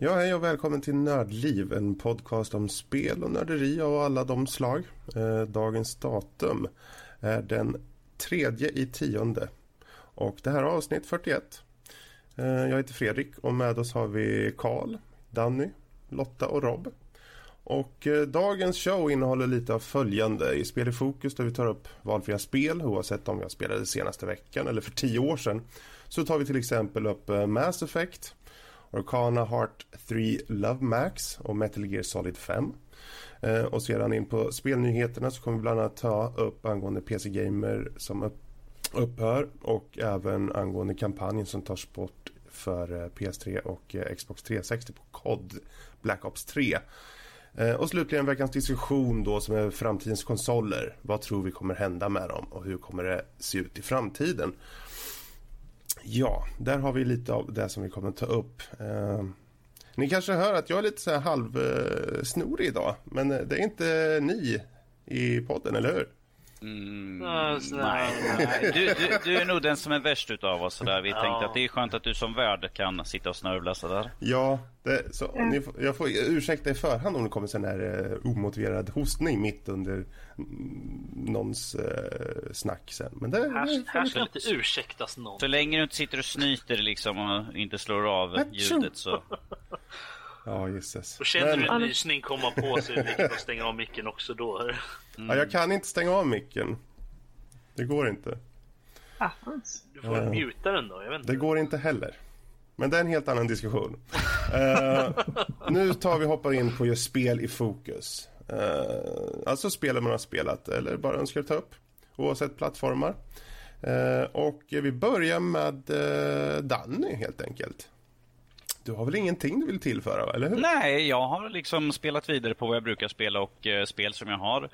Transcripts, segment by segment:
Ja, hej och välkommen till Nördliv, en podcast om spel och nörderi av alla de slag. Eh, dagens datum är den tredje i tionde och det här är avsnitt 41. Eh, jag heter Fredrik och med oss har vi Karl, Danny, Lotta och Rob. Och eh, dagens show innehåller lite av följande. I Spel i fokus där vi tar upp valfria spel oavsett om vi har spelat det senaste veckan eller för tio år sedan. Så tar vi till exempel upp eh, Mass Effect, Orkana Heart 3 Love Max och Metal Gear Solid 5. Eh, och sedan in på spelnyheterna så kommer vi bland annat ta upp angående PC Gamer som upp, upphör och även angående kampanjen som tas bort för eh, PS3 och eh, Xbox 360 på COD Black Ops 3. Eh, och slutligen veckans diskussion då som är framtidens konsoler. Vad tror vi kommer hända med dem och hur kommer det se ut i framtiden? Ja, där har vi lite av det som vi kommer att ta upp. Eh, ni kanske hör att jag är lite så här halvsnorig eh, idag, men det är inte ni i podden, eller hur? Mm, nej, nej. Du, du, du, är nog den som är värst utav oss. Där. Vi ja. tänkte att det är skönt att du som värd kan sitta och snörvla sådär. Ja, det, så, mm. ni, jag får ursäkta i förhand om det kommer sån här uh, omotiverad hostning mitt under mm, någons uh, snack sen. Men det, här, här ska lite ursäktas någon. Så länge du inte sitter och snyter liksom och inte slår av ljudet så... Ja, gisses. Och känner du en nysning komma på viktigt att stänga av micken också då. Mm. Ja, jag kan inte stänga av micken. Det går inte. Ah, du får uh, muta den då, jag vet inte. Det går inte heller. Men det är en helt annan diskussion. uh, nu tar vi hoppar in på just spel i fokus. Uh, alltså spel man har spelat eller bara önskar ta upp. Oavsett plattformar. Uh, och vi börjar med uh, Danny helt enkelt. Du har väl ingenting du vill tillföra, eller hur? Nej, jag har liksom spelat vidare på vad jag brukar spela och eh, spel som jag har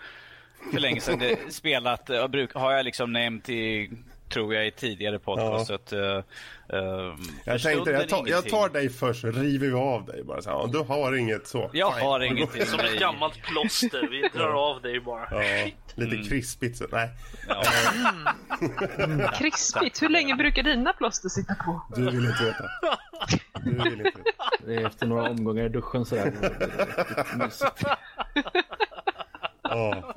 för länge sedan spelat. Eh, bruk, har jag liksom nämnt i tror jag i tidigare podcast. Ja. Att, uh, uh, jag tänkte, jag tar, jag tar dig först så river vi av dig bara. Så här, du har inget så. Jag har ingenting. Som ett gammalt plåster. Vi drar av dig bara. Ja, lite mm. krispigt så. Nej. Ja. Mm. krispigt? Hur länge brukar dina plåster sitta på? Du vill inte veta. Du vill inte veta. Det är efter några omgångar i duschen sådär. Ja.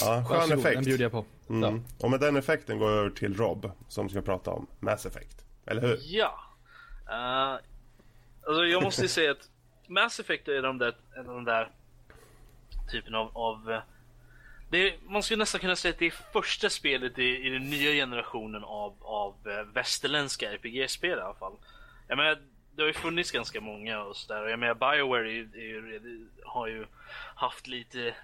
Ja, skön effekt. Den bjuder jag på. Mm. Och med den effekten går jag över till Rob som ska prata om Mass Effect. Eller hur? Ja. Uh, alltså jag måste ju säga att Mass Effect är de där, är de där typen av... av eh, det är, man skulle nästan kunna säga att det är första spelet i, i den nya generationen av, av uh, västerländska RPG-spel i alla fall. Jag menar, det har ju funnits ganska många och sådär. Jag menar Bioware är, är, är, har ju haft lite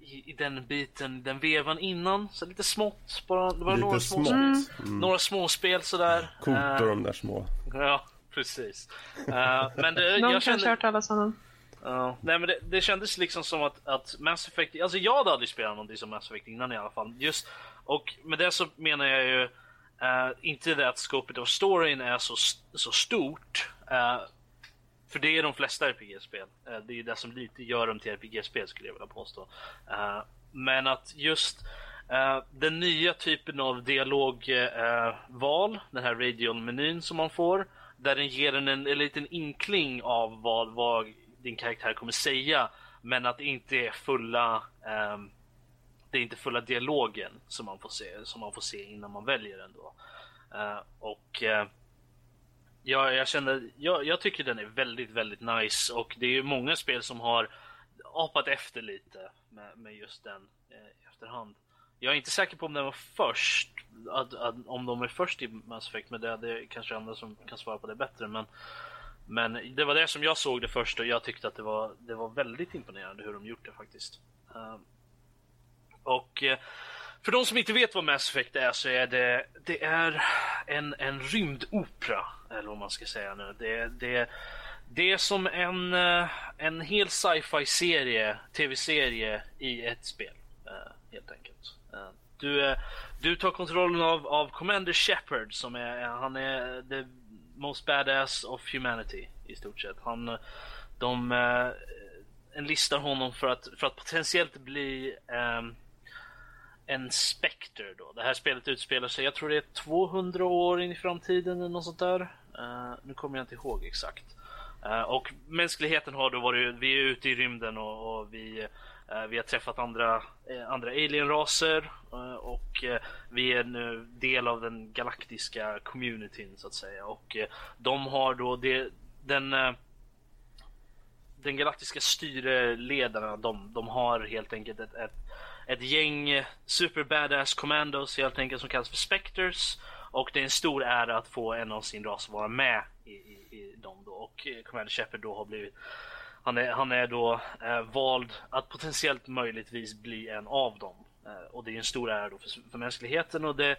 i, i, den biten, den vevan innan. Så lite smått bara. Det var lite några smått. små, mm. Några småspel sådär. Coolt uh, de där små. Ja, precis. Uh, men det, Någon jag kände... hört talas om Uh, nej men det, det, kändes liksom som att, att Mass Effect, alltså jag hade aldrig spelat någonting som Mass Effect innan i alla fall. Just, och med det så menar jag ju Uh, inte det att skopet av storyn är så, så stort. Uh, för det är de flesta RPG-spel. Eh, det är det som lite gör dem till RPG-spel skulle jag vilja påstå. Eh, men att just eh, den nya typen av dialogval, den här radion-menyn som man får, där den ger en, en, en liten inkling av vad, vad din karaktär kommer säga, men att det inte är fulla ehm, det är inte fulla dialogen som man får se, som man får se innan man väljer den då. Och ja, jag känner, jag, jag, tycker den är väldigt, väldigt nice och det är ju många spel som har apat efter lite med, med just den eh, i efterhand. Jag är inte säker på om den var först, att, att, om de är först i Mass Effect, men det, det är kanske andra som kan svara på det bättre. Men, men det var det som jag såg det först och jag tyckte att det var, det var väldigt imponerande hur de gjort det faktiskt. Ehm, och eh, för de som inte vet vad Mass Effect är så är det, det är en, en rymdopera, eller vad man ska säga nu. Det, det, det är som en, eh, en hel sci-fi serie, tv-serie i ett spel, eh, helt enkelt. Eh, du, du tar kontrollen av, av Commander Shepard som är, han är the most badass of humanity i stort sett. Han, de enlistar honom för att, för att potentiellt bli um, en Spectre då. Det här spelet utspelar sig, jag tror det är 200 år in i framtiden eller något sånt där. Uh, nu kommer jag inte ihåg exakt. Uh, och mänskligheten har då varit, vi är ute i rymden och, och vi, uh, vi har träffat andra, andra alienraser och vi är nu del av den galaktiska communityn så att säga. Och de har då det, den den galaktiska styreledarna, de, de har helt enkelt ett, ett, ett gäng super badass commandos helt enkelt som kallas för Spectres. Och det är en stor ära att få en av sin ras vara med i, i, i dem då. Och eh, Commander Shepard då har blivit han är, han är då eh, vald att potentiellt möjligtvis bli en av dem. Eh, och det är en stor ära då för, för mänskligheten och det eh,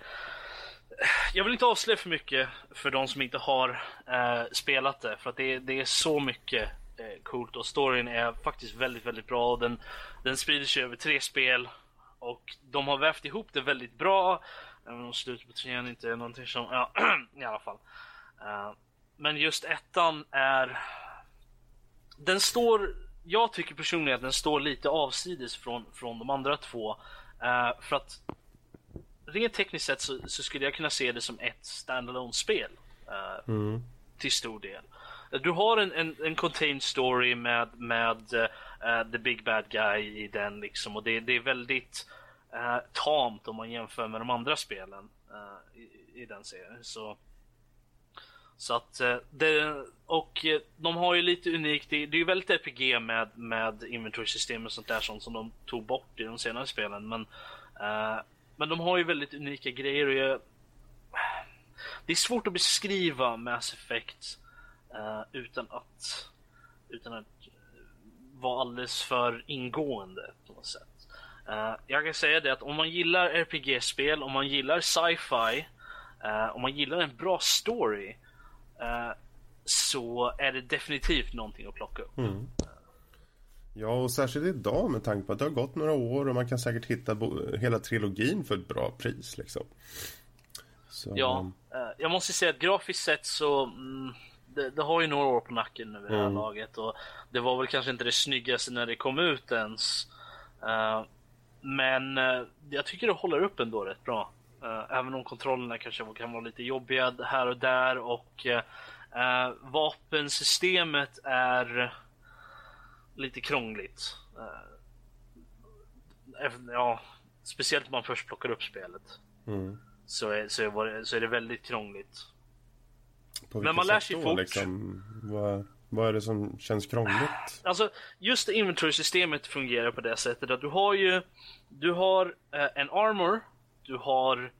jag vill inte avslöja för mycket för de som inte har eh, spelat det för att det, det är så mycket eh, coolt och storyn är faktiskt väldigt, väldigt bra och den, den sprider sig över tre spel och de har vävt ihop det väldigt bra. Även om slutet på trean inte är någonting som, ja, i alla fall. Eh, men just ettan är, den står, jag tycker personligen att den står lite avsides från, från de andra två. Eh, för att rent tekniskt sett så, så skulle jag kunna se det som ett standalone spel eh, Mm. till stor del. Du har en, en, en contained story med, med eh, the big bad guy i den liksom och det, det är väldigt eh, tamt om man jämför med de andra spelen eh, i, i den serien. Så, så att eh, det, och eh, de har ju lite unikt, det, det är ju väldigt RPG med, med inventory-system och sånt där sånt som de tog bort i de senare spelen men eh, men de har ju väldigt unika grejer och jag, det är svårt att beskriva Mass Effect eh, utan att utan att vara alldeles för ingående Eh, jag kan säga det att om man gillar RPG-spel, om man gillar sci-fi, eh, om man gillar en bra story eh, så är det definitivt någonting att plocka upp. Mm. Ja, och särskilt idag med tanke på att det har gått några år och man kan säkert hitta hela trilogin för ett bra pris liksom. Så, Ja, jag måste säga att grafiskt sett så mm, det, det har ju några år på nacken nu vid det här Mm. laget och det var väl kanske inte det snyggaste när det kom ut ens. Men eh, jag tycker det håller upp ändå rätt bra. Eh, även om kontrollerna kanske kan vara lite jobbiga här och där och eh, vapensystemet är lite krångligt. Ja, speciellt om man först plockar upp spelet mm. så är, så, är, så är det väldigt krångligt. Men man lär sig då, fort. Liksom, vad, vad är det som känns krångligt? Alltså, just inventory-systemet fungerar på det sättet att du har ju Du har eh, en armor, du har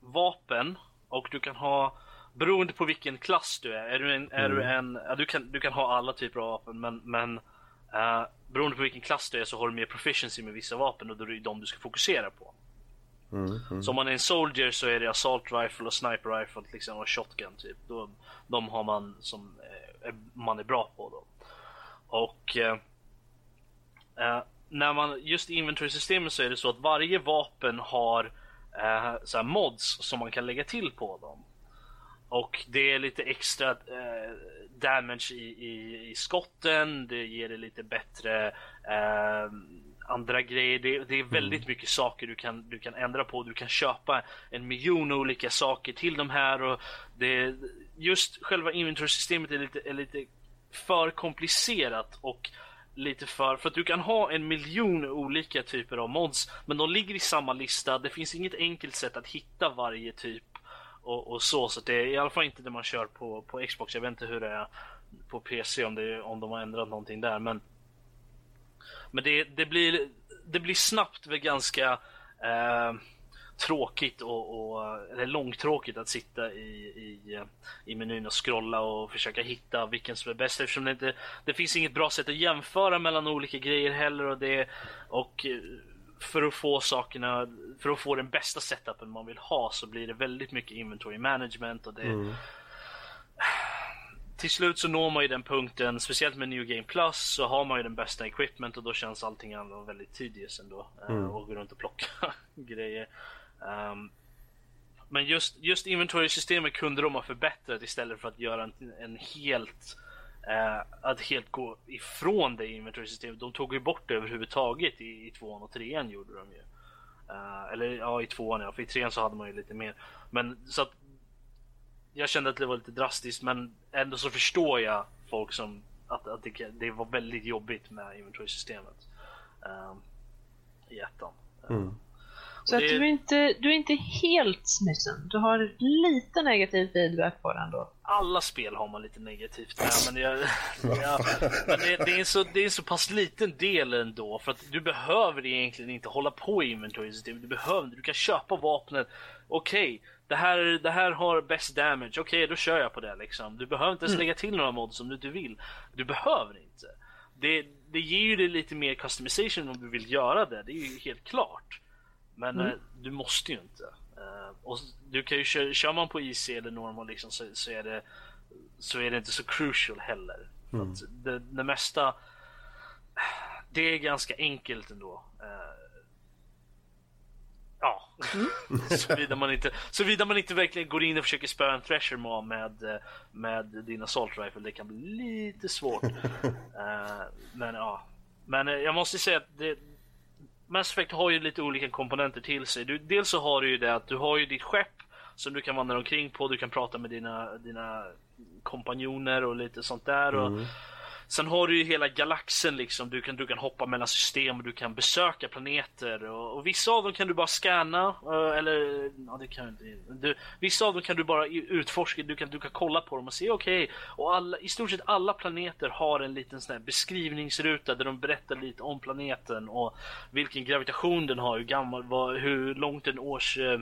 vapen och du kan ha Beroende på vilken klass du är, är du en, är du, en ja, du, kan, du kan ha alla typer av vapen men, men eh, Beroende på vilken klass du är så har du mer proficiency med vissa vapen och då är det de du ska fokusera på. Mm, mm. Så om man är en soldier så är det assault rifle och sniper rifle liksom, och shotgun typ. Då, de har man som eh, man är bra på då. Och eh, eh, när man just i inventory-systemet så är det så att varje vapen har eh, så mods som man kan lägga till på dem. Och det är lite extra eh, damage i, i, i skotten, det ger det lite bättre eh, andra grejer. Det, det är väldigt mycket saker du kan, du kan ändra på. Du kan köpa en miljon olika saker till de här och det, just själva inventory-systemet är lite, är lite för komplicerat och lite för, för att du kan ha en miljon olika typer av mods men de ligger i samma lista. Det finns inget enkelt sätt att hitta varje typ och, och så, så det är i alla fall inte det man kör på, på Xbox. Jag vet inte hur det är på PC om, det, om de har ändrat någonting där men men det, det, blir, det blir snabbt väl ganska eh, tråkigt och, och eller långtråkigt att sitta i, i, i menyn och scrolla och försöka hitta vilken som är bäst eftersom det inte det finns inget bra sätt att jämföra mellan olika grejer heller och det och eh, för att få sakerna, för att få den bästa setupen man vill ha så blir det väldigt mycket inventory management och det Mm. till slut så når man ju den punkten, speciellt med New Game Plus så har man ju den bästa equipment och då känns allting annat väldigt tedious ändå. eh, Mm. Och gå runt och plocka grejer. Um, men just, just inventory-systemet kunde de ha förbättrat istället för att göra en, en helt eh, att helt gå ifrån det inventory-systemet. De tog ju bort det överhuvudtaget i, i tvåan och trean gjorde de ju. Uh, eller ja, i tvåan ja, för i trean så hade man ju lite mer. Men så att jag kände att det var lite drastiskt men ändå så förstår jag folk som att, att det, det var väldigt jobbigt med inventory-systemet. Um, ehm, I ettan. Mm. Så att du, är inte, du är inte helt smissen. Du har lite negativ feedback på den då. Alla spel har man lite negativt där, men, jag, ja, men det, det, är så, det är en så pass liten del ändå. För att du behöver egentligen inte hålla på i inventory-systemet. Du behöver Du kan köpa vapnet. Okej, okay, det, här, det här har best damage. Okej, okay, då kör jag på det liksom. Du behöver inte ens mm. lägga till några mods om du inte vill. Du behöver inte. Det, det ger ju dig lite mer customization om du vill göra det. Det är ju helt klart. Men mm. eh, du måste ju inte. Eh, och du kan ju kör, kör man på IC eller normal liksom så, så, är det så är det inte så crucial heller. Mm. Det, det mesta det är ganska enkelt ändå. Eh, ja, mm. såvida, man inte, såvida man inte verkligen går in och försöker spöa en Thresher med, med, med din assault rifle. Det kan bli lite svårt. uh, men ja, men jag måste säga att det, Mass Effect har ju lite olika komponenter till sig. Du, dels så har du ju det att du har ju ditt skepp som du kan vandra omkring på. Du kan prata med dina, dina kompanjoner och lite sånt där. Mm. Och, Sen har du ju hela galaxen liksom. Du kan, du kan hoppa mellan system och du kan besöka planeter. Och, och vissa av dem kan du bara scanna. Eh, eller, ja det kan du inte. Vissa av dem kan du bara utforska. Du kan, du kan kolla på dem och se okej. Okay, och alla, i stort sett alla planeter har en liten sån här beskrivningsruta där de berättar lite om planeten. Och vilken gravitation den har, hur gammal, vad, hur långt en års eh,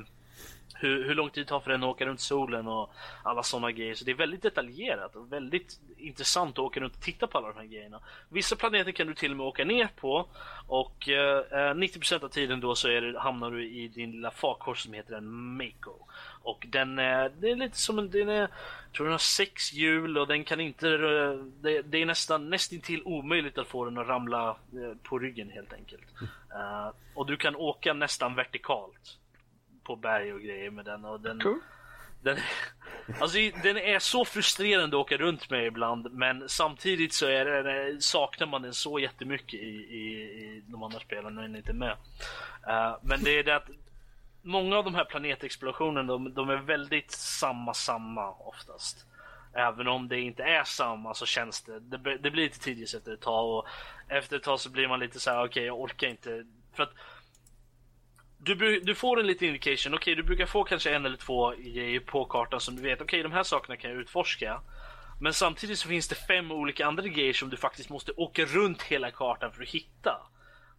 hur, hur lång tid det tar för den att åka runt solen och alla sådana grejer. Så det är väldigt detaljerat och väldigt intressant att åka runt och titta på alla de här grejerna. Vissa planeter kan du till och med åka ner på och eh, 90% av tiden då så det, hamnar du i din lilla farkost som heter en Mako. Och den är, det är lite som en, den är, jag tror den har sex hjul och den kan inte, det, det är nästan nästintill omöjligt att få den att ramla eh, på ryggen helt enkelt. Uh, och du kan åka nästan vertikalt på berg och grejer med den. Och den, cool. den, alltså, den är så frustrerande att åka runt med ibland men samtidigt så är det, saknar man den så jättemycket i, i, i de andra spelen när den inte är med. Uh, men det är det att många av de här planetexplorationerna de, de är väldigt samma samma oftast. Även om det inte är samma så känns det. Det, det blir lite tidigt efter ett tag och efter ett tag så blir man lite så här: okej okay, jag orkar inte. För att du, du får en liten indication, okej okay, du brukar få kanske en eller två grejer på kartan som du vet, okej okay, de här sakerna kan jag utforska. Men samtidigt så finns det fem olika andra grejer som du faktiskt måste åka runt hela kartan för att hitta.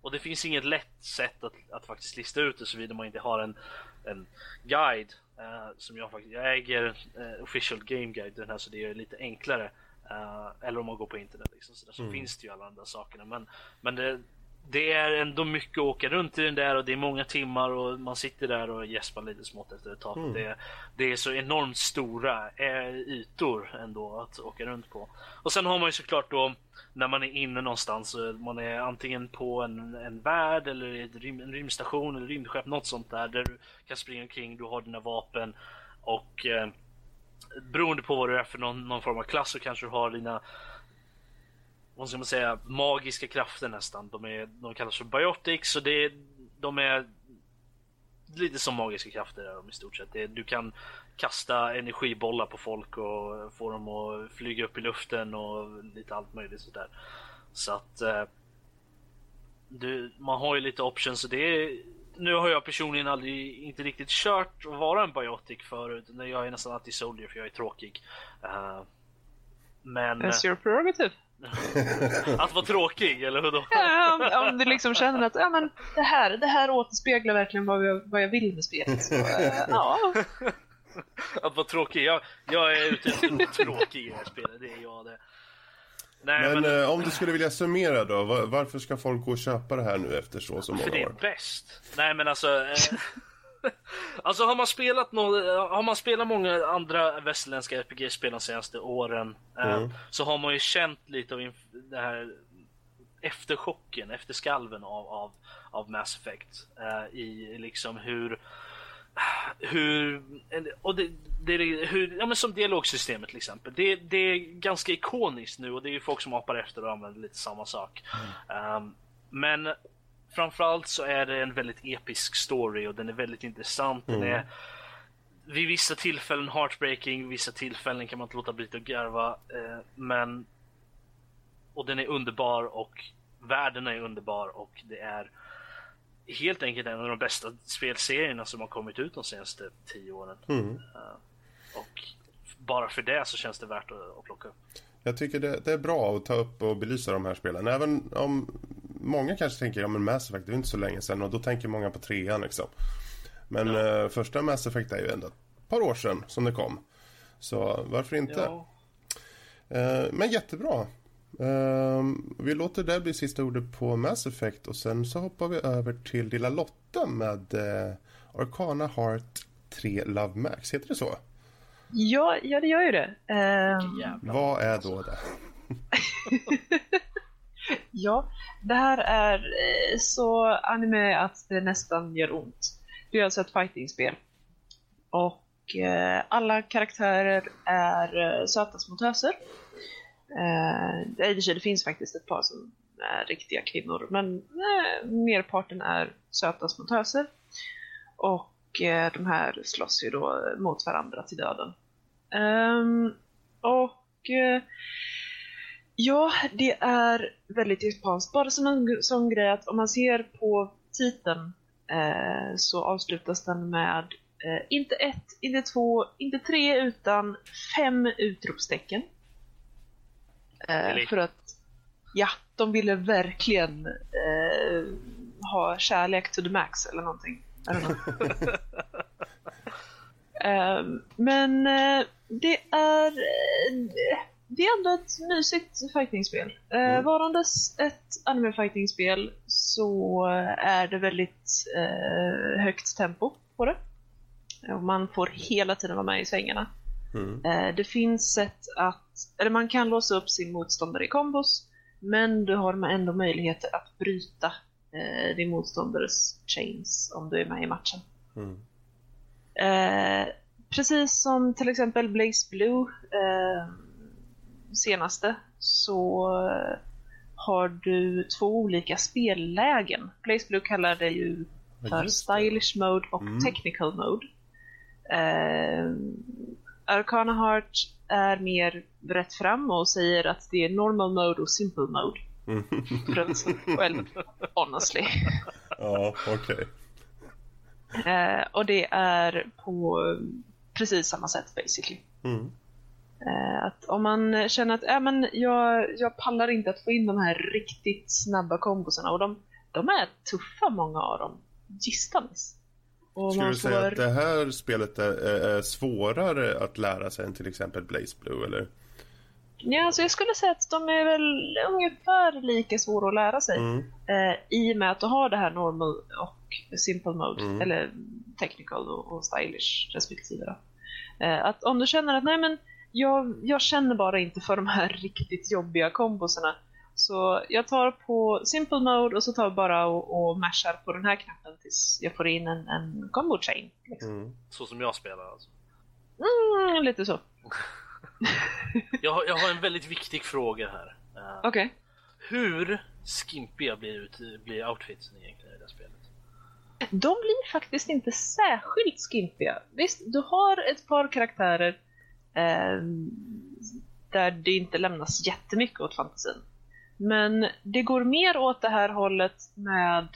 Och det finns inget lätt sätt att, att faktiskt lista ut det såvida man inte har en, en guide. Uh, som jag faktiskt, jag äger uh, official game guide den här så det är lite enklare. Uh, eller om man går på internet liksom, så, där, så mm. finns det ju alla andra sakerna. Men, men det, det är ändå mycket att åka runt i den där och det är många timmar och man sitter där och gäspar lite smått efter ett tag. Mm. Det, det, är så enormt stora äh, ytor ändå att åka runt på. Och sen har man ju såklart då när man är inne någonstans, man är antingen på en, en värld eller en rymdstation eller rymdskepp, något sånt där där du kan springa omkring, du har dina vapen och eh, beroende på vad du är för någon, någon form av klass så kanske du har dina vad ska man säga, magiska krafter nästan. De, är, de kallas för biotics och det, de är lite som magiska krafter är de i stort sett. Det, du kan kasta energibollar på folk och få dem att flyga upp i luften och lite allt möjligt sådär. Så att eh, du, man har ju lite options. och det är, nu har jag personligen aldrig inte riktigt kört att vara en biotic förut. Jag är nästan alltid soldier för jag är tråkig. Uh, men... That's your prerogative att vara tråkig, eller hur då? Ja, om, du liksom känner att ja, men det, här, det här återspeglar verkligen vad jag, vad jag vill med spelet. Så, äh, ja. Att vara tråkig? Jag, jag är ute efter att vara tråkig i det här spelet, det är jag det. Nej, men, men eh, om du skulle vilja summera då, var, varför ska folk gå och köpa det här nu efter så så många år? För det är bäst. Nej men alltså... Eh, alltså har man spelat no har man spelat många andra västerländska RPG-spel de senaste åren eh, mm. eh, så har man ju känt lite av det här efterchocken, efterskalven av, av, av Mass Effect eh, i liksom hur hur, och det, det, hur, ja men som dialogsystemet till exempel. Det, det är ganska ikoniskt nu och det är ju folk som hoppar efter och använder lite samma sak. Mm. Um, men framförallt så är det en väldigt episk story och den är väldigt intressant. Mm. Den är vid vissa tillfällen heartbreaking, vissa tillfällen kan man inte låta bli att garva. Eh, men och den är underbar och världen är underbar och det är helt enkelt en av de bästa spelserierna som har kommit ut de senaste tio åren. Mm. Uh, och bara för det så känns det värt att, att plocka upp. Jag tycker det, det, är bra att ta upp och belysa de här spelen. Även om många kanske tänker, ja men Mass Effect det är inte så länge sedan och då tänker många på trean liksom. Men ja. eh, första Mass Effect är ju ändå ett par år sedan som det kom. Så varför inte? Ja. Eh, men jättebra. Eh, vi låter det bli sista ordet på Mass Effect och sen så hoppar vi över till lilla Lotta med eh, Arcana Heart 3 Love Max. Heter det så? Ja, ja det gör ju det. Vad är då det? ja, det här är eh, så anime att det nästan gör ont. Det är alltså ett fightingspel. Och eh, alla karaktärer är eh, söta små töser. Eh, det finns faktiskt ett par som är riktiga kvinnor, men eh, merparten är söta små töser. Och eh, de här slåss ju då mot varandra till döden. Ehm, och eh, ja, det är väldigt japanskt. Bara som en sån grej att om man ser på titeln eh, så avslutas den med eh, inte ett, inte två, inte tre utan fem utropstecken. Eh, för att ja, de ville verkligen eh, ha kärlek to the max eller någonting. uh, men uh, det är det är ändå ett mysigt fightingspel. Mm. varandes ett anime fightingspel så är det väldigt eh, högt tempo på det. Och man får hela tiden vara med i svängarna. Mm. Eh, det finns sätt att, eller man kan låsa upp sin motståndare i kombos, men du har ändå möjligheter att bryta eh, din motståndares chains om du är med i matchen. Mm. Eh, precis som till exempel Blaze Blue eh, senaste så eh, har du två olika spellägen. Blaze kallar det ju för Stylish Mode och mm. Technical Mode. Eh, Arcana Heart är mer rätt fram och säger att det är Normal Mode och Simple Mode. Mm. well, honestly. ja, okej. Okay. Eh, och det är på precis samma sätt basically. Mm. Eh, att om man känner att äh, men jag, jag pallar inte att få in de här riktigt snabba kombosarna och de, de är tuffa många av dem. Gistans. Och Skulle du får... säga att det här spelet är, är, svårare att lära sig än till exempel Blaze Blue eller? Ja, alltså jag skulle säga att de är väl ungefär lika svåra att lära sig. Mm. Eh, I och med att du har det här normal och simple mode, mm. eller technical och, och stylish respektive. Eh, att om du känner att nej men jag, jag känner bara inte för de här riktigt jobbiga kombosarna. Så jag tar på simple mode och så tar jag bara och, och mashar på den här knappen tills jag får in en, en combo chain. Liksom. Mm. Så som jag spelar alltså? Mm, lite så. jag, har, jag har en väldigt viktig fråga här. Uh, Okej. Okay. Hur skimpiga blir, ut, blir outfitsen egentligen i det här spelet? De blir faktiskt inte särskilt skimpiga. Visst, du har ett par karaktärer eh, där det inte lämnas jättemycket åt fantasin. Men det går mer åt det här hållet med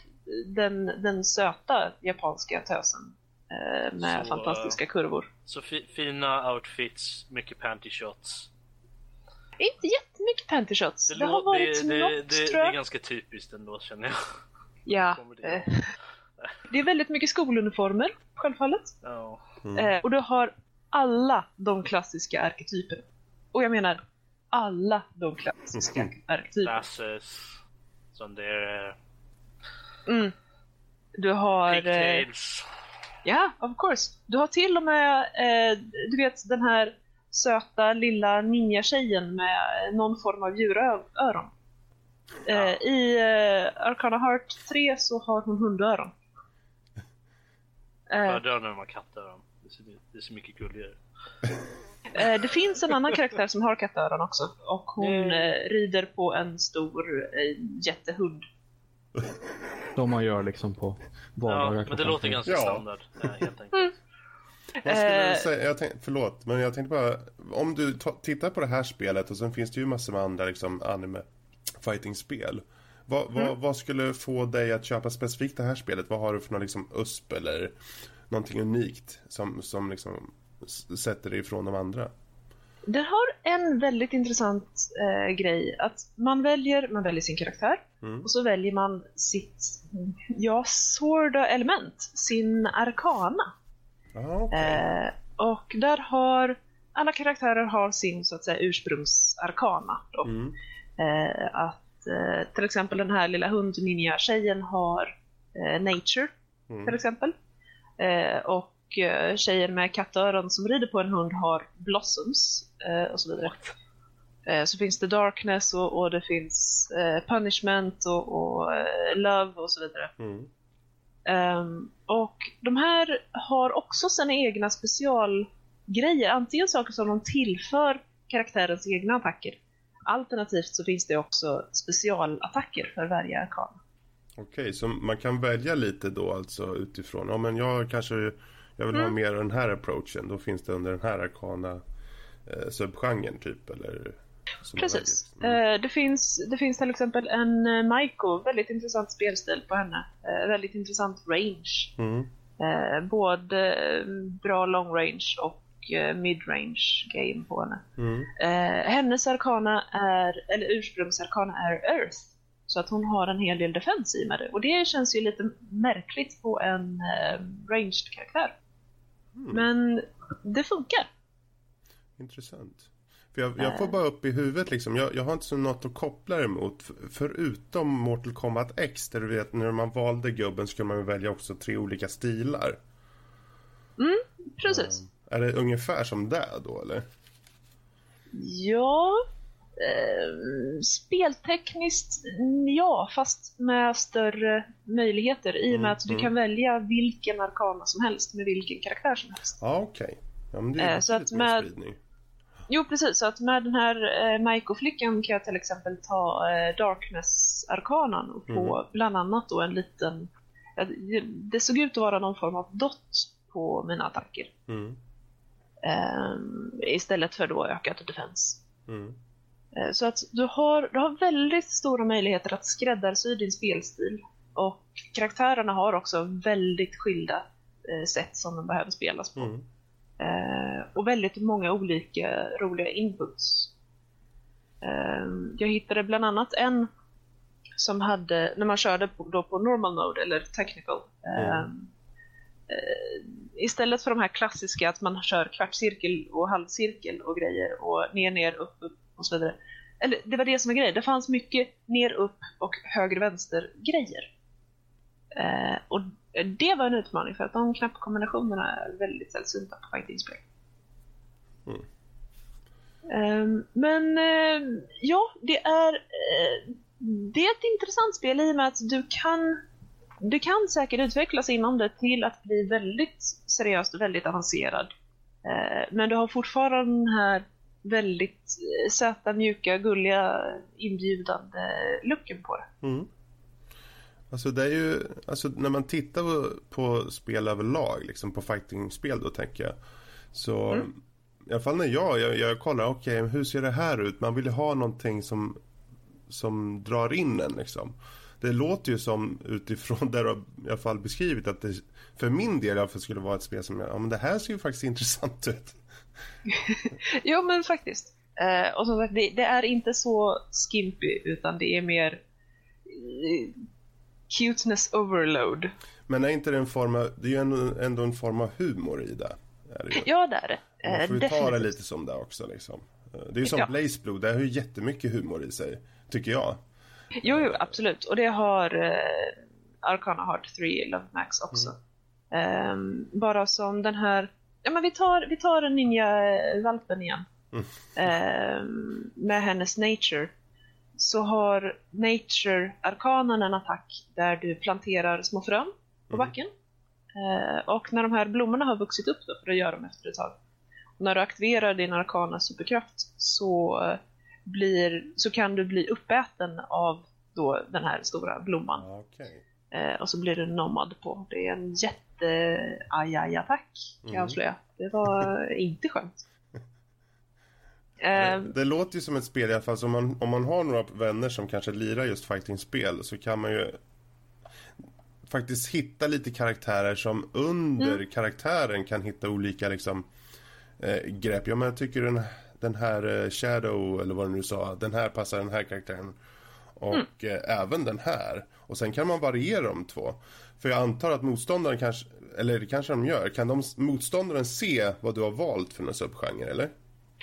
den, den söta japanska tösen eh, med så, fantastiska kurvor. Så fina outfits, mycket panty shots. Inte jättemycket panty shots. Det, det har varit det, något, det, det, det är ganska typiskt ändå känner jag. Ja. Eh, det är väldigt mycket skoluniformer, självfallet. Oh. Mm. Eh, och du har alla de klassiska arketyperna. Och jag menar alla de klassiska arketyperna. Classes, som det är... Mm. Du har... Pigtails. Eh, ja, yeah, of course. Du har till och med, eh, du vet den här söta lilla ninja-tjejen med någon form av djuröron. Eh, ja. I eh, Arcana Heart 3 så har hon hundöron. Föredrar när de har kattöron. Det är så mycket gulligare. Eh, det finns en annan karaktär som har kattöron också och hon mm. rider på en stor eh, jättehund. Som man gör liksom på vardagar. Ja, men det låter ganska ja. standard helt enkelt. Mm. Vad skulle du säga? Jag tänkte, förlåt, men jag tänkte bara om du tittar på det här spelet och sen finns det ju massor med andra liksom anime fightingspel. Vad, vad, vad skulle få dig att köpa specifikt det här spelet? Vad har du för någon liksom USP eller någonting unikt som, som liksom sätter dig ifrån de andra? Den har en väldigt intressant eh, grej. Att man väljer, man väljer sin karaktär Mm. och så väljer man sitt, ja, sorda element, sin arkana. Ja, okej. Eh, och där har, alla karaktärer har sin så att säga ursprungsarkana. Då. Mm. Eh, att eh, till exempel den här lilla hund-ninja-tjejen har eh, nature Mm. till exempel. Eh, och eh, tjejen med kattöron som rider på en hund har blossoms eh, och så vidare. Så finns det darkness och, och det finns punishment och, och love och så vidare. Mm. Ehm, och de här har också sina egna specialgrejer. Antingen saker som de tillför karaktärens egna attacker. Alternativt så finns det också specialattacker för varje arkan. Okej, så man kan välja lite då alltså utifrån. Ja, men jag kanske jag vill ha Mm. mer den här approachen. Då finns det under den här arkana eh, subgenren typ eller? Precis. väljer. Eh, det, finns, det finns till exempel en uh, Maiko, väldigt intressant spelstil på henne. Eh, väldigt intressant range. Mm. Eh, både eh, bra long range och uh, mid range game på henne. Mm. Eh, hennes arkana är, eller ursprungsarkana är Earth. Så att hon har en hel del det. Och det känns ju lite märkligt på en eh, ranged karaktär. Mm. Men det funkar. Intressant. För jag, jag får bara upp i huvudet liksom. Jag, jag har inte så något att koppla det mot. Förutom Mortal Kombat X. Där du vet när man valde gubben skulle man ju välja också tre olika stilar. Precis. Är det ungefär som det då eller? Ja, eh, speltekniskt ja, fast med större möjligheter i och Mm, med att du mm. kan välja vilken arkana som helst med vilken karaktär som helst. Ja okej. Ja men det är Eh, så att med- spridning. Jo, precis. Så att med den här eh, Maiko-flickan kan jag till exempel ta eh, Darkness-arkanan och få bland annat då en liten... ja, det- såg ut att vara någon form av dot på mina attacker. Mm. Ehm, istället för då ökat defense. Mm. Eh, Så att du har, du har väldigt stora möjligheter att skräddarsy din spelstil. Och karaktärerna har också väldigt skilda eh, sätt som de behöver spelas på. Mm. Eh, och väldigt många olika roliga inputs. Jag hittade bland annat en som hade, när man körde på, då på normal mode eller technical. Mm. istället för de här klassiska att man kör kvartscirkel och halvcirkel och grejer och ner, ner, upp, upp och så vidare. Eller det var det som var grejen. Det fanns mycket ner, upp och höger, vänster grejer. Eh, och det var en utmaning för att de knappkombinationerna är väldigt sällsynta på fightingspel. Mm. Ehm, men eh, ja, det är, eh, det är ett intressant spel i och med att du kan du kan säkert utvecklas inom det till att bli väldigt seriöst och väldigt avancerad. Eh, men du har fortfarande den här väldigt eh, söta, mjuka, gulliga, inbjudande looken på det. Mm. Alltså det är ju, alltså när man tittar på, på spel överlag, liksom på fightingspel då tänker jag. Så Mm. i alla fall när jag, jag, jag kollar, okej hur ser det här ut? Man vill ju ha någonting som, som drar in en liksom. Det låter ju som utifrån det du har i alla fall beskrivit att det för min del i alla fall skulle vara ett spel som, jag, ja men det här ser ju faktiskt intressant ut. Jo, men faktiskt. Eh, och som sagt, det, det är inte så skimpy, utan det är mer eh, cuteness overload. Men är inte det en form av, det är ju ändå, ändå en form av humor i det. Är det ju. Ja, det är det. Man Eh, får ju ta det lite som det också liksom. Eh, Det är ju som Ja. Blaze Blue, det har ju jättemycket humor i sig. Tycker jag. Jo, jo, absolut. Och det har eh, Arcana Heart 3 Love Max också. Ehm, bara som den här... Ja, men vi tar, vi tar ninja-valpen igen. Mm. Ehm, med hennes nature. Så har nature-arkanen en attack där du planterar små frön på Mm. backen. Eh, och när de här blommorna har vuxit upp då, för det gör de efter ett tag. Och när du aktiverar din arkana superkraft så, eh, blir, så kan du bli uppäten av då den här stora blomman. Eh, och så blir du nomad på. Det är en jätte aj aj attack kan jag Mm. avslöja. Det var inte skönt. Eh, Det låter ju som ett spel i alla fall. Så om, man, om man har några vänner som kanske lirar just fighting-spel så kan man ju faktiskt hitta lite karaktärer som under Mm. karaktären kan hitta olika liksom eh, grepp. Ja men jag tycker den, den här eh, Shadow eller vad du nu sa, den här passar den här karaktären. Och Mm. eh, även den här. Och sen kan man variera de två. För jag antar att motståndaren kanske, eller det kanske de gör, kan de, motståndaren se vad du har valt för någon subgenre eller?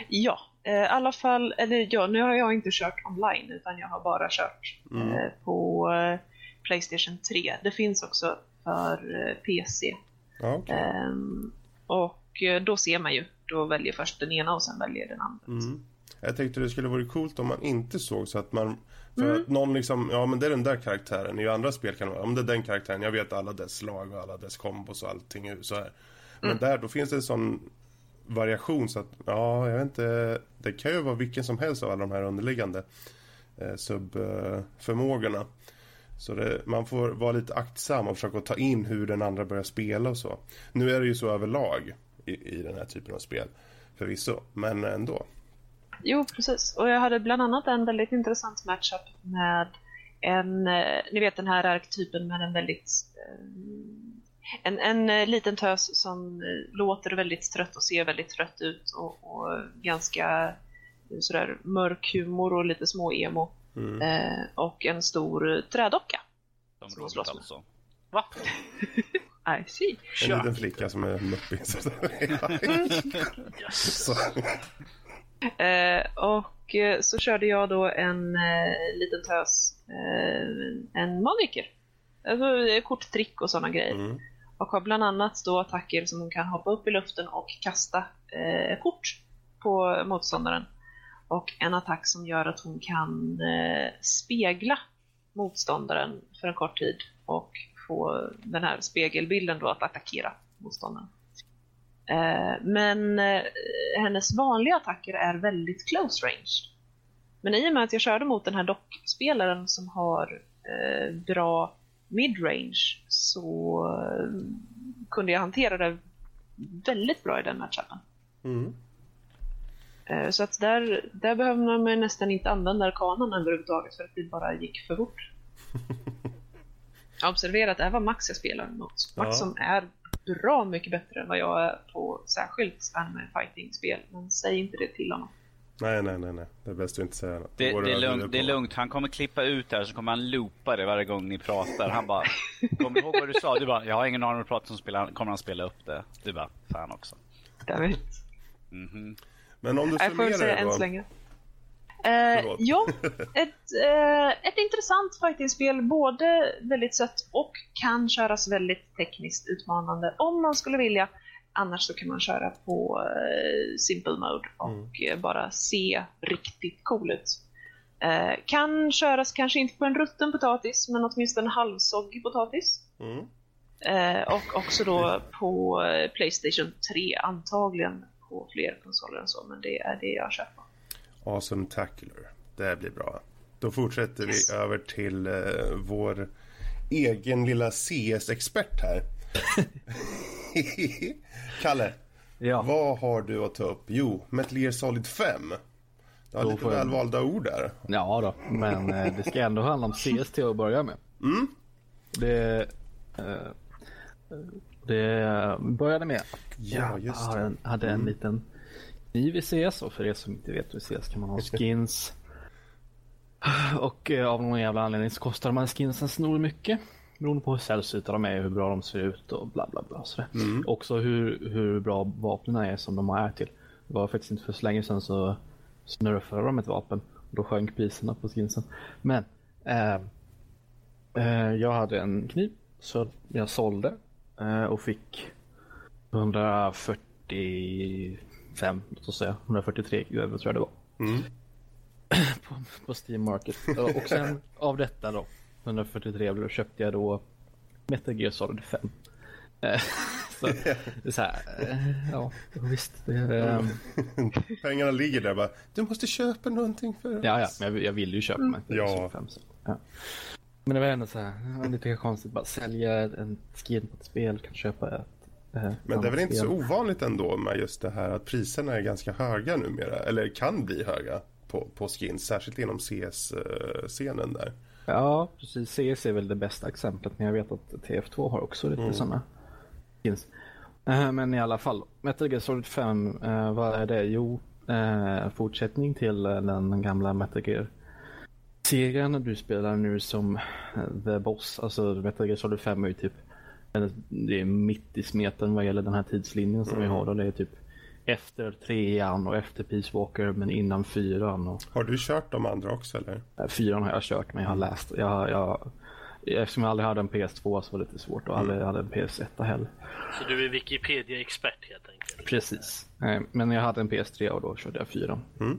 Ja, eh, i alla fall, eller ja, nu har jag inte kört online utan jag har bara kört eh, på eh, Playstation 3. Det finns också för eh, PC. Okej. Ehm, och eh, då ser man ju, då väljer först den ena och sen väljer den andra. Mm. Jag tänkte det skulle vara coolt om man inte såg så att man för Mm. att någon liksom, ja men det är den där karaktären. I andra spel kan det vara, om det är den karaktären, jag vet alla dess slag och alla dess kombos och allting så här. Men Mm. där, då finns det en sån variation så att, ja, jag vet inte, det kan ju vara vilken som helst av alla de här underliggande eh, subförmågorna. Så det, man får vara lite aktsam och försöka ta in hur den andra börjar spela och så. Nu är det ju så överlag i, i den här typen av spel, förvisso, men ändå. Jo, precis. Och jag hade bland annat en väldigt intressant matchup med en, eh, ni vet den här arktypen med en väldigt eh, en, en eh, liten tös som låter väldigt trött och ser väldigt trött ut och, och ganska sådär mörk humor och lite små emo. Mm. Eh, och en stor trädocka. Som Som Robert alltså. Va? I see. En liten flicka som är muppig. Så- Yes. så, och eh, så körde jag då en eh, liten tös, eh, en magiker. Alltså eh, korttrick och sådana grejer. mm. Och har bland annat då attacker som hon kan hoppa upp i luften och kasta eh, kort på motståndaren. Och en attack som gör att hon kan eh, spegla motståndaren för en kort tid och få den här spegelbilden då att attackera motståndaren. Eh, men eh, hennes vanliga attacker är väldigt close range. Men i och med att jag körde mot den här dockspelaren som har eh, bra midrange så eh, kunde jag hantera det väldigt bra i den matchupen. Mm. Så att där, där behöver man nästan inte använda arkanen överhuvudtaget för att det bara gick för fort. Observerat att det här var Max jag spelade mot. Max Ja. som är bra mycket bättre än vad jag är på särskilt anime fighting-spel. Men säg inte det till honom. Nej, nej, nej, nej. Det är bäst att inte säga något. Det, det, är lugnt, det är lugnt. Han kommer klippa ut det här så kommer han loopa det varje gång ni pratar. Han bara, kommer du ihåg vad du sa? Du bara, jag har ingen aning om vad du pratar om. Spelar, kommer han spela upp det? Du bara, fan också. David. Mhm. Men om du Jag får väl säga summerar än då. Eh, ja, ett, eh, ett intressant fightingspel. Både väldigt sött och kan köras väldigt tekniskt utmanande om man skulle vilja. Annars så kan man köra på eh, simple mode och eh, bara se riktigt cool ut. Eh, kan köras kanske inte på en rutten potatis, men åtminstone en halvsågig potatis. Mm. Eh, och också då på Playstation 3, antagligen på fler konsoler än så, men det är det jag kör på. Awesome Tacular. Det blir bra. Då fortsätter Yes. vi över till eh, vår egen lilla CS-expert här. Kalle, Ja, vad har du att ta upp? Jo, Metal Gear Solid 5. Du har Då lite får jag- välvalda ord där. ja då, men eh, det ska ändå handla om CS till att börja med. Mm. Det, eh, det började med att Ja, jag det. en, hade en liten kniv i CS och för er som inte vet hur CS kan man ha skins. Och eh, av någon jävla anledning så kostar de här skinsen snor mycket. Beroende på hur sällsynta de är, hur bra de ser ut och bla bla bla. Sådär. Också hur, hur bra vapnen är som de är till. Det var faktiskt inte för så länge sedan så snurrade de ett vapen. Och då sjönk priserna på skinsen. Men eh, eh, jag hade en kniv så jag sålde eh, och fick 145, låt oss säga, 143 euro tror jag det var. Mm. på, på Steam Market. Och sen av detta då, 143 euro, då köpte jag då Metal Gear Solid 5. Eh, så det är så här, eh, ja visst. Det, eh, Pengarna ligger där bara. Du måste köpa någonting för ja, ja, men jag, jag ville ju köpa Gear Ja. 5. Så, ja. Men det var ändå så här, lite konstigt bara sälja en skin på ett spel, kan köpa Eh, Men det är väl inte så ovanligt ändå med just det här att priserna är ganska höga numera. Eller kan bli höga på, på skins. Särskilt inom CS-scenen där. Ja, precis. CS är väl det bästa exemplet. Men jag vet att TF2 har också lite mm. sådana skins. Eh, men i alla fall, Metal Gear Solid 5, eh, vad är det? Jo, fortsättning till den gamla Metal Gear serien. Du spelar nu som The Boss. Alltså Metal Gear Solid 5 är ju typ det är mitt i smeten vad gäller den här tidslinjen som mm. vi har. Då. Det är typ efter trean och efter Peace Walker men innan fyran. Och... Har du kört de andra också eller? Fyran har jag kört men jag har läst. Jag, jag, eftersom jag aldrig hade en PS2 så var det lite svårt och mm. aldrig hade en PS1 heller. Så du är Wikipedia-expert helt enkelt? Precis. Men jag hade en PS3 och då körde jag fyran. Mm.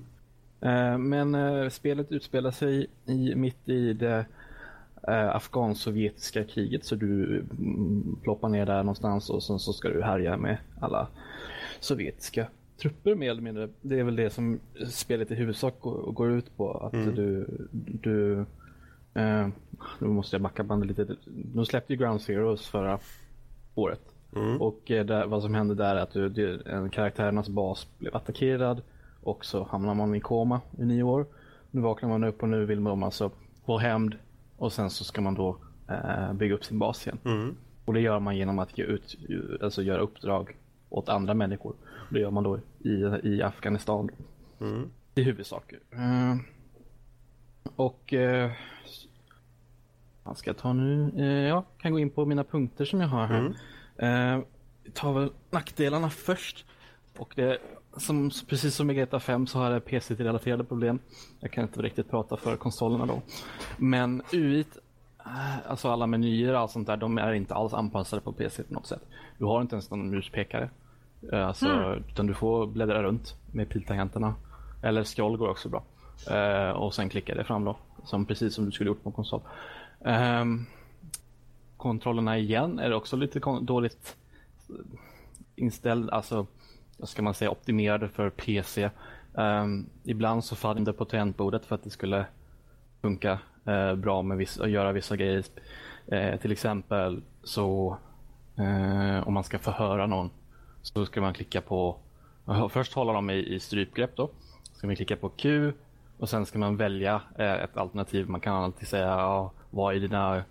Eh, men eh, spelet utspelar sig i, mitt i det eh, afghan-sovjetiska kriget så du mm, ploppar ner där någonstans och sen så ska du härja med alla sovjetiska trupper mer eller mindre. Det är väl det som spelet i huvudsak går, ut på. Att mm. du, du eh, nu måste jag backa bandet lite. De släppte ju Ground Zeroes förra året. Mm. Och eh, där, vad som hände där är att du, en karaktärernas bas blev attackerad och så hamnar man i koma i nio år. Nu vaknar man upp och nu vill man alltså få hämnd och sen så ska man då eh, bygga upp sin bas igen. Mm. Och det gör man genom att ge ut, alltså göra uppdrag åt andra människor. Det gör man då i, i Afghanistan. Mm. I huvudsak. Eh, och eh, vad ska jag ta nu? Eh, ja, kan gå in på mina punkter som jag har här. Mm. Eh, tar väl nackdelarna först. Och det som, precis som i GTA 5 så har jag PC-relaterade problem. Jag kan inte riktigt prata för konsolerna då. Men UI, eh, alltså alla menyer och allt sånt där, de är inte alls anpassade på PC på något sätt. Du har inte ens någon muspekare. Eh, alltså, mm. Utan du får bläddra runt med piltangenterna. Eller scroll går också bra. Uh, och sen klicka det fram då. Som, precis som du skulle gjort på konsol. Um, kontrollerna igen är också lite dåligt inställd. Alltså ska man säga, optimerade för PC. Um, ehm, ibland så faller det på tangentbordet för att det skulle funka uh, bra med vissa, att göra vissa grejer. Uh, till exempel så uh, om man ska förhöra någon så ska man klicka på, först hålla dem i, i strypgrepp då. Ska man klicka på Q och sen ska man välja ett alternativ. Man kan alltid säga ja, vad är dina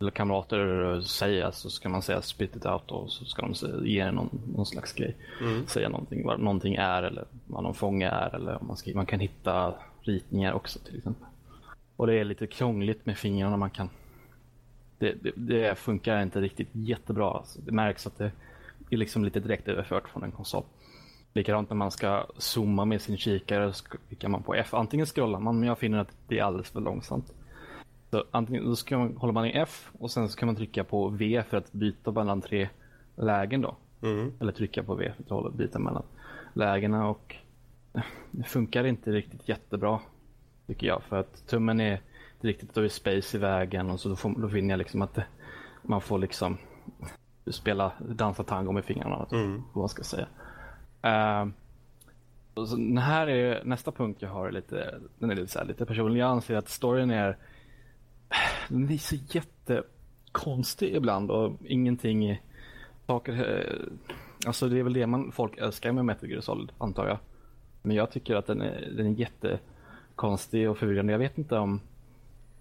eller kamrater säga så ska man säga spit it out och så ska de ge någon, någon slags grej. Mm. Säga någonting, vad någonting är eller vad någon fånge är eller man, ska, man kan hitta ritningar också till exempel. Och det är lite krångligt med fingrarna man kan det, det, det funkar inte riktigt jättebra. Alltså, det märks att det är liksom lite direkt överfört från en konsol. Likadant när man ska zooma med sin kikare så klickar man på F. Antingen scrollar man men jag finner att det är alldeles för långsamt. Så antingen då ska man, håller man i F och sen så kan man trycka på V för att byta mellan tre lägen då. Mm. Eller trycka på V för att byta mellan lägena och det funkar inte riktigt jättebra tycker jag för att tummen är inte riktigt då är space i vägen och så då, får, då finner jag liksom att det, man får liksom spela dansa tango med fingrarna. Mm. Vad man ska säga. Uh, så här är nästa punkt jag har lite, den är lite, så här, lite personlig. Jag anser att storyn är den är så jättekonstig ibland och ingenting saker, eh, alltså det är väl det man, folk älskar med Metal Gear Solid antar jag. Men jag tycker att den är, den är jättekonstig och förvirrande. Jag vet inte om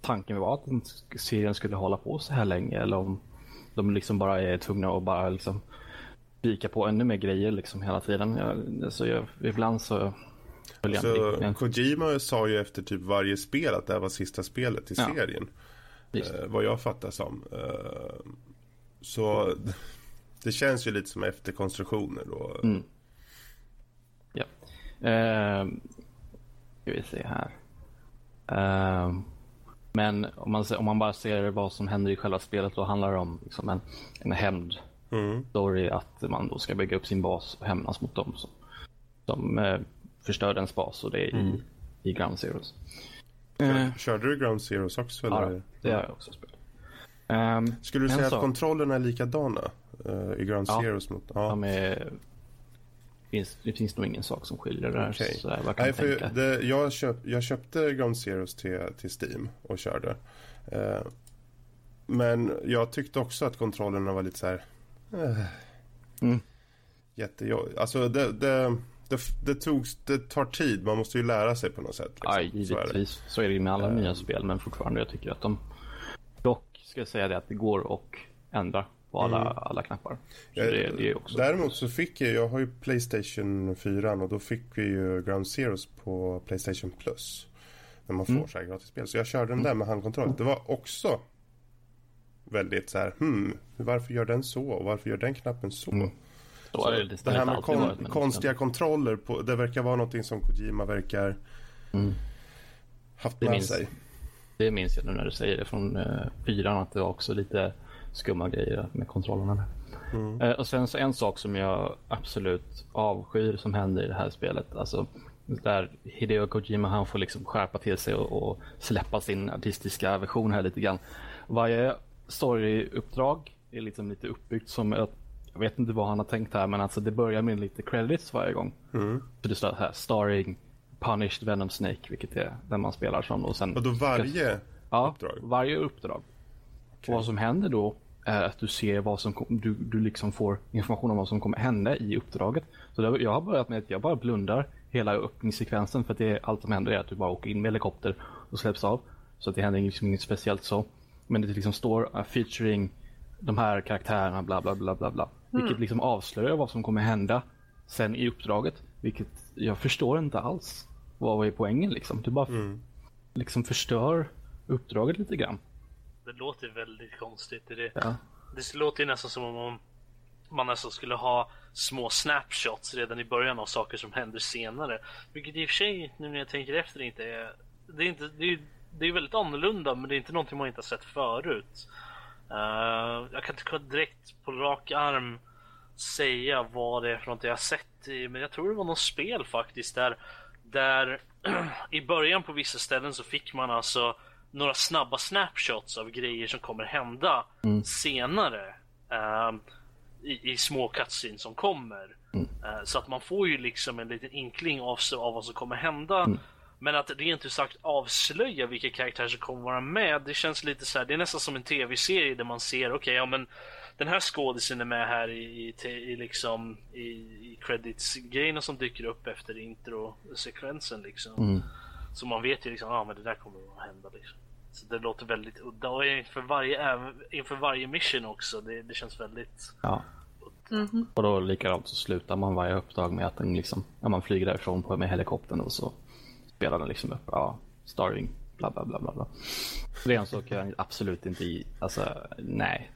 tanken var att serien skulle hålla på så här länge eller om de liksom bara är tvungna att bara liksom vika på ännu mer grejer liksom hela tiden. Jag, alltså jag, ibland så så Kojima sa ju efter typ varje spel att det här var sista spelet i ja. serien. Eh, vad jag fattar som. Eh, så det känns ju lite som efterkonstruktioner då. Mm. Ja. Eh, ska vi se här. Eh, men om man, om man bara ser vad som händer i själva spelet då handlar det om liksom en, en hämnd. Mm. Story att man då ska bygga upp sin bas och hämnas mot dem som, som eh, förstör ens bas och det är mm. i, i Ground Zeroes. Uh, Körde du Ground Zeroes också? Eller? Ja, det har jag också spelat. Um, Skulle du säga så, att kontrollerna är likadana uh, i Ground ja, Zeroes? Mot, ja, de är, finns, det finns nog ingen sak som skiljer där. Okay. Så där Nej, för det, jag, köp, jag köpte Ground Zeroes till, till Steam och körde. Uh, men jag tyckte också att kontrollerna var lite så här... Mm. Jättejobbigt. Alltså det, det, det, det, togs, det tar tid. Man måste ju lära sig på något sätt. Liksom. Ja, givetvis. Så är, så är det ju med alla uh, nya spel. Men fortfarande, jag tycker att de... Dock ska jag säga det att det går att ändra på alla, mm. alla knappar. Så det, det är också Däremot så fick jag, jag har ju Playstation 4 och då fick vi ju Ground Zeroes på Playstation Plus. När man får mm. så här gratis spel. Så jag körde den där med handkontroll. Det var också väldigt så här, hmm, varför gör den så och varför gör den knappen så? Mm. Så det, det, här med kon varit, konstiga kontroller, på, det verkar vara någonting som Kojima verkar mm. haft med minns, sig. Det minns jag nu när du säger det från uh, fyran, att det var också lite skumma grejer med kontrollerna. Mm. Uh, och sen så en sak som jag absolut avskyr som händer i det här spelet, alltså där Hideo Kojima han får liksom skärpa till sig och, och släppa sin artistiska version här lite grann. Varje storyuppdrag är liksom lite uppbyggt som ett jag vet inte vad han har tänkt här men alltså det börjar med lite credits varje gång. Mm. Så det står här starring Punished Venom Snake vilket är den man spelar som. Och, sen, och då varje ja, uppdrag? varje uppdrag. Okay. vad som händer då är att du ser vad som du, du liksom får information om vad som kommer hända i uppdraget. Så det, jag har börjat med att jag bara blundar hela öppningssekvensen för att det, allt som händer är att du bara åker in med helikopter och släpps av. Så att det händer liksom inget speciellt så. Men det liksom står uh, featuring de här karaktärerna bla bla bla bla bla. Mm. Vilket liksom avslöjar vad som kommer hända sen i uppdraget. Vilket jag förstår inte alls. Vad är poängen liksom? Du bara mm. liksom förstör uppdraget lite grann. Det låter väldigt konstigt. Det, ja. det låter nästan som om man nästan skulle ha små snapshots redan i början av saker som händer senare. Vilket i och för sig, nu när jag tänker efter, inte är... Det är, inte, det är, det är väldigt annorlunda, men det är inte någonting man inte har sett förut. Uh, jag kan inte direkt på rak arm säga vad det är för något jag har sett i, men jag tror det var något spel faktiskt där, där i början på vissa ställen så fick man alltså några snabba snapshots av grejer som kommer hända mm. senare uh, i, i, små cutscenes som kommer. Mm. Uh, så att man får ju liksom en liten inkling av, av vad som kommer hända. Mm. Men att rent ut sagt avslöja vilka karaktärer som kommer vara med, det känns lite så här, det är nästan som en tv-serie där man ser, okej, okay, ja men den här skådisen är med här i, i, i liksom i, i credits-grejerna som dyker upp efter intro-sekvensen liksom. Mm. Så man vet ju liksom, ja men det där kommer att hända liksom. Så det låter väldigt udda och inför varje, inför varje mission också, det, det känns väldigt Ja. Mm -hmm. Och då likadant så slutar man varje uppdrag med att den liksom, ja, man flyger därifrån på med helikoptern och så spelar den liksom upp, ja, starring, bla bla bla bla. bla. Det är en sak jag absolut inte i, alltså nej.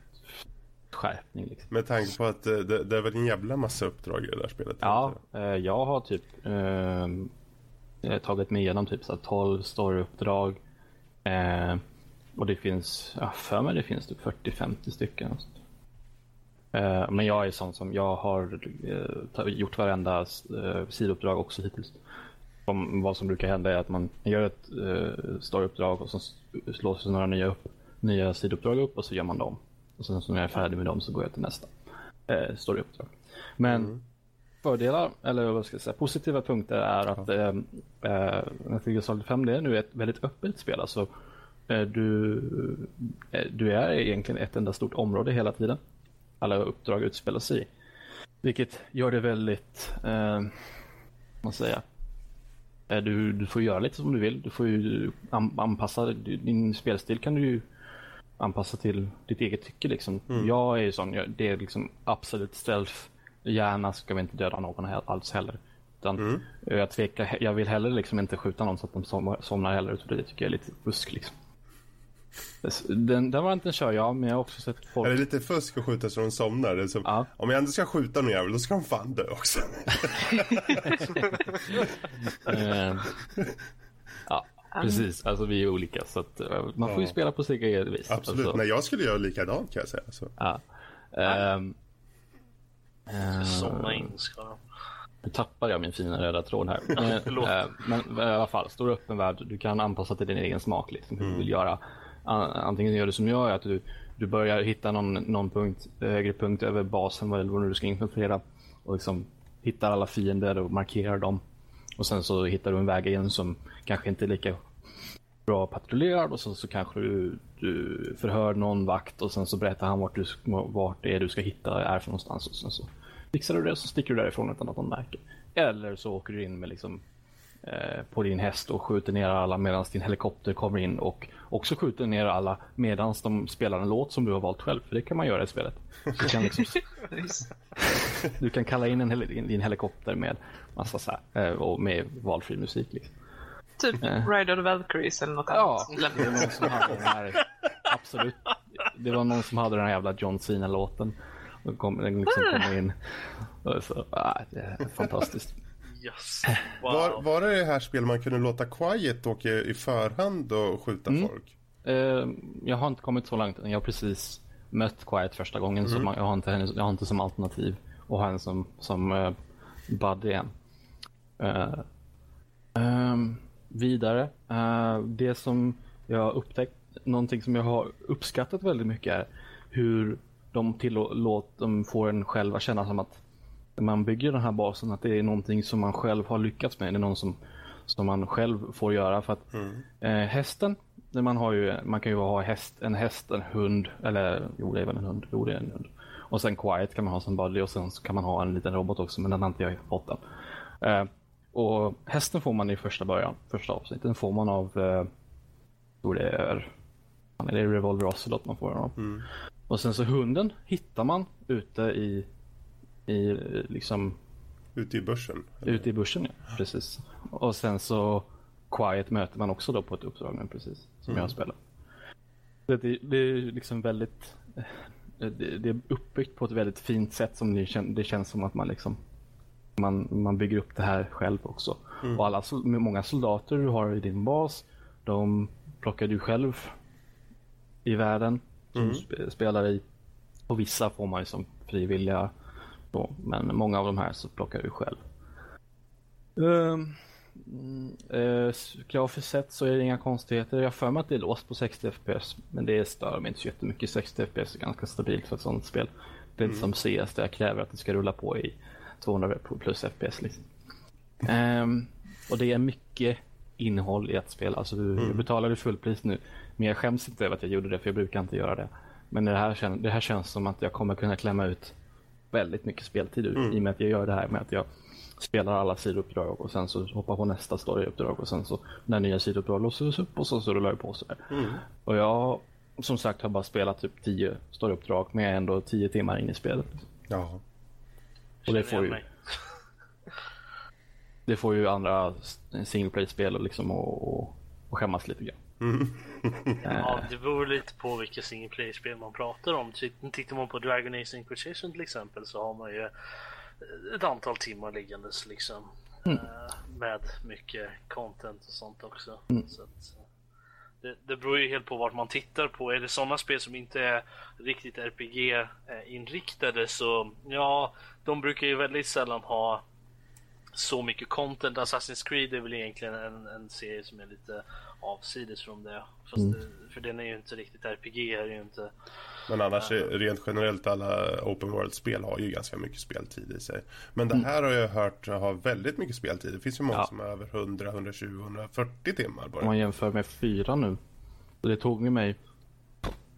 Skärpning liksom. Med tanke på att det, det är väl en jävla massa uppdrag i det där spelet? Ja, eh, jag har typ eh, tagit mig igenom typ så 12 storyuppdrag. Eh, och det finns, ja, för mig det finns typ 40-50 stycken. Eh, men jag är sån som, jag har eh, gjort varenda eh, sidouppdrag också hittills om vad som brukar hända är att man gör ett eh, storyuppdrag och så slås några nya, upp, nya sidouppdrag upp och så gör man dem. Och sen så när jag är färdig med dem så går jag till nästa eh, storyuppdrag. Men mm. fördelar, eller vad ska jag säga, positiva punkter är att eh, eh, Solid 5 det är nu ett väldigt öppet spel. Alltså, eh, du, eh, du är egentligen ett enda stort område hela tiden. Alla uppdrag utspelar sig i. Vilket gör det väldigt, eh, säger jag, Eh, du, du får göra lite som du vill. Du får ju anpassa din spelstil kan du ju anpassa till ditt eget tycke liksom. Mm. Jag är ju sån, jag, det är liksom absolut stealth. Gärna ska vi inte döda någon alls heller. Utan mm. jag tvekar, jag vill heller liksom inte skjuta någon så att de somnar heller. Det tycker jag är lite fusk liksom. Den, den varianten kör jag, men jag har också sett folk... Är det lite fusk att skjuta så de somnar? Det som, ja. Om jag ändå ska skjuta någon jävel, då ska de fan dö också. uh, ja, precis. Alltså vi är olika, så att, uh, man får ju spela på sitt eget vis. Absolut. Alltså. Nej, jag skulle göra likadant kan jag säga. Så. Ja. Um, somna in ska nu tappar jag min fina röda tråd här. Men, men i alla fall, stor öppen värld. Du kan anpassa till din egen smak liksom, hur mm. du vill göra antingen gör du som jag, att du, du börjar hitta någon, någon punkt, högre punkt över basen vad, det du ska infiltrera och liksom hittar alla fiender och markerar dem. Och sen så hittar du en väg in som kanske inte är lika bra patrullerad och så, så kanske du, du förhör någon vakt och sen så berättar han vart, du, vart det är du ska hitta är för någonstans och sen så Fixar du det och så sticker du därifrån utan att någon märker. Eller så åker du in med liksom eh, på din häst och skjuter ner alla medan din helikopter kommer in och också skjuter ner alla medan de spelar en låt som du har valt själv. För det kan man göra i spelet. Du kan, liksom, du kan kalla in en hel din helikopter med massa så här, eh, och med valfri musik. Liksom. Typ eh. Ride of the Valkyries eller något ja, annat. Ja, det var någon som hade den här, absolut. Det var någon som hade den här jävla John Cena-låten. Den kom, den liksom kom in. Så, ah, det är fantastiskt. Yes. Wow. Var, var det det här spelet man kunde låta Quiet åka i förhand och skjuta mm. folk? Uh, jag har inte kommit så långt. Jag har precis mött Quiet första gången mm. så man, jag, har inte henne, jag har inte som alternativ och har henne som, som uh, buddy än. Uh, um, vidare, det som jag har upptäckt, någonting som jag har uppskattat väldigt mycket är hur de tillåter, de får en själv att känna som att när man bygger den här basen att det är någonting som man själv har lyckats med. Det är någon som, som man själv får göra. För att mm. eh, hästen, man, har ju, man kan ju ha häst, en häst, en hund, eller jo det är väl en hund, jo det är en hund. Och sen Quiet kan man ha som buddy och sen kan man ha en liten robot också men den har inte jag fått än. Eh, och hästen får man i första början, första avsnittet. Den får man av, eh, tror det är, är det Revolver Ocelot man får den av. Mm. Och sen så hunden hittar man ute i i liksom... Ute i börsen? Ute i börsen, ja. Precis. Och sen så Quiet möter man också då på ett uppdrag nu precis. Som mm. jag har spelat. Det, det är liksom väldigt... Det, det, är uppbyggt på ett väldigt fint sätt som det, kän, det känns som att man liksom... Man, man bygger upp det här själv också. Mm. Och alla, många soldater du har i din bas, de plockar du själv i världen som mm. spelar i. Och vissa får man ju som frivilliga då, men många av de här så plockar du själv. Uh, uh, grafiskt sett så är det inga konstigheter. Jag har för mig att det är låst på 60 FPS. Men det stör mig inte så jättemycket. 60 FPS är ganska stabilt för ett sånt spel. Det är inte mm. som CS där jag kräver att det ska rulla på i 200 plus FPS. Liksom. Um, och det är mycket innehåll i ett spel. Alltså du, mm. Jag betalade fullpris nu. Men jag skäms inte över att jag gjorde det för jag brukar inte göra det. Men det här, det här känns som att jag kommer kunna klämma ut väldigt mycket speltid ur mm. i och med att jag gör det här med att jag spelar alla sidouppdrag och sen så hoppar på nästa storyuppdrag och sen så när nya sidouppdrag låses upp och så, så rullar det på sådär. Mm. Och jag som sagt har bara spelat typ 10 storyuppdrag men jag är ändå 10 timmar in i spelet. Ja. Och det får ju det får ju andra single play-spel liksom och, och, och skämmas lite grann. Mm. ja, det beror lite på vilka single play-spel man pratar om. Tittar man på Dragon Age Inquisition till exempel så har man ju ett antal timmar liggandes liksom. Mm. Eh, med mycket content och sånt också. Mm. Så att, det, det beror ju helt på vart man tittar på. Är det sådana spel som inte är riktigt RPG-inriktade så ja, de brukar ju väldigt sällan ha så mycket content. Assassin's Creed är väl egentligen en, en serie som är lite avsides från det. Fast mm. det, för den är ju inte riktigt RPG är ju inte. Men annars äh, rent generellt alla open world-spel har ju ganska mycket speltid i sig. Men det mm. här har jag hört har väldigt mycket speltid. Det finns ju många ja. som har över 100, 120, 140 timmar bara. Om man jämför med fyra nu. Det tog mig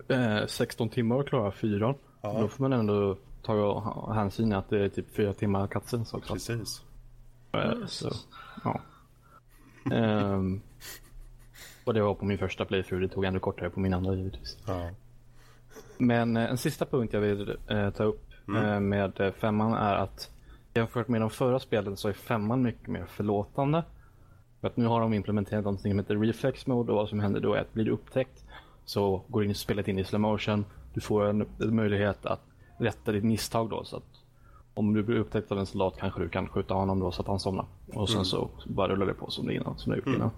eh, 16 timmar att klara fyran. Ja. Då får man ändå ta hänsyn att det är typ fyra timmar cutscenes också. Precis. Eh, så, ja. um, och det var på min första playthrough, det tog ändå kortare på min andra givetvis. Ja. Men eh, en sista punkt jag vill eh, ta upp mm. eh, med eh, femman är att jämfört med de förra spelen så är femman mycket mer förlåtande. För att nu har de implementerat något som heter reflex mode och vad som händer då är att blir du upptäckt så går in spelet in i slow motion. Du får en, en möjlighet att rätta ditt misstag då så att om du blir upptäckt av en soldat kanske du kan skjuta honom då så att han somnar. Och sen mm. så bara rullar det på som det innan, som det gjort mm.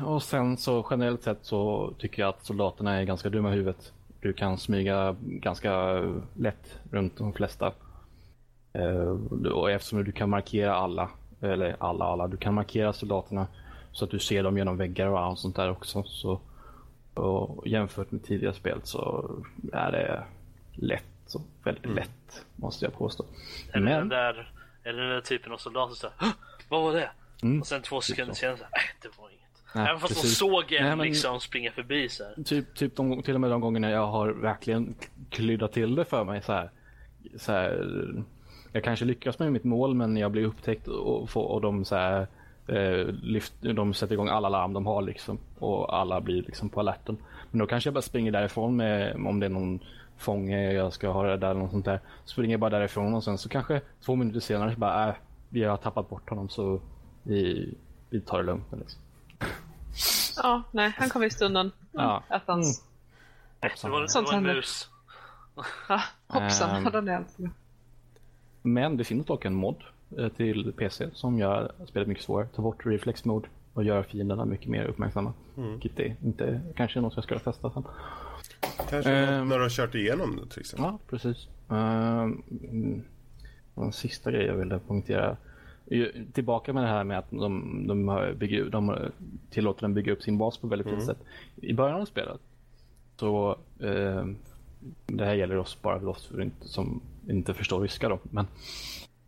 Och sen så generellt sett så tycker jag att soldaterna är ganska dumma i huvudet. Du kan smyga ganska lätt runt de flesta. Uh, och eftersom du kan markera alla, eller alla, alla, du kan markera soldaterna så att du ser dem genom väggar och allt sånt där också. Så, och jämfört med tidigare spel så är det lätt, så väldigt mm. lätt måste jag påstå. Eller Men... den där, eller den där typen av soldater så vad var det? Mm. Och sen två sekunder senare så, äh, det var. Nej, Även fast precis. de såg en Nej, men, liksom springa förbi så här. Typ, typ de, till och med de gångerna jag har verkligen klyddat till det för mig så här. så här, jag kanske lyckas med mitt mål men jag blir upptäckt och, får, och de så här, eh, lyft, de sätter igång alla larm de har liksom och alla blir liksom på alerten. Men då kanske jag bara springer därifrån med om det är någon fånge jag ska ha det där eller något sånt där. Springer jag bara därifrån och sen så kanske två minuter senare så bara äh, vi har tappat bort honom så vi, vi tar det lugnt liksom. Ja, nej, han kom visst undan. Mm, Ja. Attans. Det var, det Sånt var en mus. Ja, hoppsan, Ehm. hade han. Men det finns dock en mod eh, till PC som gör spelet mycket svårare. Ta bort reflex mode och gör fienderna mycket mer uppmärksamma. Vilket är inte kanske något jag ska testa sen. Kanske Ehm. något när du har kört igenom det till exempel. Ja, precis. Ehm, mm, en sista grej jag ville poängtera. Tillbaka med det här med att de, de, bygger, de tillåter den bygga upp sin bas på väldigt fint sätt. I början av spelet så ehm, det här gäller oss bara för oss som inte förstår ryska då. Men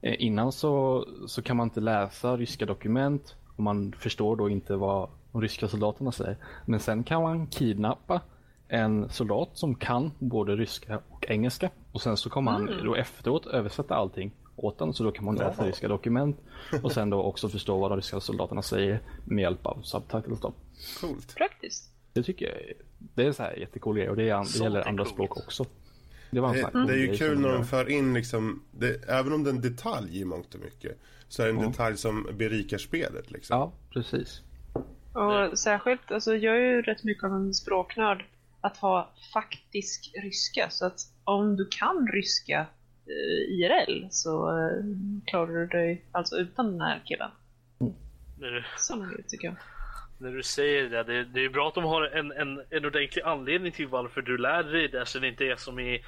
eh, innan så, så kan man inte läsa ryska dokument och man förstår då inte vad de ryska soldaterna säger. Men sen kan man kidnappa en soldat som kan både ryska och engelska och sen så kommer han då efteråt översätta allting åt den så då kan man läsa ryska dokument och sen då också förstå vad de ryska soldaterna säger med hjälp av subtitles då. Coolt. Praktiskt. Det tycker jag är, det är så här jättecool grej och det, är, det gäller andra coolt. språk också. Det var en Det, cool det är ju kul när de för in liksom, det, även om det är en detalj i mångt och mycket, så är det en detalj som berikar spelet liksom. Ja, precis. Och särskilt, alltså jag är ju rätt mycket av en språknörd. Att ha faktisk ryska. Så att om du kan ryska IRL så eh, klarar du dig alltså utan den här killen. När du, grej tycker jag. när du säger det, det, det är bra att de har en, en, en ordentlig anledning till varför du lär dig det. Så det inte är som i,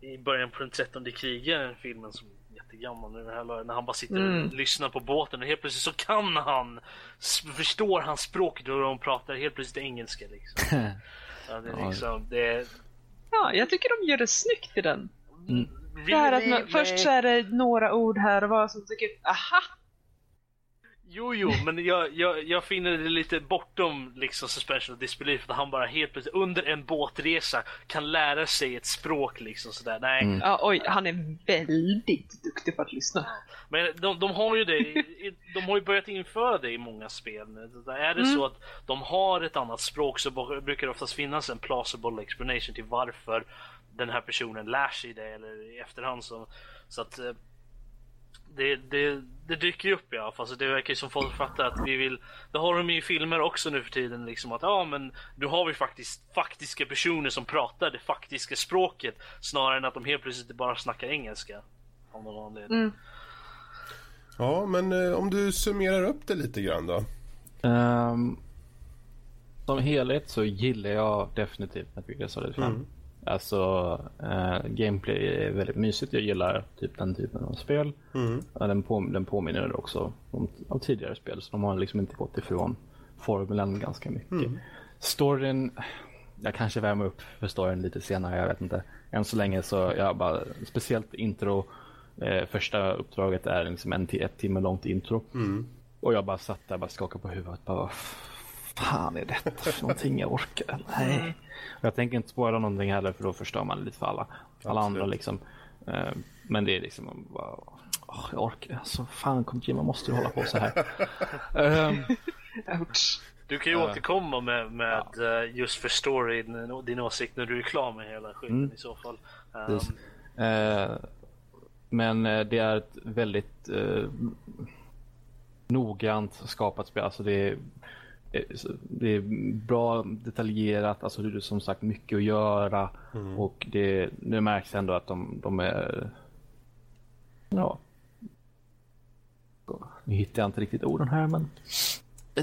i början på den trettonde krigaren, filmen som är jättegammal nu, här, när han bara sitter Mm. och lyssnar på båten och helt plötsligt så kan han, förstår han språket och de pratar helt plötsligt engelska liksom. Ja, det är liksom, det är... Ja, jag tycker de gör det snyggt i den. Mm. Det här att man, Really? först så är det några ord här och vad som tycker aha! Jo, jo, men jag, jag, jag finner det lite bortom liksom suspension of disbelief att han bara helt plötsligt under en båtresa kan lära sig ett språk liksom sådär. Nej, Mm. Ja, oj, han är väldigt duktig på att lyssna. men de, de har ju det, de har ju börjat införa det i många spel nu. Är det Mm. så att de har ett annat språk så brukar det oftast finnas en plausible explanation till varför den här personen lär sig det eller i efterhand så, så att eh, det, det, det dyker ju upp i alla fall. Så det verkar ju som folk fattar att vi vill. Det har de ju i filmer också nu för tiden. Liksom att ja, men nu har vi faktiskt faktiska personer som pratar det faktiska språket snarare än att de helt plötsligt bara snackar engelska. Av någon anledning. Mm. Ja, men eh, om du summerar upp det lite grann då. Um, som helhet så gillar jag definitivt Metal Gear Solid 5. Mm. Alltså eh, gameplay är väldigt mysigt. Jag gillar typ den typen av spel. Mm. Ja, den, på, den påminner också om, om tidigare spel så de har liksom inte gått ifrån formulan ganska mycket. Mm. Storyn, jag kanske värmer upp för storyn lite senare, jag vet inte. Än så länge så jag bara, speciellt intro, eh, första uppdraget är liksom en till ett timme långt intro. Mm. Och jag bara satt där och bara skakade på huvudet. Bara, vad fan är detta för någonting jag orkar? Nej. Jag tänker inte spoila någonting heller för då förstör man lite för alla, alla Absolut. andra liksom. Eh, Men det är liksom bara, åh, jag orkar. Alltså fan Kojima måste ju hålla på så här. Ouch. Du kan ju Ja. återkomma med, med eh, just för story, din, åsikt när du är klar med hela skiten Mm. i så fall. Um. Eh, Men det är ett väldigt eh, noggrant skapat spel. Alltså det är, det är bra detaljerat, alltså det är som sagt mycket att göra och det, det märks ändå att de, de är ja nu hittar jag inte riktigt orden här men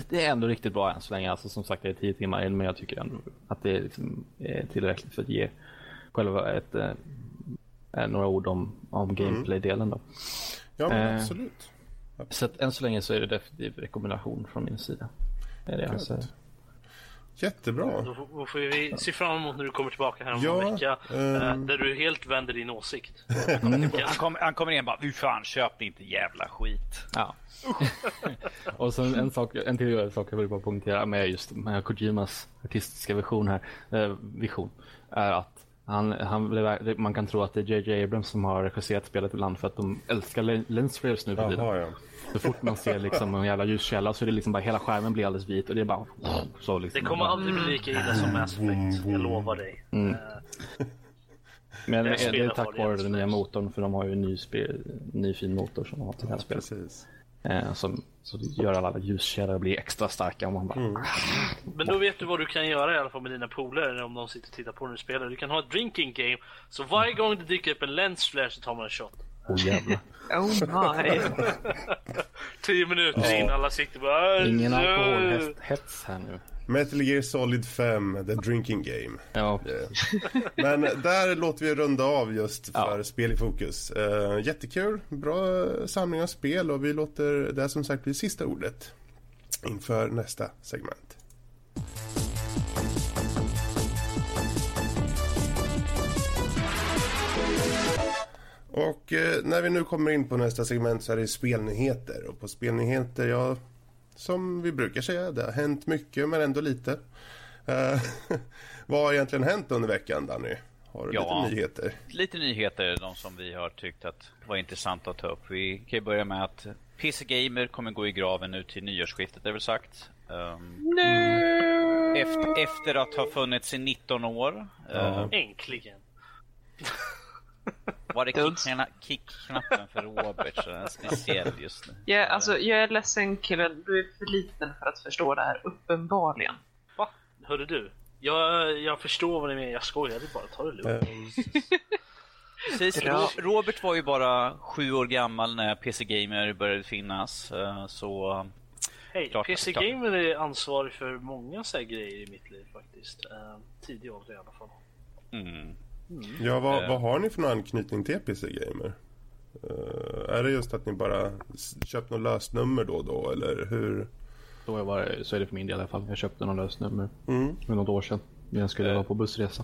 det- är ändå riktigt bra än så länge. Alltså som sagt det är tio timmar in men jag tycker ändå att det är, liksom, är tillräckligt för att ge själva ett, eh, eh, några ord om, om gameplay-delen då. Ja, men Eh. absolut. Så att än så länge så är det definitivt rekommendation från min sida. Det är det jag säger. Jättebra. Då, får- då får vi se fram emot när du kommer tillbaka här om Ja, en vecka. ehm. där du helt vänder din åsikt. Han, kom, han kommer in och bara, fy fan köp inte jävla skit. Ja. och sen en, sak, en till sak jag vill bara poängtera med just med Kojimas artistiska vision här, eh, vision, är att Han, han, blev- man kan tro att det är JJ Abrams som har regisserat spelet ibland för att de älskar len- lens flares nu för tiden. Jaha, ja. Så fort man ser liksom en jävla ljuskälla så är det liksom bara hela skärmen blir alldeles vit och det är bara så liksom. Det kommer aldrig bli lika illa som Mass Effect, jag lovar dig. Mm. Eh, Men det det, det är tack vare den nya motorn för de har ju en ny, spel, ny fin motor som de har till det här spelet. Precis. Eh, som, så det gör alla ljuskällor bli extra starka och man bara Mm. Men då vet du vad du kan göra i alla fall med dina polare om de sitter och tittar på när du spelar. Du kan ha ett drinking game, så varje gång det dyker upp en lens flare så tar man en shot. Oh jävlar. Oh my. Tio minuter in, alla sitter bara... Ingen alkoholhets här nu. Metal Gear Solid 5, The Drinking Game. Ja, Men där låter vi runda av just för Ja. spel i fokus. Uh, jättekul, bra samling av spel och vi låter det som sagt bli sista ordet inför nästa segment. Och eh, när vi nu kommer in på nästa segment så är det spelnyheter. Och på spelnyheter, ja, som vi brukar säga, det har hänt mycket men ändå lite. Eh, vad har egentligen hänt under veckan, Danny? Har du Ja. lite nyheter? Lite nyheter, de som vi har tyckt att var intressant att ta upp. Vi kan ju börja med att PC Gamer kommer gå i graven nu till nyårsskiftet, är väl sagt. Um, No! efter, efter att ha funnits i 19 år. Ja. Uh, Äntligen. Var det kickknappen för Robert så den är speciell just nu? Ja, alltså, jag är ledsen killen, du är för liten för att förstå det här, uppenbarligen. Va? Hörde du? Jag, jag förstår vad ni menar, jag skojade bara. Ta det lugnt. Eh, Precis, Robert var ju bara sju år gammal när PC Gamer började finnas. eh, Så Hej, klart, PC klart. Gamer är ansvarig för många så här grejer i mitt liv faktiskt. Uh, tidig ålder i alla fall. mm, ja, vad, vad har ni för någon anknytning till PC Gamer? Eh, är det just att ni bara köpt något lösnummer då och då, eller hur? så är, bara, så är det för min del i alla fall. Jag köpte någon lösnummer Mm. för något år sedan. När jag skulle Eh. vara på bussresa.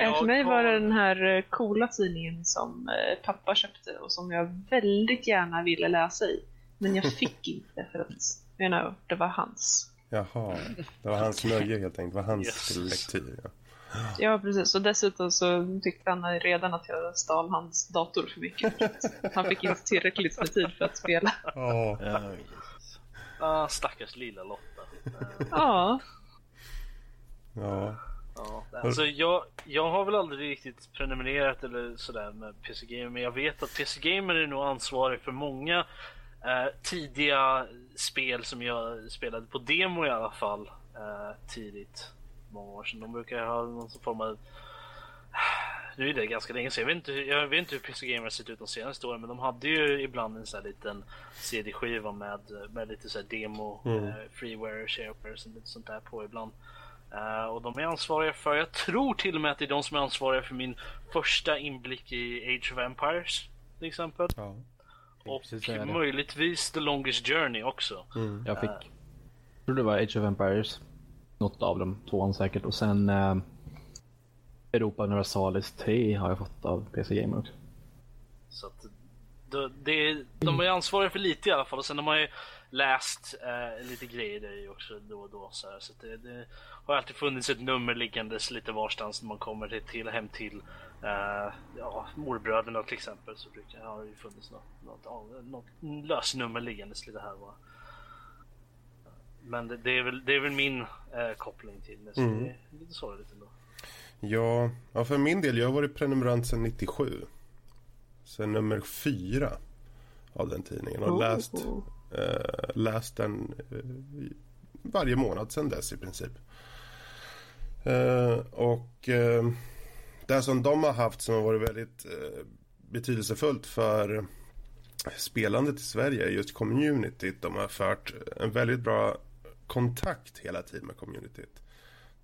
Eh, för mig var det den här coola tidningen som pappa köpte och som jag väldigt gärna ville läsa i. Men jag fick inte för att, you know, det var hans. Jaha, det var hans nöje helt enkelt. Det var hans Yes. lektyr. Ja. Ja, precis. Och dessutom så tyckte han redan att jag stal hans dator för mycket. Han fick inte tillräckligt med tid för att spela. Ja. Ah, stackars lilla Lotta. Ja, ja. Ja, alltså jag, jag har väl aldrig riktigt prenumererat eller sådär med PC Gamer men jag vet att PC Gamer är nog ansvarig för många eh, tidiga spel som jag spelade på demo i alla fall eh, tidigt. Många år sedan. De brukar ha någon form av nu är det ganska länge sedan. Jag vet inte, hur- jag vet inte hur PC Gamer har sett ut de senaste åren men de hade ju ibland en sån här liten CD-skiva med, med lite så här demo, Mm. eh, freeware, shareware och lite sånt där på ibland. Eh, och de är ansvariga för, jag tror till och med att det är de som är ansvariga för min första inblick i Age of Empires till exempel. ja. Och möjligtvis The Longest Journey också. Mm. Jag fick, jag tror det var Age of Empires. Något av dem, tvåan säkert. Och sen eh, Europa Universalis 3 har jag fått av PC Gamer också. Så att det, det, de är ansvariga för lite i alla fall och sen de har ju läst eh, lite grejer där i också då och då. Så, här. så att det, det har alltid funnits ett nummer liggandes lite varstans när man kommer till, till hem till eh, ja, morbröderna till exempel så brukar, har det ju funnits något, något, något lösnummer liggandes lite här va. Men det, det, är väl, det är väl min eh, koppling till det, så Mm. det är lite sorgligt ändå. Ja, ja, för min del, jag har varit prenumerant sedan 97. Sen nummer fyra av den tidningen och läst, eh, läst den eh, varje månad sedan dess i princip. Eh, och eh, det som de har haft som har varit väldigt eh, betydelsefullt för spelandet i Sverige är just communityt. De har fört en väldigt bra kontakt hela tiden med communityt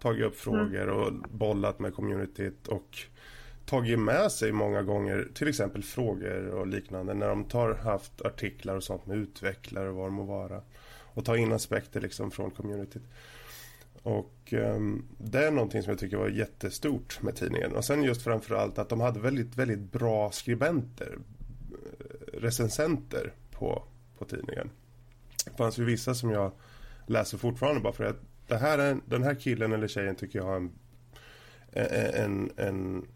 tagit upp frågor och bollat med communityt och tagit med sig många gånger till exempel frågor och liknande när de tar haft artiklar och sånt med utvecklare och vad det må vara och ta in aspekter liksom från communityt. Och ehm, det är någonting som jag tycker var jättestort med tidningen och sen just framförallt att de hade väldigt, väldigt bra skribenter eh, recensenter på, på tidningen. Det fanns ju vissa som jag läser fortfarande bara för att det här är, den här killen eller tjejen tycker jag har en, en, en,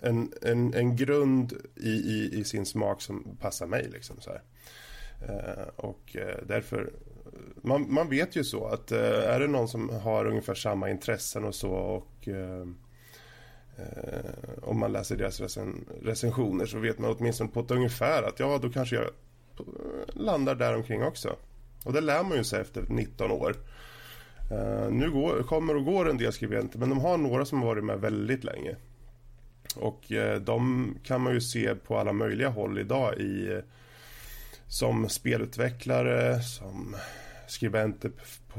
en, en, en grund i, i, i, sin smak som passar mig. Liksom, så eh, och eh, därför, man, man vet ju så att eh, är det någon som har ungefär samma intressen och så och eh, eh, om man läser deras recen, recensioner så vet man åtminstone på ett ungefär att ja, då kanske jag landar där omkring också. Och det lär man ju sig efter 19 år. Uh, nu går, kommer och går en del skribenter men de har några som har varit med väldigt länge. Och uh, de kan man ju se på alla möjliga håll idag i uh, som spelutvecklare, som skribenter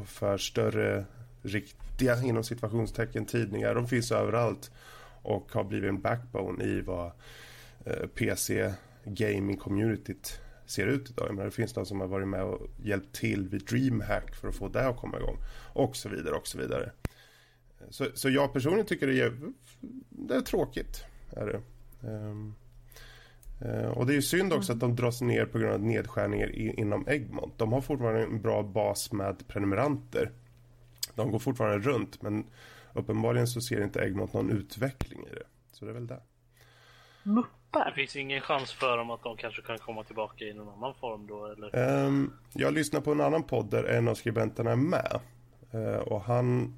för större riktiga inom situationstecken tidningar. De finns överallt och har blivit en backbone i vad eh, PC gaming communityt ser ut idag. Men det finns de som har varit med och hjälpt till vid DreamHack för att få det att komma igång. Och så vidare och så vidare. Så, så jag personligen tycker det är, det är tråkigt. Är det. Um, uh, och det är ju synd också att de dras ner på grund av nedskärningar i, inom Egmont. De har fortfarande en bra bas med prenumeranter. De går fortfarande runt men uppenbarligen så ser inte Egmont någon utveckling i det. Så det är väl det. Mm. Det finns ingen chans för dem att de kanske kan komma tillbaka i någon annan form då eller? Um, jag lyssnar på en annan podd där en av skribenterna är med. Uh, och han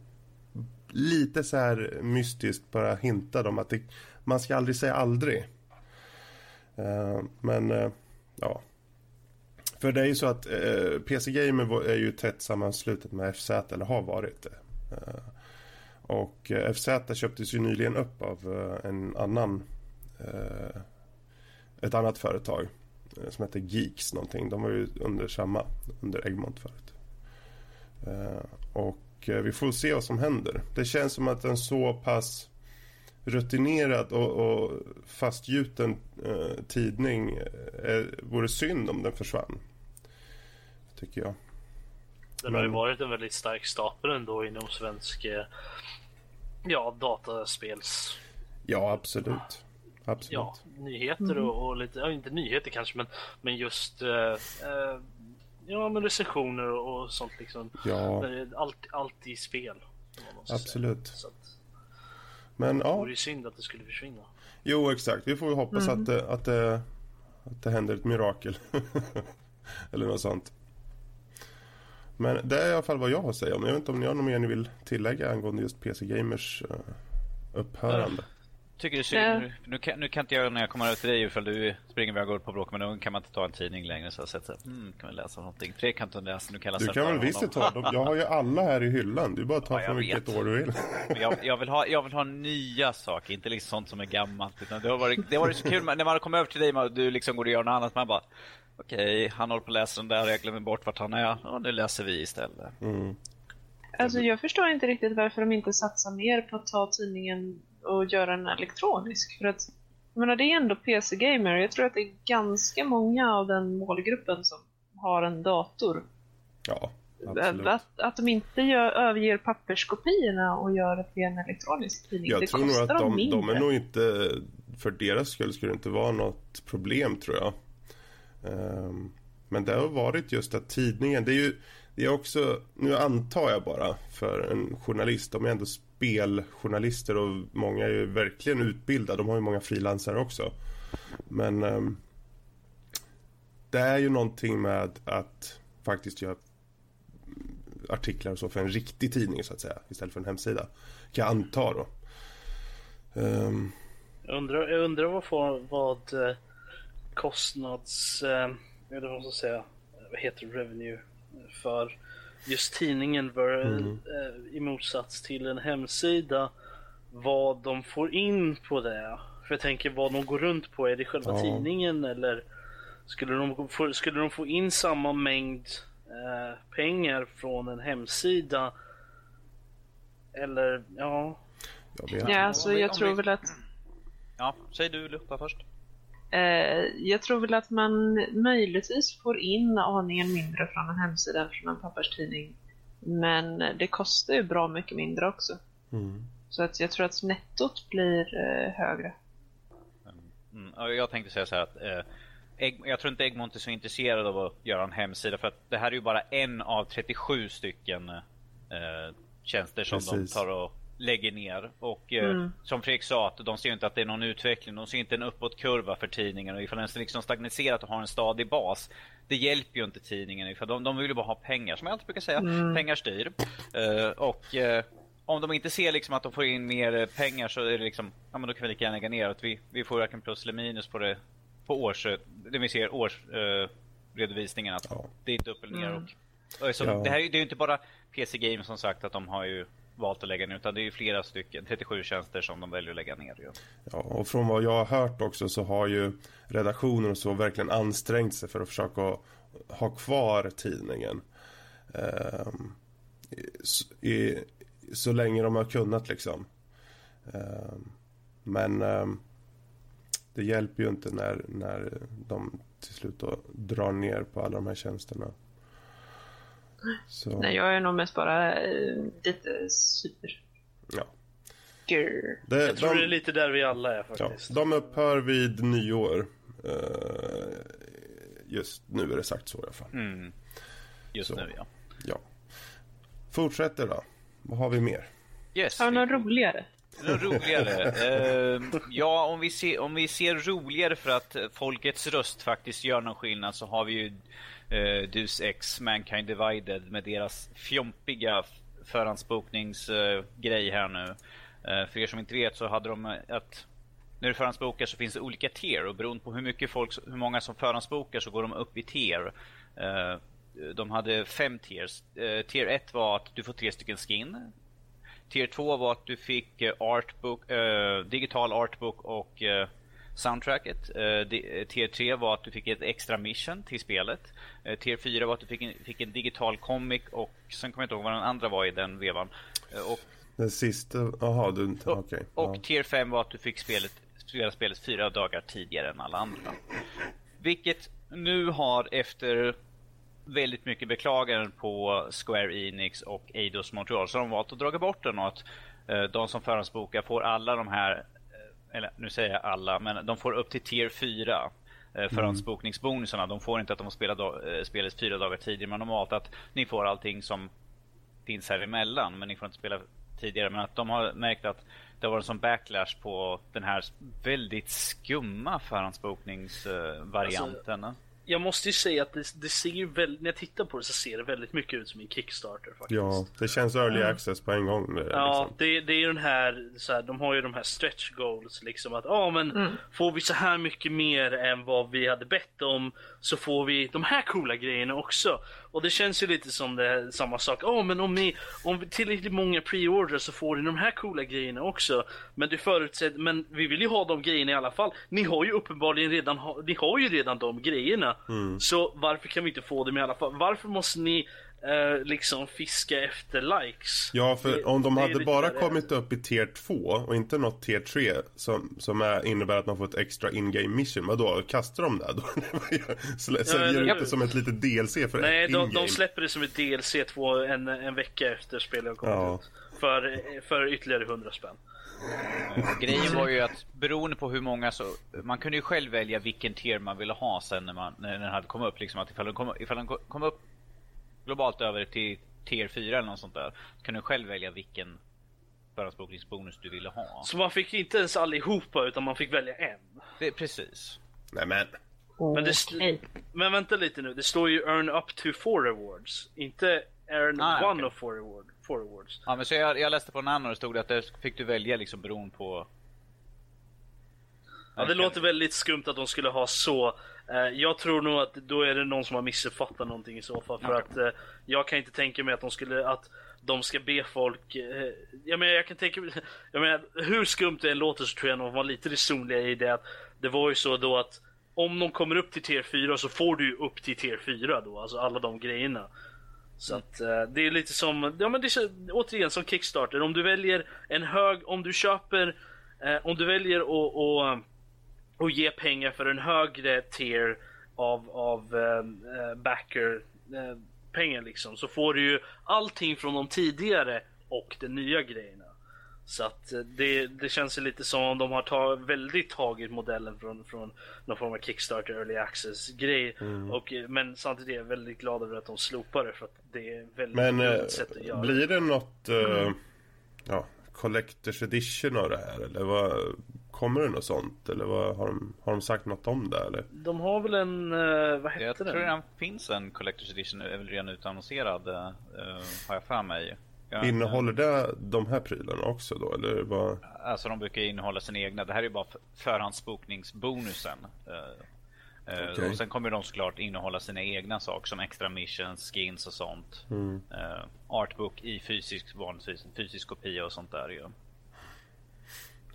lite så här mystiskt bara hintade om att det, man ska aldrig säga aldrig. Uh, men uh, ja. För det är ju så att PC Gamer är ju tätt sammanslutet med FZ eller har varit det. och FZ köptes ju nyligen upp av en annan eh, ett annat företag eh, som heter Geeks någonting. De var ju under samma, under Egmont förut. Eh, och eh, vi får se vad som händer. Det känns som att en så pass rutinerad och, och fastgjuten eh, tidning eh, vore synd om den försvann. Tycker jag. Den har ju varit en väldigt stark stapel ändå inom svensk eh, ja, dataspels... Ja, absolut. Absolut. Ja, nyheter och, mm. och, lite, ja, inte nyheter kanske men, men just uh, uh, ja men recensioner och, och sånt liksom. Ja. Allt, allt i spel. Absolut. Att, men ja. Det vore ju synd att det skulle försvinna. Jo exakt, vi får hoppas mm. att, det, att, det, att det händer ett mirakel. Eller något sånt. Men det är i alla fall vad jag har att säga om. Jag vet inte om ni har något mer ni vill tillägga angående just PC Gamers uh, upphörande. Tycker det är synd. Nu, nu, kan, nu kan inte jag när jag kommer över till dig ifall du springer iväg och går på bråk. Men nu kan man inte ta en tidning längre. Så jag sätter hmm, kan vi läsa någonting? Fredrik kan inte läsa. Nu kan jag läsa Du kan väl visst ta dem. Jag har ju alla här i hyllan. Du bara tar ja, från vilket år du vill. Jag, jag, vill ha, jag vill ha nya saker. Inte liksom sånt som är gammalt. Utan det har varit, det har varit så kul när man kommer över till dig och du liksom går och gör något annat. Man bara Okej, okay, han håller på att läsa den där. Jag glömmer bort vart han är. Och nu läser vi istället. Mm. Alltså jag förstår inte riktigt varför de inte satsar mer på att ta tidningen och göra den elektronisk. För att, jag menar, det är ändå PC-gamer. Jag tror att det är ganska många av den målgruppen som har en dator. Ja, absolut. Att, att de inte gör, överger papperskopiorna och gör det till en elektronisk tidning. Jag det tror nog att de, de, är nog inte, för deras skull skulle det inte vara något problem tror jag. Um, men det har varit just att tidningen, det är ju det är också, nu antar jag bara för en journalist, de är ändå speljournalister och många är ju verkligen utbildade. De har ju många frilansare också. Men um, det är ju någonting med att faktiskt göra artiklar och så för en riktig tidning så att säga istället för en hemsida. Kan jag anta då. Um, jag, undrar, jag undrar vad, får, vad eh, kostnads... Eh, eller vad ska säga? Vad heter det? Revenue för just tidningen var, mm. eh, i motsats till en hemsida vad de får in på det. För jag tänker vad de går runt på, är det själva ja. tidningen eller skulle de, få, skulle de få in samma mängd eh, pengar från en hemsida? Eller ja. Ja, alltså jag tror väl att... Ja, säg du Luppa först. Eh, jag tror väl att man möjligtvis får in aningen mindre från en hemsida än från en papperstidning. Men det kostar ju bra mycket mindre också. Mm. Så att jag tror att nettot blir eh, högre. Mm, jag tänkte säga så här att eh, jag tror inte Egmont är så intresserad av att göra en hemsida för att det här är ju bara en av 37 stycken eh, tjänster som Precis. de tar och lägger ner. Och eh, Mm. som Fredrik sa, att de ser inte att det är någon utveckling. De ser inte en uppåtkurva för tidningen. Och ifall den liksom stagniserat och har en stadig bas, det hjälper ju inte tidningen. Ifall de, de vill ju bara ha pengar, som jag alltid brukar säga. Pengar styr. Eh, och eh, om de inte ser liksom att de får in mer eh, pengar så är det liksom, ja men då kan vi lika gärna lägga ner. Att vi, vi får varken plus eller minus på det på års, eh, det vi ser års eh, att Ja. det är inte upp eller ner. Mm. Och, och så, Ja. Det här är det är ju inte bara PC Games som sagt att de har ju valt att lägga ner utan det är ju flera stycken, 37 tjänster som de väljer att lägga ner. Ju. Ja, och från vad jag har hört också så har ju redaktioner och så verkligen ansträngt sig för att försöka ha kvar tidningen. Ehm, i, i, så länge de har kunnat liksom. Ehm, men ehm, det hjälper ju inte när, när de till slut då drar ner på alla de här tjänsterna. Så, Nej, jag är nog mest bara eh, lite sur. ja. Grr. Det, Jag tror de- det är lite där vi alla är Ja, faktiskt. de upphör vid nyår. Eh, just nu är det sagt så i alla fall. Mm. Just Så. nu ja. Ja. Fortsätter då. Vad har vi mer? Yes, Har du vi- något roligare? Något roligare? Eh, ja, om vi, ser, om vi ser roligare för att folkets röst faktiskt gör någon skillnad så har vi ju uh, Deus Ex Mankind Divided med deras fjompiga förhandsbokningsgrej här nu. Eh, för er som inte vet så hade de eh, att när du förhandsbokar så finns det olika tier och beroende på hur, mycket folk, hur många som förhandsbokar så går de upp i tier. De hade fem tiers. Tier 1 var att du får tre stycken skin. Tier 2 var att du fick artbook, digital artbook och soundtracket. Eh, eh, tier 3 var att du fick ett extra mission till spelet. Eh, tier 4 var att du fick en, fick en digital comic och sen kommer jag inte ihåg vad den andra var i den vevan. Eh, och Den sista, jaha du, okej. och ja. tier 5 var att du fick spelet, spela spelet fyra dagar tidigare än alla andra. Vilket nu har efter väldigt mycket beklaganden på Square Enix och Eidos Montreal så har de valt att dra bort den och att de som förhandsbokar får alla de här, eller nu säger jag alla, men de får upp till tier 4 eh, förhandsbokningsbonusarna. De får inte att de får spela da- eh, spelet fyra dagar tidigare men de har valt att ni får allting som finns här emellan men ni får inte spela tidigare. Men att de har märkt att det har varit en sån backlash på den här väldigt skumma förhandsbokningsvarianten. Jag måste ju säga att det, det ser ju väldigt, när jag tittar på det så ser det väldigt mycket ut som en Kickstarter faktiskt. ja, det känns early access på en gång. eh, Ja, Liksom. det, det är ju den här, så här, de har ju de här stretch goals liksom att ja men får vi så här mycket mer än vad vi hade bett om så får vi de här coola grejerna också. Och det känns ju lite som det är samma sak. Ja men om ni, om tillräckligt många preordrar så får ni de här coola grejerna också. Men det förutsätter, men vi vill ju ha de grejerna i alla fall. Ni har ju uppenbarligen redan, ni har ju redan de grejerna. Så varför kan vi inte få dem i alla fall? Varför måste ni eh, liksom fiska efter likes? Ja, för Det- om de hade bara kommit upp i tier 2 och inte något tier 3 som, som är, innebär att man får ett extra in-game mission, vadå? Kastar de det då? Säljer ja, ut det som ett litet DLC för Nej, ett de, in-game? de släpper det som ett DLC två, en, en vecka efter spelet har kommit Ja. ut. För, för ytterligare 100 spänn. Grejen var ju att beroende på hur många så, man kunde ju själv välja vilken tier man ville ha sen när, man, när den hade kommit upp. Liksom att ifall den kom, ifall den kom upp globalt över till tier 4 eller något sånt där, så kan du själv välja vilken förhandsbokningsbonus du ville ha. Så man fick inte ens allihopa utan man fick välja en. Det precis. Nej men. Men, det men vänta lite nu, det står ju earn up to 4 rewards. Inte earn Ah, one okej. of 4 reward, four rewards. Ja, men så jag, jag läste på en annan och det stod att det fick du välja liksom beroende på... Ja, det låter väldigt skumt att de skulle ha så. Eh, Jag tror nog att då är det någon som har missuppfattat någonting i så fall. För Okej. att eh, jag kan inte tänka mig att de skulle att de ska be folk. eh, Jag menar, jag kan tänka mig. Jag menar, hur skumt det än låter så tror jag de var lite resonliga i det att det var ju så då att om de kommer upp till tier 4 så får du ju upp till tier 4 då, alltså alla de grejerna. Så att det är lite som, ja men det är återigen som Kickstarter. Om du väljer en hög, om du köper, om du väljer att och, ge pengar för en högre tier av, av eh, backer eh, pengar liksom så får du ju allting från de tidigare och de nya grejerna. Så att det, det känns lite som om de har ta, väldigt tagit modellen från, från någon form av Kickstarter Early Access grej. Och, eh, men samtidigt är jag väldigt glad över att de slopar det för att det är väldigt Men eh, sätt att göra. blir det något eh, ja, Collectors Edition av det här? Eller vad, kommer det något sånt? Eller vad, har, de, har de sagt något om det? Eller? De har väl en, uh, vad hette Jag den? tror redan finns en Collector's Edition, är väl redan utannonserad, uh, har jag för mig. Jag, Innehåller det de här prylarna också då? Eller vad? Alltså de brukar innehålla sina egna. Det här är ju bara förhandsbokningsbonusen. Uh, Okay. Och sen kommer de såklart innehålla sina egna saker som extra missions, skins och sånt. Mm. Uh, artbook i fysisk, vanligtvis en fysisk kopia och sånt där ju.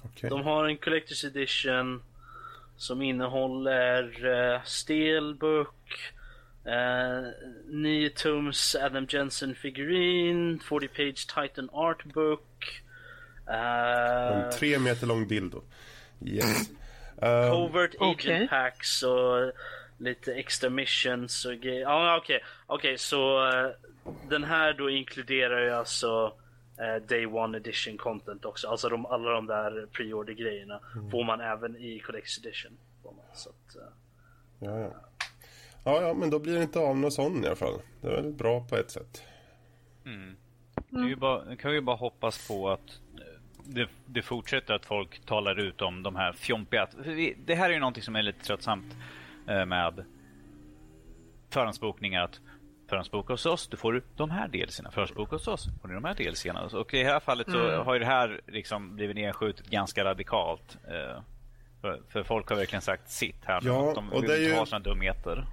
Okay. De har en Collector's Edition som innehåller uh, Steelbook, uh, 9 tums Adam Jensen figurin, 40 page Titan Artbook. Uh, en tre meter lång dildo. Yes. Um, Covert Agent okay. Packs och lite extra missions och grejer. Ja, okej. Okay. Okej, så uh, den här då inkluderar ju alltså uh, Day One Edition content också. Alltså de, alla de där pre-order grejerna Mm. får man även i Collector's Edition. Så att, uh, ja, ja. ja, ja, men då blir det inte av någon sån i alla fall. Det är väl bra på ett sätt. Mm. Mm. Nu bara, kan vi bara hoppas på att det, det, fortsätter att folk talar ut om de här fjompiga... Det här är ju någonting som är lite tröttsamt med förhandsbokningar. Att förhandsboka hos oss, då får du de här delserna. Förhandsboka hos oss, får du de här delserna. Och i det här fallet så mm. har ju det här liksom blivit nedskjutet ganska radikalt. För, för folk har verkligen sagt sitt här. Ja, de och vill det är inte ju... ha sådana dumheter.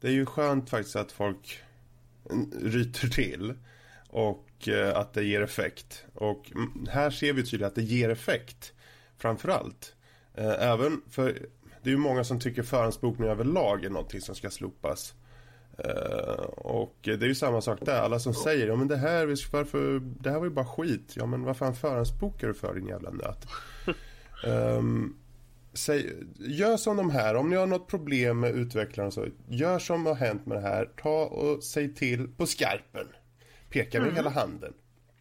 Det är ju skönt faktiskt att folk ryter till. Och eh, att det ger effekt. Och här ser vi tydligt att det ger effekt. Framförallt. Eh, även för det är ju många som tycker förhandsbokning överlag är någonting som ska slopas. Uh, och det är ju samma sak där. Alla som säger ja men det här, varför, det här var ju bara skit. Ja men vad fan förhandsbokar du för din jävla nöt? um, säg, gör som de här. Om ni har något problem med utvecklaren så. Gör som har hänt med det här. Ta och säg till på skarpen. Peka med mm. hela handen.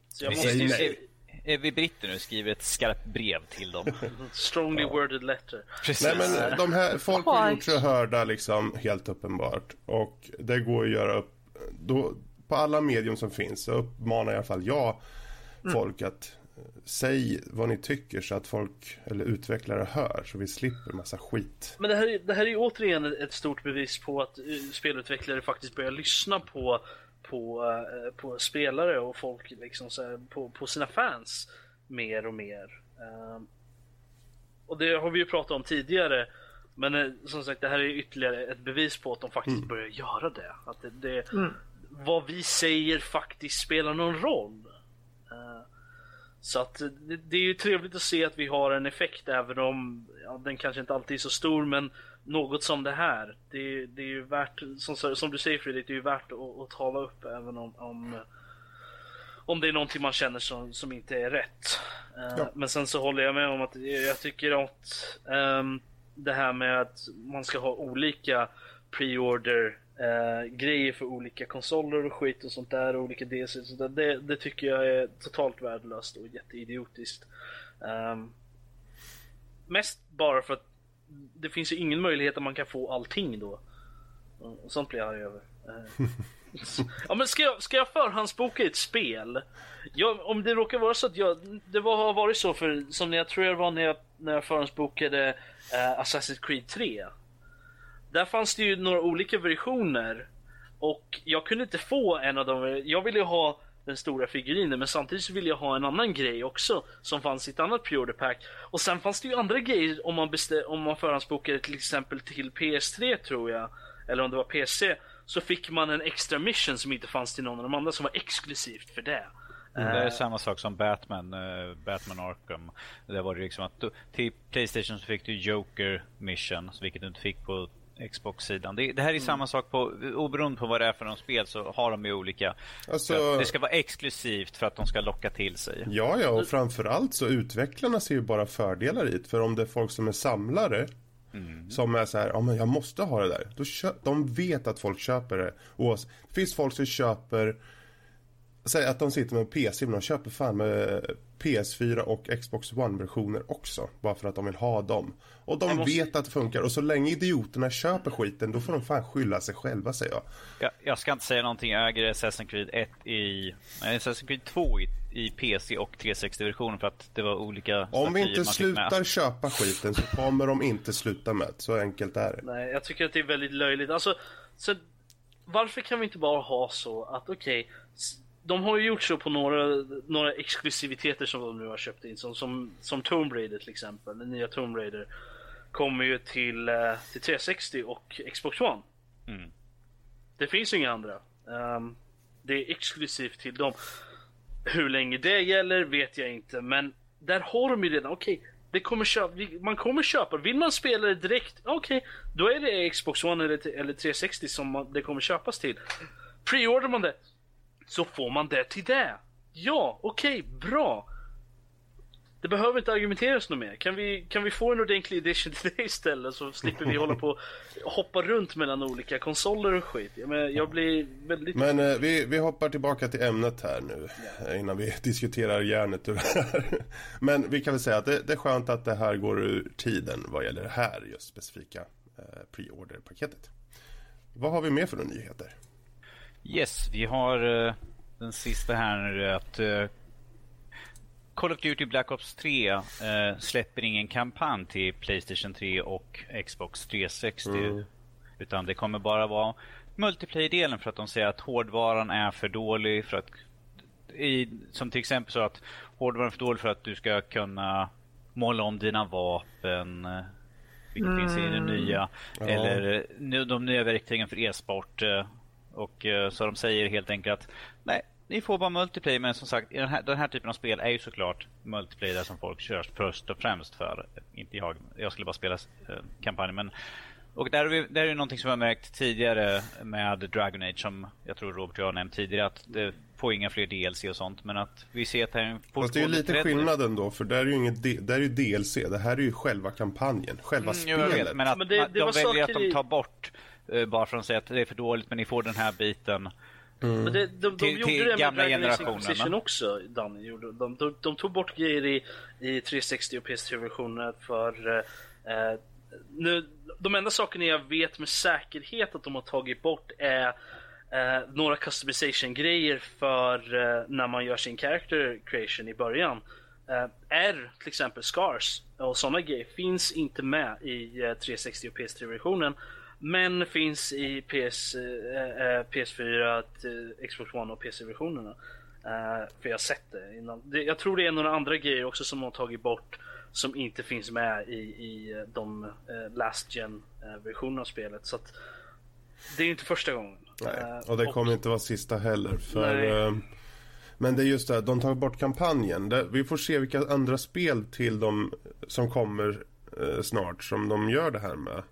Så jag måste säg är vi britter nu skriver ett skarpt brev till dem. Strongly worded letter. Precis. Nej, men de här, folk har gjort sig hörda liksom helt uppenbart. Och det går att göra upp. Då, på alla medium som finns så uppmanar i alla fall jag folk mm. att säg vad ni tycker så att folk eller utvecklare hör så vi slipper massa skit. Men det här, är, det här är ju återigen ett stort bevis på att spelutvecklare faktiskt börjar lyssna på på, uh, på spelare och folk liksom här, på, på sina fans mer och mer. Uh, och det har vi ju pratat om tidigare. Men uh, som sagt, det här är ytterligare ett bevis på att de faktiskt mm. börjar göra det. Att det, det mm. vad vi säger faktiskt spelar någon roll. så att det, det, är ju trevligt att se att vi har en effekt även om ja, den kanske inte alltid är så stor men något som det här. Det, det är ju värt, som, som, du säger Fredrik, det är ju värt att, att tala upp även om, om, om det är någonting man känner som, som inte är rätt. Ja. Uh, men sen så håller jag med om att jag tycker att um, det här med att man ska ha olika pre-order uh, grejer för olika konsoler och skit och sånt där och olika DLC och sånt där, det, det tycker jag är totalt värdelöst och jätteidiotiskt. Um, mest bara för att det finns ju ingen möjlighet att man kan få allting då. Och sånt blir jag arg över. ja men ska jag, ska jag förhandsboka ett spel? Jag, om det råkar vara så att jag, det var, har varit så för, som jag tror jag var när jag, när jag förhandsbokade uh, Assassin's Creed 3. Där fanns det ju några olika versioner. Och jag kunde inte få en av dem, jag ville ha den stora figurinen men samtidigt så ville jag ha en annan grej också som fanns i ett annat pre-order pack. Och sen fanns det ju andra grejer om man, bestä- om man förhandsbokade till exempel till PS3 tror jag, eller om det var PC, så fick man en extra mission som inte fanns till någon av de andra som var exklusivt för det. Mm, det är samma sak som Batman, uh, Batman Arkham. Det var det liksom att du, till Playstation så fick du Joker mission, vilket du inte fick på Xbox-sidan. Det, det, här är mm. samma sak på, oberoende på vad det är för någon spel så har de ju olika. Alltså, det ska vara exklusivt för att de ska locka till sig. Ja, ja, och framförallt så utvecklarna ser ju bara fördelar i det. För om det är folk som är samlare mm. som är så här, ja men jag måste ha det där. Då de vet att folk köper det. Och det finns folk som köper säg att de sitter med en PC men de köper fan med PS4 och Xbox One-versioner också. Bara för att de vill ha dem. Och de måste- vet att det funkar. Och så länge idioterna köper skiten, då får de fan skylla sig själva säger jag. Jag, jag ska inte säga någonting. Jag äger Assassin's Creed 1 i... Nej, Assassin's Creed 2 i, i PC och 360-versionen för att det var olika Om vi inte fick med. slutar köpa skiten så kommer de inte sluta med. Så enkelt är det. Nej, jag tycker att det är väldigt löjligt. Alltså, så varför kan vi inte bara ha så att okej, s- de har ju gjort så på några, några exklusiviteter som de nu har köpt in, som, som, som Tomb Raider till exempel. Den nya Tomb Raider kommer ju till, eh, till 360 och Xbox One. Mm. Det finns inga andra. Ehm, det är exklusivt till dem. Hur länge det gäller vet jag inte, men där har de ju redan, okej, det kommer köpa, vi- man kommer köpa, vill man spela det direkt, okej, då är det Xbox One eller, eller 360 som man, det kommer köpas till. Preordrar man det, så får man det till det. Ja, okej, bra. Det behöver inte argumenteras något mer. Kan vi, kan vi få en ordentlig edition till det istället så slipper vi hålla på och hoppa runt mellan olika konsoler och skit. Jag, menar, jag blir väldigt... Men eh, vi, vi hoppar tillbaka till ämnet här nu. eh, Innan vi diskuterar järnet ur det här. Men vi kan väl säga att det, det är skönt att det här går ur tiden vad gäller det här just specifika eh, pre-order-paketet. Vad har vi mer för några nyheter? Yes, vi har eh, den sista här nu att eh, Call of Duty Black Ops 3 eh, släpper ingen kampanj till Playstation 3 och Xbox 360. Utan det kommer bara vara multiplayer-delen för att de säger att hårdvaran är för dålig. För att, i, som till exempel så att hårdvaran är för dålig för att du ska kunna måla om dina vapen. Vilket finns i det nya. Ja. Eller de nya verktygen för e-sport. Och eh, så de säger helt enkelt att nej, ni får bara multiplayer. Men som sagt, den här, den här typen av spel är ju såklart multiplayer där som folk kör först och främst för. Inte jag. Jag skulle bara spela eh, kampanjen. Men, och där är, vi, där är det någonting som har märkt tidigare med Dragon Age som jag tror Robert och jag har nämnt tidigare att det får inga fler DLC och sånt. Men att vi ser att det är en Fast det är ju lite skillnad ändå för där är ju inget där är ju DLC. Det här är ju själva kampanjen, själva Mm, jag spelet. vet, men att Men det- det de väljer att de tar bort bara för att säga att det är för dåligt men ni får den här biten. Men det, de, de, Till- gjorde till det med gamla Dragon Age generationen, Inquisition också, Danny. Gjorde. De, de, de tog bort grejer i, i 360 och PS3-versioner för... Eh, nu, de enda sakerna jag vet med säkerhet att de har tagit bort är eh, några customization-grejer för eh, när man gör sin character creation i början. Eh, R, till exempel Scars och sådana grejer finns inte med i eh, 360 och PS3-versionen. Men finns i PS, eh, eh, PS4, till Xbox One och PC-versionerna. Eh, för jag har sett det innan. Det, jag tror det är några andra grejer också som har tagit bort som inte finns med i, i eh, de eh, last gen eh, versionerna av spelet. Så att det är inte första gången. Nej, Eh, och det kommer inte vara sista heller. För, eh, men det är just det, här, de tar bort kampanjen. Vi får se vilka andra spel till dem som kommer eh, snart som de gör det här med.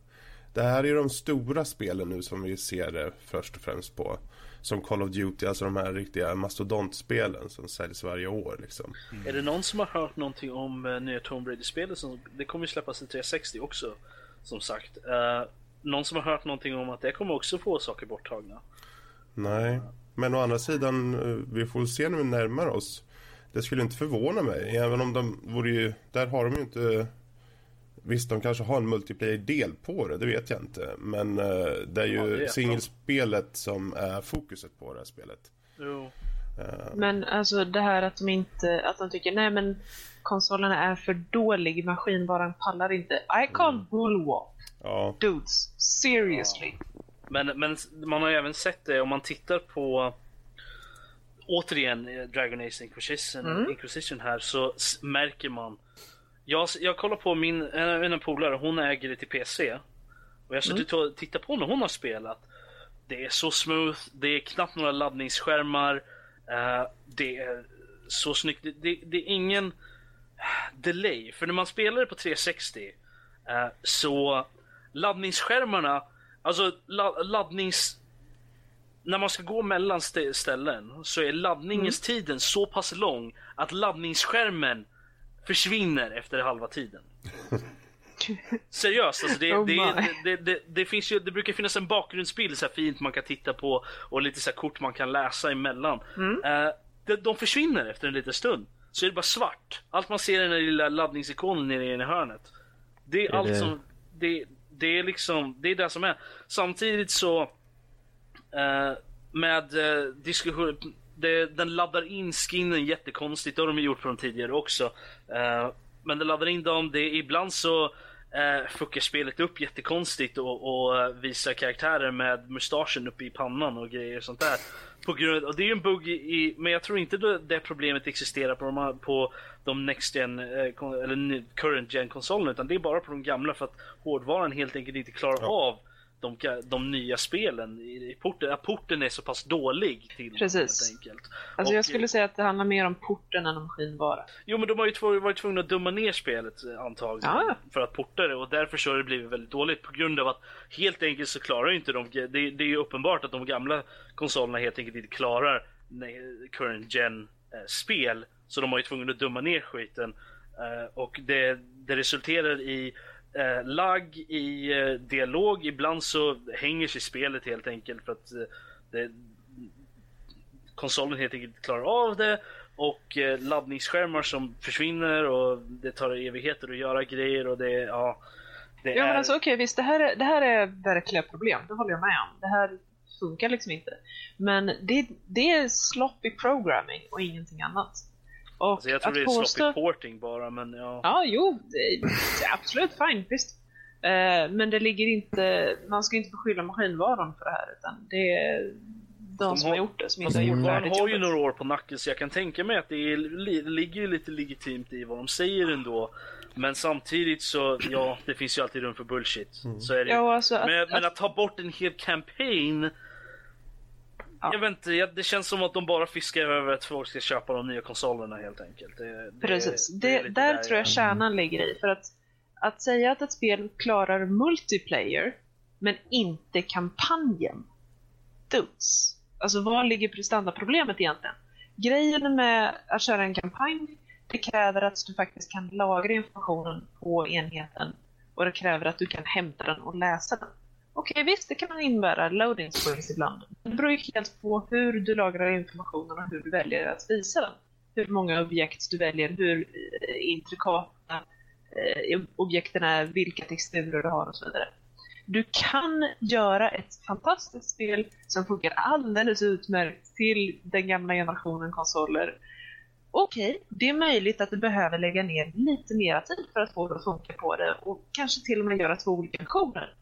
Det här är de stora spelen nu som vi ser det först och främst på. Som Call of Duty, alltså de här riktiga mastodontspelen som säljs varje år liksom. Är det någon som har hört någonting om uh, nya Tomb Raider-spelet? Det kommer ju släppas till 360 också. Som sagt. Eh, någon som har hört någonting om att det kommer också få saker borttagna? Nej, men å andra sidan, eh, vi får se nu när vi närmar oss. Det skulle inte förvåna mig, även om de vore ju, där har de ju inte Visst, de kanske har en multiplayer-del på det, det vet jag inte. Men eh, det är Ja, det ju de. singelspelet som är fokuset på det här spelet. Jo. Men alltså det här att de inte, att de tycker nej men konsolerna är för dålig, maskinvaran pallar inte. I call bullwop. Ja, Dudes, seriously. Men, men man har ju även sett det om man tittar på återigen eh, Dragon Age Inquisition, Inquisition här så märker man jag, jag kollar på min eh, en, en polare, hon äger det till PC och jag har suttit och tittat på när hon har spelat. Det är så smooth, det är knappt några laddningsskärmar Uh, Det är så snyggt, det, det, det är ingen eh, delay, för när man spelar det på 360 uh, så laddningsskärmarna, alltså la, laddnings... När man ska gå mellan st- ställen så är laddningstiden mm. så pass lång att laddningsskärmen försvinner efter halva tiden. Seriöst, alltså det, Oh det, det, det, det, finns ju, det brukar finnas en bakgrundsbild så här fint man kan titta på och lite så här kort man kan läsa emellan. Mm. Eh, de, de försvinner efter en liten stund. Så är det bara svart. Allt man ser är den där lilla laddningsikonen nere i hörnet. Det är Är allt det- som... Det, det är liksom, det är det som är. Samtidigt så... eh, med uh, diskussion... Det, den laddar in skinnen jättekonstigt, det har de gjort på de tidigare också. Eh, men den laddar in dem, det ibland så uh, fuckar spelet upp jättekonstigt och, och eh, visar karaktärer med mustaschen uppe i pannan och grejer och sånt där. På grund, och det är ju en bugg i, men jag tror inte det, det problemet existerar på de, här- på de Next Gen, eller Current Gen konsolerna utan det är bara på de gamla för att hårdvaran helt enkelt inte klarar Ja. av de, de nya spelen. I, porten, porten är så pass dålig till dem, Precis. helt enkelt. Alltså Och- jag skulle säga att det handlar mer om porten än om maskinvara. Jo men de har ju varit tvungna att dumma ner spelet eh, antagligen Ja. för att porta det och därför så har det blivit väldigt dåligt på grund av att helt enkelt så klarar inte de, det, det är ju uppenbart att de gamla konsolerna helt enkelt inte klarar current gen eh, spel så de har ju tvungna att dumma ner skiten eh, och det, det resulterar i eh, lagg i eh, dialog, ibland så hänger sig spelet helt enkelt för att eh, det, konsolen helt enkelt klarar av det och eh, laddningsskärmar som försvinner och det tar evigheter att göra grejer och det, ja, det Ja är... men alltså okej visst, det här, är, det här är verkliga problem, det håller jag med om. Det här funkar liksom inte. Men det, det är sloppy programming och ingenting annat. Och alltså, jag tror att det är påstå- sloppy porting bara men ja. Ja, jo, det, det är absolut fine, visst. Eh, men det ligger inte, man ska inte beskylla maskinvaran för det här utan det är de, De som har- gjort det som inte har gjort man färdigt har ju några år på nacken så jag kan tänka mig att det, är, li- det ligger lite legitimt i vad de säger ändå. Men samtidigt så, ja, det finns ju alltid rum för bullshit. Så är det. Ja, alltså att, men, att, men att ta bort en hel campaign Ja. Jag vet inte, det känns som att de bara fiskar över att folk ska köpa de nya konsolerna helt enkelt. Det, det, Precis, det, lite där tror jag är. kärnan ligger i. För att, att säga att ett spel klarar multiplayer, men inte kampanjen. Dudes. Alltså vad ligger prestandaproblemet egentligen? Grejen med att köra en kampanj, det kräver att du faktiskt kan lagra informationen på enheten och det kräver att du kan hämta den och läsa den. Okej, visst, det kan innebära loading screens ibland. Det beror ju helt på hur du lagrar informationen och hur du väljer att visa den. Hur många objekt du väljer, hur eh, intrikata eh, objekten är, vilka texturer du har och så vidare. Du kan göra ett fantastiskt spel som funkar alldeles utmärkt till den gamla generationen konsoler. Okej, det är möjligt att du behöver lägga ner lite mera tid för att få det att funka på det och kanske till och med göra två olika versioner.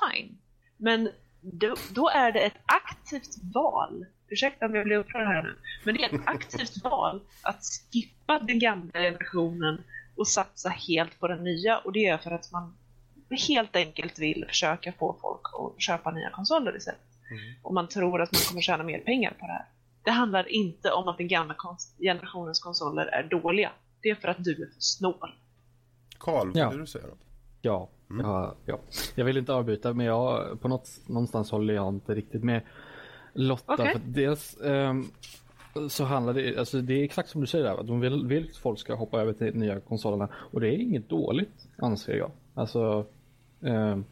Fine. Men då, då är det ett aktivt val. Ursäkta om jag blir upprörd här nu. Men det är ett aktivt val att skippa den gamla generationen och satsa helt på den nya. Och det är för att man helt enkelt vill försöka få folk att köpa nya konsoler istället. Och man tror att man kommer tjäna mer pengar på det här. Det handlar inte om att den gamla kons- generationens konsoler är dåliga. Det är för att du är för snål. Karl, vad Ja. vill du säga då? Ja, ja, ja. Jag vill inte avbryta men jag, på något, någonstans håller jag inte riktigt med Lotta. Okej. För dels ehm, så handlar det, alltså det är exakt som du säger där, att de vill, vill att folk ska hoppa över till de nya konsolerna och det är inget dåligt anser jag. Alltså, ehm,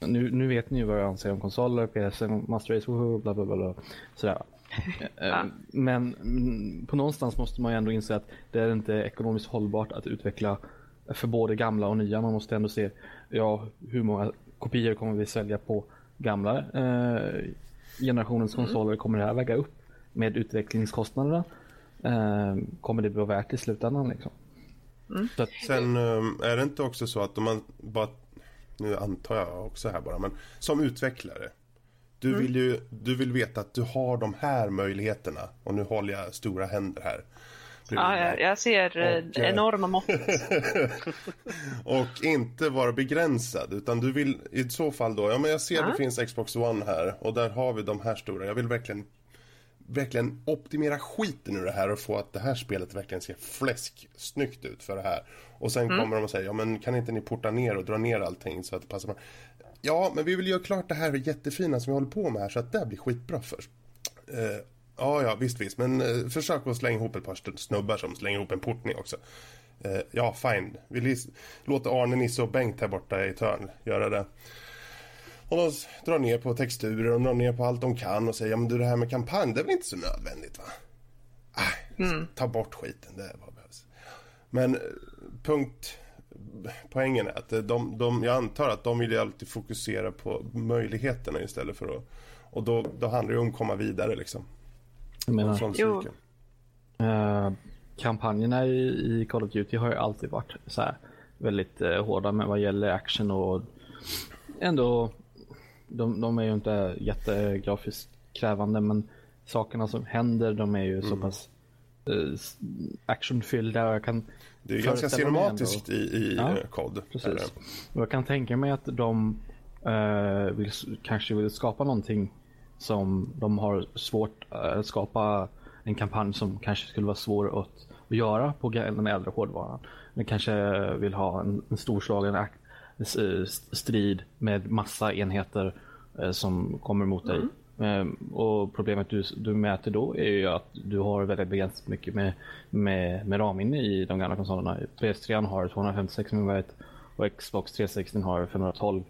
nu, nu vet ni ju vad jag anser om konsoler, PS, Master Race, woho, bla bla bla, bla sådär. Ehm, Men mm, på någonstans måste man ju ändå inse att det är inte ekonomiskt hållbart att utveckla för både gamla och nya. Man måste ändå se ja, hur många kopior kommer vi sälja på gamla eh, generationens konsoler. Kommer det här väga upp med utvecklingskostnaderna? Eh, kommer det vara värt i slutändan? Liksom? Så att, Sen um, är det inte också så att om man bara, nu antar jag också här bara, men som utvecklare. Du Mm. vill ju, du vill veta att du har de här möjligheterna och nu håller jag stora händer här. Ja, jag, jag ser eh, Och, eh, enorma mått. och inte vara begränsad utan du vill i så fall då, ja men jag ser Ja. det finns Xbox One här och där har vi de här stora. Jag vill verkligen verkligen optimera skiten ur det här och få att det här spelet verkligen ser fläsk snyggt ut för det här. Och sen kommer de och säger, ja men kan inte ni porta ner och dra ner allting så att det passar? Ja, men vi vill göra klart det här jättefina som vi håller på med här så att det blir skitbra först. Eh, ja, ja, visst, visst. Men eh, försök att slänga ihop ett par snubbar som slänger ihop en portning också. Eh, ja, fine. Vi låter Arne, Nisse och Bengt här borta i ett hörn göra det. Och de drar ner på texturer och drar ner på allt de kan och säger ja men du det här med kampanj det är väl inte så nödvändigt va? Nej, ta bort skiten, det är vad behövs. Men eh, punkt, poängen är att eh, de, de, jag antar att de vill ju alltid fokusera på möjligheterna istället för att och då, då handlar det ju om att komma vidare liksom. Jag menar, cykeln. eh, kampanjerna i, i Call of Duty har ju alltid varit så här väldigt eh, hårda med vad gäller action och ändå de, de är ju inte jättegrafiskt krävande men sakerna som händer de är ju så pass eh, actionfyllda och jag kan Det är ju ganska cinematiskt i, i Ja, eh, kod. Precis. Och jag kan tänka mig att de eh, vill, kanske vill skapa någonting som de har svårt eh, att skapa en kampanj som kanske skulle vara svår att, att göra på den äldre hårdvaran. De kanske vill ha en, en storslagen strid med massa enheter eh, som kommer mot dig. Eh, och problemet du, du mäter då är ju att du har väldigt begränsat mycket med, med, med ramminne i de gamla konsolerna. PS3 har 256 MB och Xbox 360 har 512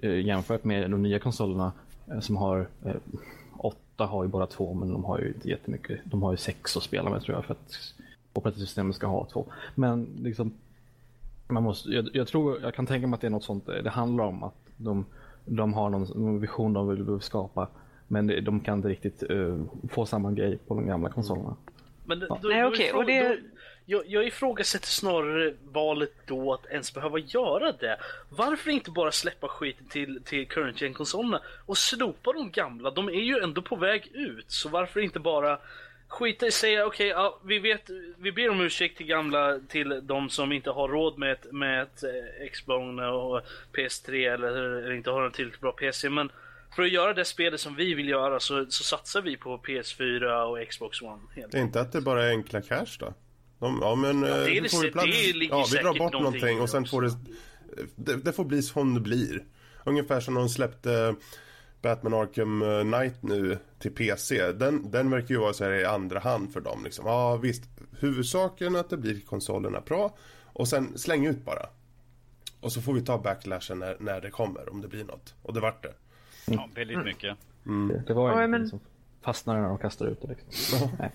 eh, jämfört med de nya konsolerna som har eh, åtta har ju bara två men de har ju inte jättemycket. De har ju sex att spela med tror jag för att operativsystemet ska ha två. Men liksom man måste, jag, jag tror, jag kan tänka mig att det är något sånt eh, det handlar om att de, de har någon, någon vision de vill skapa men det, de kan inte riktigt eh, få samma grej på de gamla konsolerna. Men då, då, Nej, då okej, ifrå- och det- då, jag, jag ifrågasätter snarare valet då att ens behöva göra det. Varför inte bara släppa skiten till, till current gen konsolerna och slopa de gamla? De är ju ändå på väg ut, så varför inte bara skita i säga okej, ja, vi vet, vi ber om ursäkt till gamla, till de som inte har råd med ett, med ett eh, Xbox och PS3 eller, eller inte har en tillräckligt bra PC, men för att göra det spelet som vi vill göra så, så satsar vi på PS4 och Xbox One. Helt. Det är inte att det bara är enkla cash då? De, ja men det är eh, det får sä- plats. det ligger ja, vi drar bort någonting och sen det får det, det Det får bli som det blir. Ungefär som de släppte Batman Arkham eh, Knight nu till PC. Den, den verkar ju vara så här i andra hand för dem. Liksom. Ja visst, huvudsaken är att det blir konsolerna bra. Och sen släng ut bara. Och så får vi ta backlashen när, när det kommer, om det blir något. Och det vart det. Ja, väldigt mycket. Det, det var Ja, ju men- men... som fastnade när de kastade ut det. Liksom. Nej.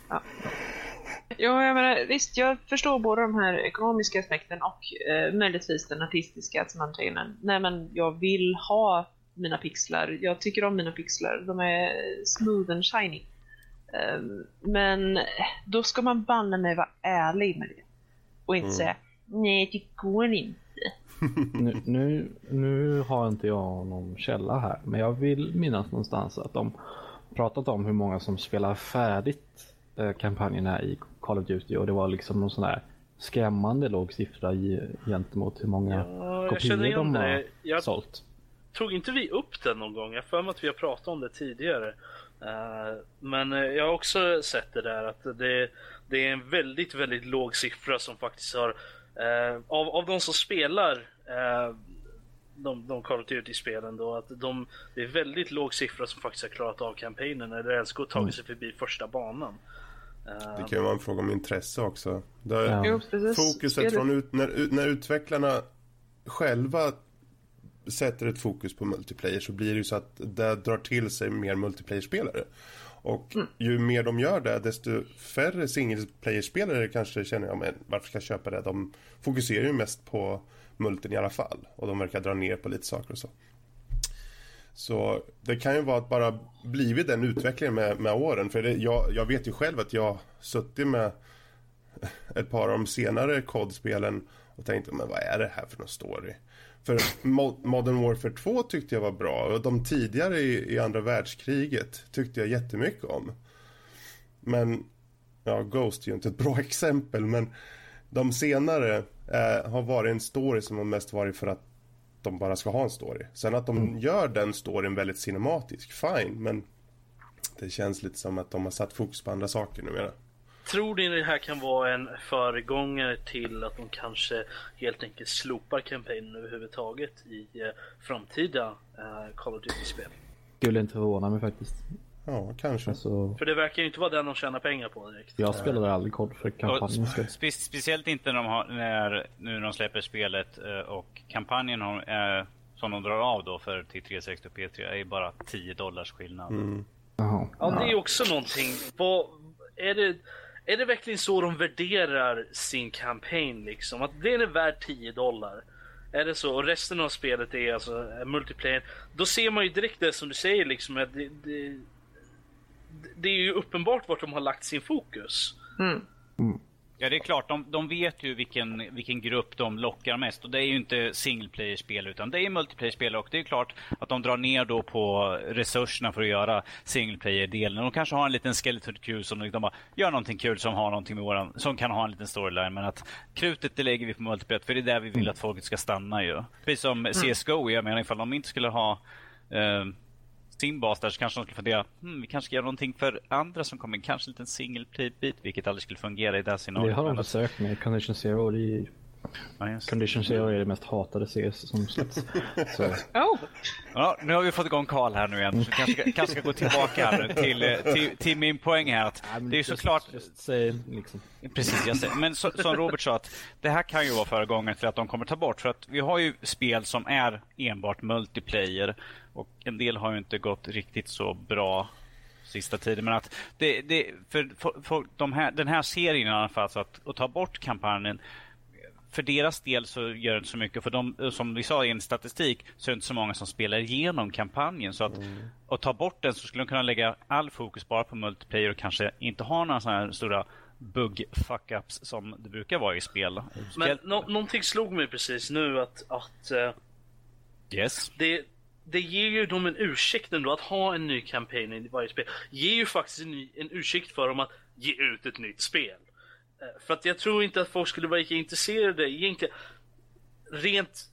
Ja, jag menar, visst, jag förstår både de här ekonomiska aspekten och eh, möjligtvis den artistiska, att man en, nej men jag vill ha mina pixlar, jag tycker om mina pixlar, de är smooth and shiny. Ehm, men då ska man banne mig vara ärlig med det. Och inte säga, nej det går inte. Nu, nu, nu har inte jag någon källa här, men jag vill minnas någonstans att de pratat om hur många som spelar färdigt kampanjerna i Call of Duty och det var liksom någon sån här skrämmande låg siffra i, gentemot hur många Ja, kopior de har det. Jag sålt. tog inte vi upp den någon gång? Jag för mig att vi har pratat om det tidigare. Eh, men eh, jag har också sett det där att det, det är en väldigt, väldigt låg siffra som faktiskt har eh, av, av de som spelar de, de Call of Duty-spelen då, att de, det är väldigt låg siffra som faktiskt har klarat av kampanjen eller ens gått tagit sig förbi första banan. Det kan ju vara en fråga om intresse också. Det, Ja. Fokuset från ut, när, ut- när utvecklarna själva sätter ett fokus på multiplayer så blir det ju så att det drar till sig mer multiplayer-spelare. Och ju mer de gör det, desto färre singleplayer-spelare kanske känner jag, men varför ska jag köpa det? De fokuserar ju mest på multen i alla fall. Och de verkar dra ner på lite saker och så. Så det kan ju vara att bara blivit den utvecklingen med, med åren. För det, jag, jag vet ju själv att jag suttit med ett par av de senare kodspelen och tänkte, men vad är det här för någon story? För Modern Warfare 2 tyckte jag var bra och de tidigare i, i andra världskriget tyckte jag jättemycket om. Men, ja, Ghost är ju inte ett bra exempel, men de senare eh, har varit en story som har mest varit för att de bara ska ha en story. Sen att de gör den storyn väldigt cinematisk, fine, men det känns lite som att de har satt fokus på andra saker numera. Tror ni det här kan vara en föregångare till att de kanske helt enkelt slopar kampanjen överhuvudtaget i eh, framtida eh, Call of Duty-spel? Skulle inte förvåna mig faktiskt. Ja, kanske. Alltså, För det verkar ju inte vara den de tjänar pengar på direkt. jag spelade aldrig kod för Och kampanjen. skull. spe, speciellt inte när de, har, när, nu när de släpper spelet eh, och kampanjen har, eh, som de drar av då för till 360 och P3 är ju bara 10 dollars skillnad. Mm. Jaha. Ja, det är också någonting. Vad, är, det, är det verkligen så de värderar sin campaign liksom? Att den är värd 10 dollar? Är det så? Och resten av spelet är alltså multiplayer. Då ser man ju direkt det som du säger liksom. Att det, det, det är ju uppenbart vart de har lagt sin fokus. Mm. Ja, det är klart. De, de vet ju vilken, vilken grupp de lockar mest. Och det är ju inte single player-spel, utan det är multiplayer-spel. Och det är klart att de drar ner då på resurserna för att göra single player-delen. De kanske har en liten skeleton crew som de bara gör någonting kul som har någonting med våran, som kan ha en liten storyline. Men att krutet det lägger vi på multiplayer, för det är där vi vill att folket ska stanna ju. Precis som CSGO, jag menar ifall de inte skulle ha eh, sin bas där så kanske de skulle fundera, hmm, vi kanske ska göra någonting för andra som kommer kanske en liten single play-bit, vilket aldrig skulle fungera i det här scenariot. Det har de försökt med Condition Zero. Det är, Ja. Condition Zero är det mest hatade CS som släpps. Så, Oh, Ja, nu har vi fått igång Karl här nu igen. Så kanske, kanske ska gå tillbaka här nu till, eh, till, till min poäng här. Att det är såklart, säg liksom. precis, jag säger. men så, som Robert sa, att det här kan ju vara föregångaren till att de kommer ta bort. För att vi har ju spel som är enbart multiplayer. Och en del har ju inte gått riktigt så bra sista tiden. Men att det, det, för, för, för de här, den här serien i alla fall, så att, att ta bort kampanjen för deras del så gör det inte så mycket. För de, som vi sa i en statistik så är det inte så många som spelar igenom kampanjen. Så att, att ta bort den så skulle de kunna lägga all fokus bara på multiplayer och kanske inte ha några sådana här stora bug fuck-ups som det brukar vara i spel. Men spel nå- någonting slog mig precis nu att, att eh, yes. det, det ger ju dem en ursäkt ändå att ha en ny kampanj i varje spel. Ger ju faktiskt en, ny, en ursäkt för dem att ge ut ett nytt spel. Eh, för att jag tror inte att folk skulle vara lika intresserade egentligen. Rent,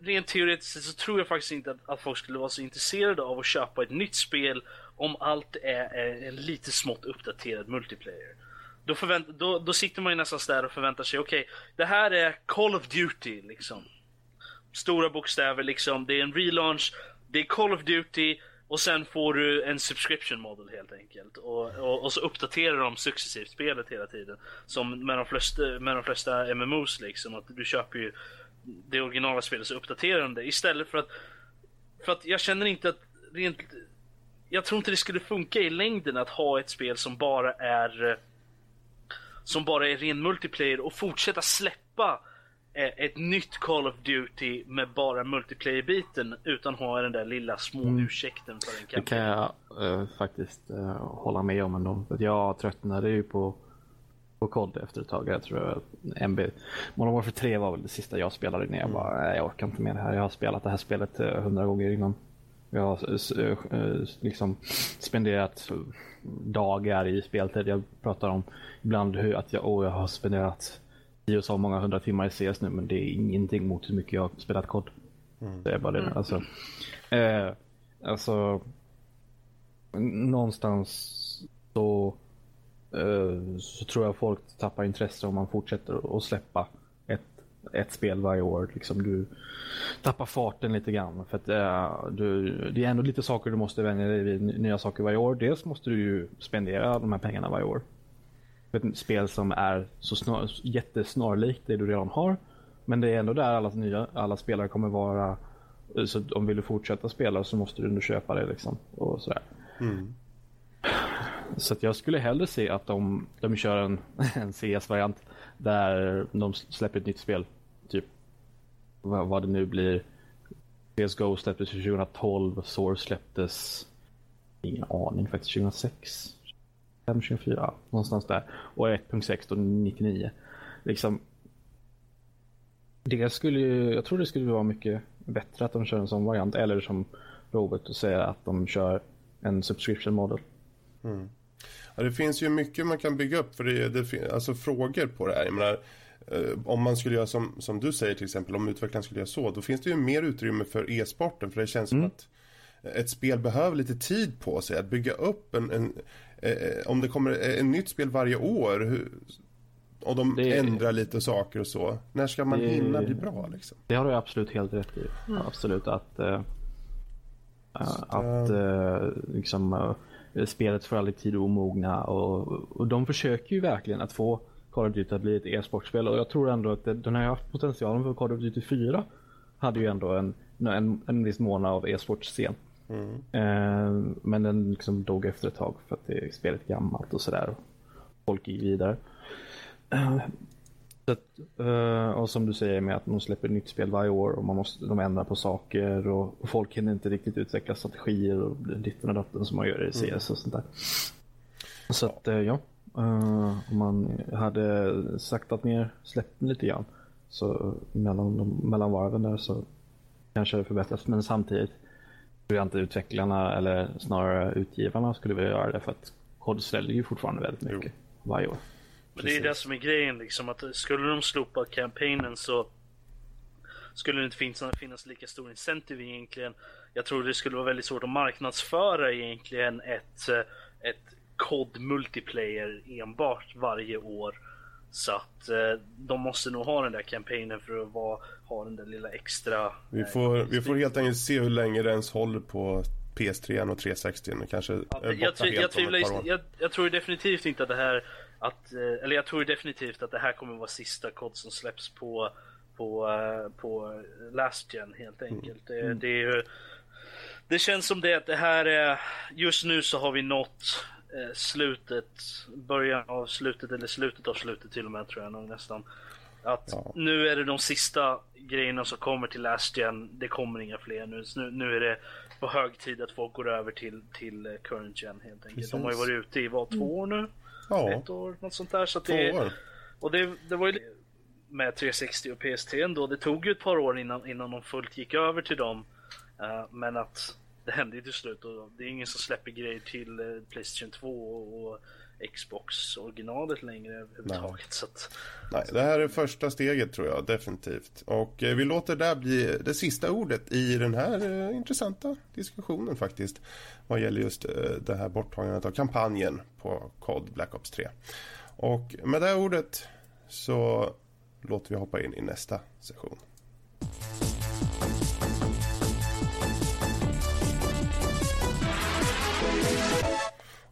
rent teoretiskt sett så tror jag faktiskt inte att, att folk skulle vara så intresserade av att köpa ett nytt spel om allt är, är en lite smått uppdaterad multiplayer. Då, förvänt, då, då sitter man ju nästan där och förväntar sig, okej, det här är Call of Duty liksom stora bokstäver liksom. Det är en relaunch, det är Call of Duty och sen får du en subscription model helt enkelt. Och, och, och så uppdaterar de successivt spelet hela tiden. Som med de flesta, med de flesta MMOs liksom. Att du köper ju det originala spelet så uppdaterar de det. Istället för att, för att jag känner inte att rent, jag tror inte det skulle funka i längden att ha ett spel som bara är som bara är ren multiplayer och fortsätta släppa eh, ett nytt Call of Duty med bara multiplayer-biten utan ha den där lilla små ursäkten för en Det kan kampanj. jag eh, faktiskt eh, hålla med om ändå. För att jag tröttnade ju på, på COD efter ett tag. Jag tror att MB, Modern Warfare 3 var väl det sista jag spelade när jag bara, "Nej, jag orkar inte med det här. Jag har spelat det här spelet eh, hundra gånger innan. Jag har eh, eh, liksom spenderat dagar i speltid. Jag pratar om ibland hur att jag, åh, jag har spenderat tio och så många hundra timmar i CS nu men det är ingenting mot hur mycket jag har spelat COD. Det är bara det. Alltså, eh, alltså någonstans så, eh, så tror jag folk tappar intresse om man fortsätter att släppa ett, ett spel varje år. Liksom du tappar farten lite grann. För att, eh, du, det är ändå lite saker du måste vänja dig vid, nya saker varje år. Dels måste du ju spendera de här pengarna varje år. Ett spel som är så snar, jättesnarlikt det du redan har. Men det är ändå där alla, nya, alla spelare kommer vara. Så om vill du fortsätta spela så måste du nu köpa det liksom. Och sådär. Så att jag skulle hellre se att de, de kör en, en CS-variant där de släpper ett nytt spel. Typ vad, vad det nu blir. CSGO släpptes 2012, Source släpptes ingen aning faktiskt 2006. 2004, någonstans där. Och 1.6 då 99. Liksom det skulle ju, jag tror det skulle vara mycket bättre att de kör en sån variant eller som Robert säger att de kör en subscription model. Ja, det finns ju mycket man kan bygga upp för det, det alltså frågor på det här. Jag menar, eh, om man skulle göra som, som du säger till exempel, om utvecklaren skulle göra så, då finns det ju mer utrymme för e-sporten. För det känns som att ett spel behöver lite tid på sig att bygga upp en, en eh, om det kommer en nytt spel varje år hur, och de Det- ändrar lite saker och så. När ska man Det- hinna bli bra liksom? Det har du absolut helt rätt i. Absolut att, eh, att eh, liksom, eh, eh, spelet får aldrig tid att omogna och, och de försöker ju verkligen att få Call of Duty att bli ett e-sportspel och jag tror ändå att den har haft potentialen för Call of Duty 4 hade ju ändå en, en, en viss månad av e-sportscen. Mm. Eh, men den liksom dog efter ett tag för att det, spelet är gammalt och sådär. Folk gick vidare. Eh, att, uh, och som du säger med att de släpper nytt spel varje år och man måste, de ändrar på saker och, och folk hinner inte riktigt utveckla strategier och ditten och datten som man gör i CS mm. och sånt där. Så att uh, ja, uh, om man hade saktat ner släppen lite grann så mellan, mellan varven där så kanske det förbättras men samtidigt tror jag inte utvecklarna eller snarare utgivarna skulle vilja göra det för att kod säljer ju fortfarande väldigt mycket jo. varje år. Men det är det som är grejen liksom. Att skulle de slopa kampanjen så skulle det inte finnas, finnas lika stor incentive egentligen. Jag tror det skulle vara väldigt svårt att marknadsföra egentligen ett, ett COD multiplayer enbart varje år. Så att eh, de måste nog ha den där kampanjen för att vara, ha den där lilla extra... Vi får, eh, vi får helt enkelt se hur länge det ens håller på PS3 och 360 kanske ja, jag, jag, jag, jag, jag tror definitivt inte att det här att, eh, eller jag tror definitivt att det här kommer vara sista kod som släpps på, på, eh, på Last Gen helt mm. enkelt. Mm. Det, det, är, det känns som det att det här är, just nu så har vi nått eh, slutet, början av slutet eller slutet av slutet till och med tror jag nog nästan. Att ja. nu är det de sista grejerna som kommer till Last Gen, det kommer inga fler nu. Nu, nu är det på hög tid att folk går över till, till Current Gen helt enkelt. Precis. De har ju varit ute i vad, två år nu? Ja. Ett år, något sånt där. Så det, år. Och det, det var ju med 360 och PS3 ändå. Det tog ju ett par år innan, innan de fullt gick över till dem. Uh, men att det hände ju till slut och det är ingen som släpper grejer till uh, Playstation 2 och Xbox originalet längre överhuvudtaget. Så att, Nej, det här är första steget tror jag definitivt. Och eh, vi låter det bli det sista ordet i den här eh, intressanta diskussionen faktiskt. Vad gäller just eh, det här borttagandet av kampanjen på COD Black Ops 3. Och med det här ordet så låter vi hoppa in i nästa session.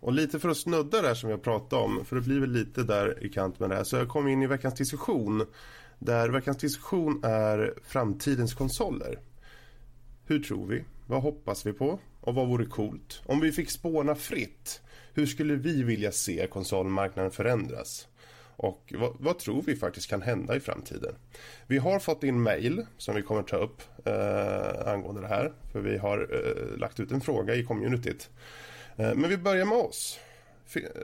Och lite för att snudda där som jag pratade om, för det blir väl lite där i kant med det här, så jag kom in i veckans diskussion. Där veckans diskussion är framtidens konsoler. Hur tror vi? Vad hoppas vi på? Och vad vore coolt? Om vi fick spåna fritt, hur skulle vi vilja se konsolmarknaden förändras? Och vad, vad, tror vi faktiskt kan hända i framtiden? Vi har fått in mail som vi kommer ta upp eh, angående det här. För vi har eh, lagt ut en fråga i communityt. Eh, men vi börjar med oss.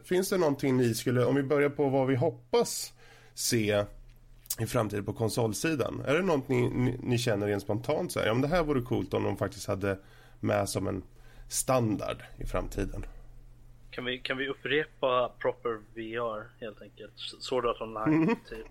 Finns det någonting ni skulle, om vi börjar på vad vi hoppas se i framtiden på konsolsidan. Är det något ni, ni, ni känner rent spontant så här, ja men det här vore coolt om de faktiskt hade med som en standard i framtiden? Kan vi, kan vi upprepa proper VR helt enkelt? Sword Art Online mm. typ.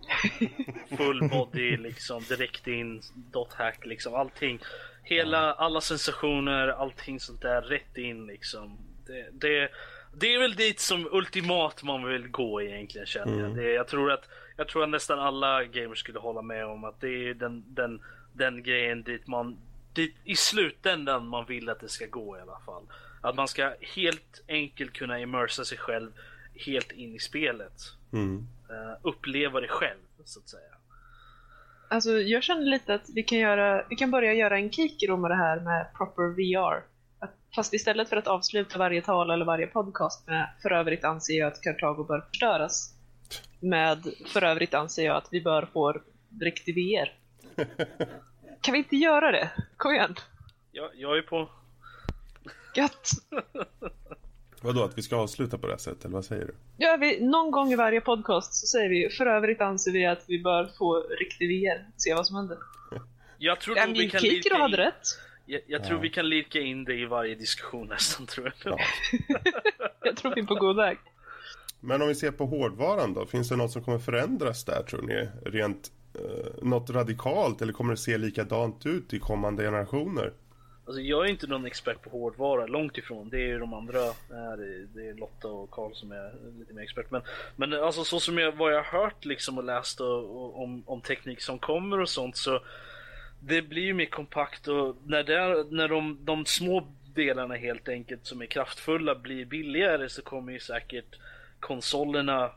Full body liksom, direkt in, dot hack liksom, allting. Hela, alla sensationer, allting sånt där rätt in liksom. Det, det, det är väl dit som ultimat man vill gå egentligen känner jag. Mm. Det, jag, tror att, jag tror att nästan alla gamers skulle hålla med om att det är den, den, den grejen dit man dit, i slutändan man vill att det ska gå i alla fall. Att man ska helt enkelt kunna immersa sig själv helt in i spelet. Mm. Uh, uppleva det själv så att säga. Alltså jag känner lite att vi kan, göra, vi kan börja göra en kikero med det här med proper VR. Fast istället för att avsluta varje tal eller varje podcast med för övrigt anser jag att Kartago bör förstöras. Med för övrigt anser jag att vi bör få riktig VR. kan vi inte göra det? Kom igen. Ja, jag är på. Gött. Vadå, att vi ska avsluta på det här sättet, eller vad säger du? Ja, vi, någon gång i varje podcast så säger vi för övrigt anser vi att vi bör få riktig VR. Se vad som händer. Jag tror ja, vi kan lite... hade rätt. Jag, jag tror vi kan lirka in det i varje diskussion nästan tror jag. Ja. jag tror vi är på god väg. Men om vi ser på hårdvaran då, finns det något som kommer förändras där tror ni? Rent eh, något radikalt eller kommer det se likadant ut i kommande generationer? Alltså jag är inte någon expert på hårdvara, långt ifrån. Det är ju de andra, det är Lotta och Karl som är lite mer expert. Men, men alltså så som jag, vad jag har hört liksom och läst och, och, om, om teknik som kommer och sånt så det blir ju mer kompakt och när, det, när de, de små delarna helt enkelt som är kraftfulla blir billigare så kommer ju säkert konsolerna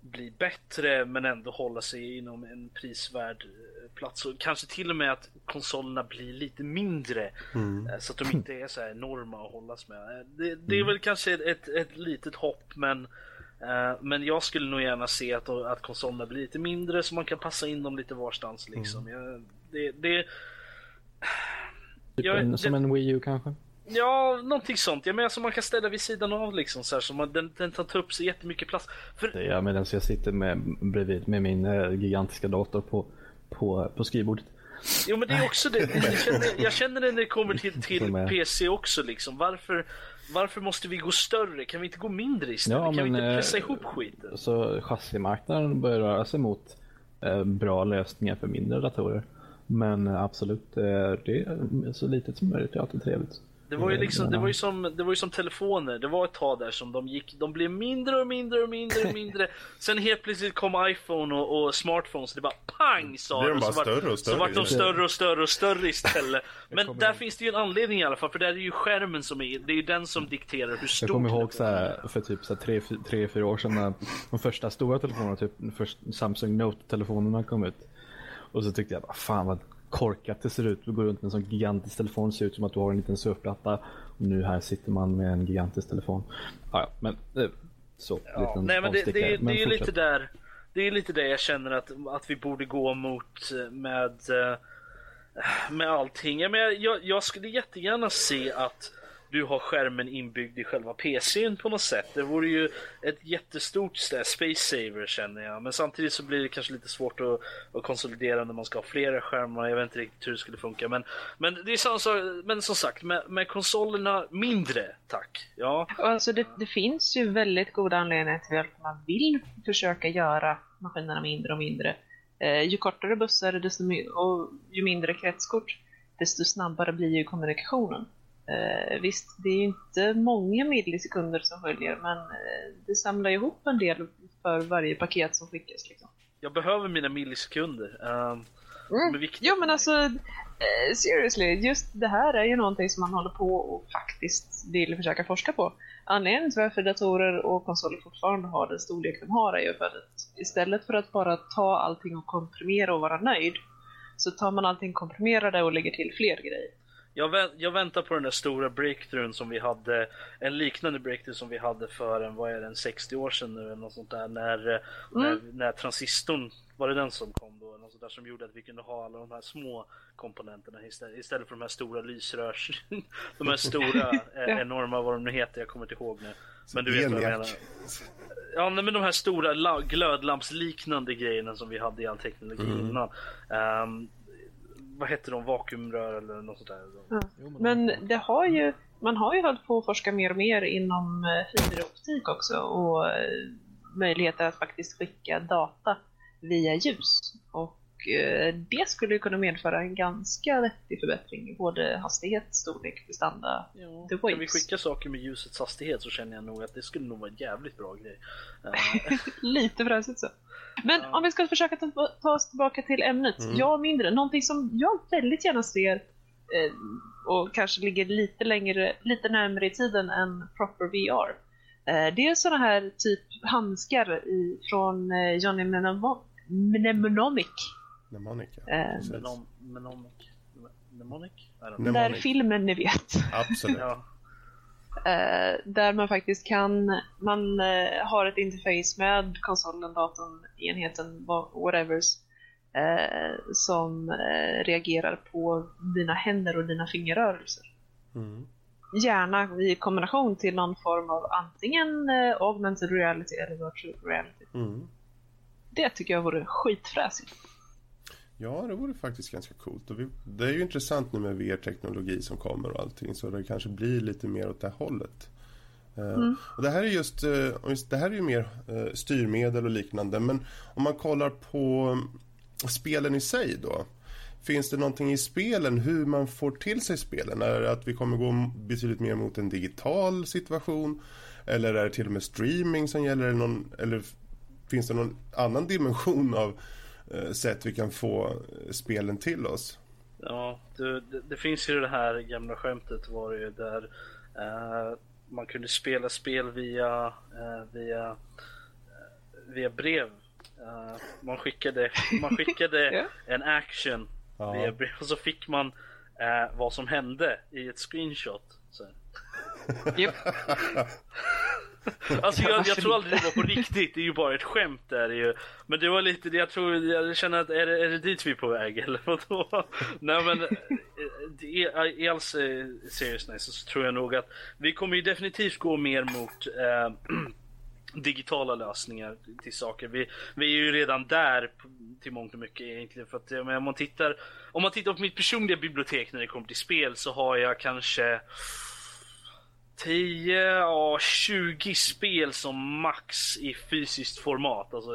bli bättre men ändå hålla sig inom en prisvärd eh, plats. Och kanske till och med att konsolerna blir lite mindre eh, så att de inte är så här enorma att hållas med. Eh, Det, det är väl kanske ett, ett litet hopp men men jag skulle nog gärna se att, att konsolerna blir lite mindre så man kan passa in dem lite varstans liksom. Jag, det, det, Typ Jag- en, som det- en Wii U kanske? Ja, någonting sånt. Jag menar som man kan ställa vid sidan av liksom så här, så man, den, den tar upp så jättemycket plats. För är medan jag sitter med, bredvid med min eh, gigantiska dator på, på, på skrivbordet. Jo men det är också det. Jag känner, jag känner det när det kommer till, till. PC också liksom. Varför, varför måste vi gå större? Kan vi inte gå mindre istället? Ja, kan vi men, inte eh, pressa ihop skiten? Så chassimarknaden börjar röra sig mot eh, bra lösningar för mindre datorer. Men eh, absolut, eh, det är så litet som möjligt är alltid trevligt. Det var ju eh, liksom, det ja. var ju som, det var ju som telefoner. Det var ett tag där som de gick, de blev mindre och mindre och mindre och mindre. Sen helt plötsligt kom iPhone och, och smartphones. Det bara pang sa de det. Så vart- större och Så större vart de större och större och större istället. Men där ihåg- finns det ju en anledning i alla fall. För där är det ju skärmen som är, det är ju den som dikterar hur stor Jag kommer ihåg så här, för typ så här tre, tre, fyra år sedan när de första stora telefonerna, typ Samsung Note-telefonerna kom ut. Och så tyckte jag bara, fan vad korkat det ser ut. Du går runt med en sån gigantisk telefon, ser ut som att du har en liten surfplatta. Och nu här sitter man med en gigantisk telefon. Ja, ja men eh, så. Ja, nej men det, det, avstickare. är- det är lite där Det är lite det jag känner att, att vi borde gå mot eh, med eh, Med allting. Jag, menar, jag, jag skulle jättegärna se att du har skärmen inbyggd i själva PCn på något sätt. Det vore ju ett jättestort space saver känner jag. Men samtidigt så blir det kanske lite svårt att, att konsolidera när man ska ha flera skärmar. Jag vet inte riktigt hur det skulle funka. Men, men, det är samma sak, men som sagt, med, med konsolerna mindre, tack. Ja, Och Alltså det, det finns ju väldigt goda anledningar till att man vill försöka göra maskinerna mindre och mindre. Eh, ju kortare bussar desto my- och ju mindre kretskort, desto snabbare blir ju kommunikationen. Eh, visst, det är ju inte många millisekunder som skiljer, men eh, det samlar ihop en del för varje paket som skickas. Liksom. jag behöver mina millisekunder. Ehm, Mm. För men alltså, eh, seriously, just det här är ju någonting som man håller på och faktiskt vill försöka forska på. Anledningen till varför datorer och konsoler fortfarande har den storlek de har är ju för att istället för att bara ta allting och komprimera och vara nöjd så tar man allting komprimerade och lägger till fler grejer. Jag, vä- jag väntar på den där stora breakthroughen som vi hade, en liknande breakthrough som vi hade för en, vad är det, en 60 år sedan nu eller något sånt där när, eh, när, när transistorn, var det den som kom då? Något sånt där som gjorde att vi kunde ha alla de här små komponenterna istället, istället för de här stora lysrörs, de här stora eh, enorma, vad de nu heter, jag kommer inte ihåg nu. Men du vet vad jag menar. Ja nej, men de här stora la- glödlampsliknande grejerna som vi hade i all teknologi innan. Ehm, vad hette de? Vakuumrör eller något sånt där? Men det har ju, man har ju hållit på att forska mer och mer inom eh, fiberoptik också och eh, möjligheter att faktiskt skicka data via ljus. Och eh, det skulle kunna medföra en ganska vettig förbättring i både hastighet, storlek, prestanda. Ja, The kan vi skicka saker med ljusets hastighet så känner jag nog att det skulle nog vara en jävligt bra grej. Eh, Lite fräsigt så. Men Ja. om vi ska försöka ta, ta oss tillbaka till ämnet. Jag mindre, någonting som jag väldigt gärna ser eh, och kanske ligger lite längre, lite närmare i tiden än proper VR. Eh, det är sådana här typ handskar i, från Johnny Mnemonic. Mnemonic. Mnemonic, ja. Eh. Menom, mnemonic? Mnemonic? Där filmen ni vet. Absolut. Ja, Eh, där man faktiskt kan, man eh, har ett interface med konsolen, datorn, enheten, wha- whatevers, eh, som eh, reagerar på dina händer och dina fingerrörelser. Mm. Gärna i kombination till någon form av antingen augmented reality eller virtual reality. Mm. Det tycker jag vore skitfräsigt. Ja, det vore faktiskt ganska coolt. Och vi, det är ju intressant nu med VR-teknologi som kommer och allting. Så det kanske blir lite mer åt det här hållet. Eh, Och det här är just, eh, det här är ju mer eh, styrmedel och liknande. Men om man kollar på spelen i sig då. Finns det någonting i spelen hur man får till sig spelen? Är det att vi kommer gå betydligt mer mot en digital situation? Eller är det till och med streaming som gäller? Eller, någon, eller finns det någon annan dimension av sätt vi kan få eh, spelen till oss? Ja, det, det, det, finns ju det här gamla skämtet var det ju där eh, man kunde spela spel via, eh, via, eh, via brev. Eh, man skickade, man skickade Ja. en action Ja. via brev och så fick man eh, vad som hände i ett screenshot. Så. Alltså jag, jag tror aldrig det var på riktigt, det är ju bara ett skämt där ju. Men det var lite, jag tror, jag känner att är det, är det dit vi är på väg eller vadå? Nej men, eh, i, i all se- seriousness så tror jag nog att vi kommer ju definitivt gå mer mot eh, digitala lösningar till saker. Vi, vi är ju redan där till mångt och mycket egentligen. För att, menar, om, man tittar, om man tittar på mitt personliga bibliotek när det kommer till spel så har jag kanske 10, ja 20 spel som max i fysiskt format, alltså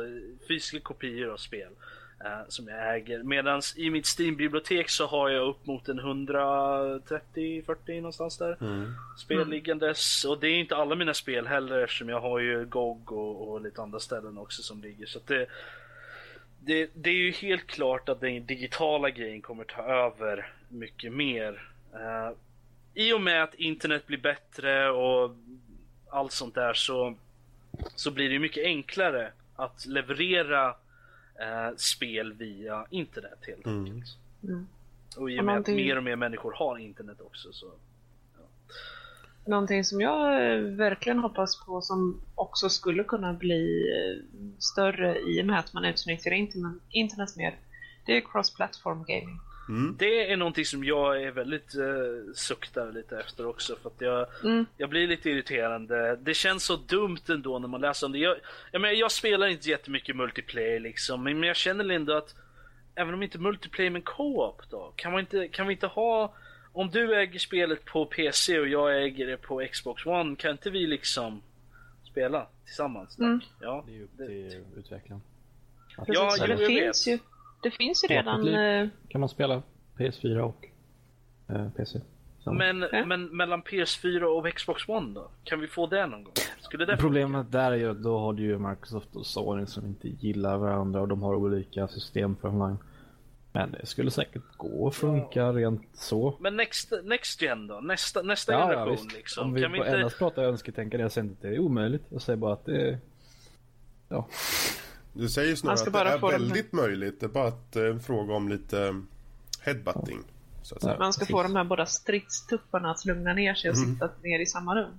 fysiska kopior av spel. eh, som jag äger. Medan i mitt Steam-bibliotek så har jag upp mot en 130-40 någonstans där. Spel liggandes. Och det är inte alla mina spel heller eftersom jag har ju GOG och, och lite andra ställen också som ligger. Så att det, det, det är ju helt klart att den digitala grejen kommer ta över mycket mer. Eh, I och med att internet blir bättre och allt sånt där så, så blir det mycket enklare att leverera eh, spel via internet helt enkelt. Mm. Och i och Och med att någonting- mer och mer människor har internet också så Någonting som jag eh, verkligen hoppas på som också skulle kunna bli eh, större i och med att man utnyttjar internet, internet mer, det är cross-platform gaming. Mm. Det är någonting som jag är väldigt eh, suktar lite efter också för att jag, Mm. jag blir lite irriterande. Det känns så dumt ändå när man läser om det. Jag, jag, menar, jag spelar inte jättemycket multiplayer liksom, men jag känner ändå att även om inte multiplayer men co-op då, kan, man inte, kan vi inte ha om du äger spelet på PC och jag äger det på Xbox One, kan inte vi liksom spela tillsammans? Mm. Ja, Det är ju upp det- till utvecklaren. Precis, Ja, det, jag finns vet. ju, det finns ju redan... Eh, Kan man spela PS4 och eh, PC. Så. Men, Ja. men mellan PS4 och Xbox One då? Kan vi få det någon gång? Skulle det Problemet där är ju att då har du ju Microsoft och Sony som inte gillar varandra och de har olika system för online. Men det skulle säkert gå att funka rent så. Men next, next gen då? Nästa, nästa Ja, ja generation visst. liksom? Om vi, kan vi på inte... endast pratar önsketänkande, jag säger inte att det är omöjligt. Jag säger bara att det är... Ja. Du säger snarare Man ska att det bara är väldigt möjligt. Det är bara att, eh, en fråga om lite headbutting. Så att säga. Man ska få de här båda stridstupparna att lugna ner sig och sitta ner i samma rum.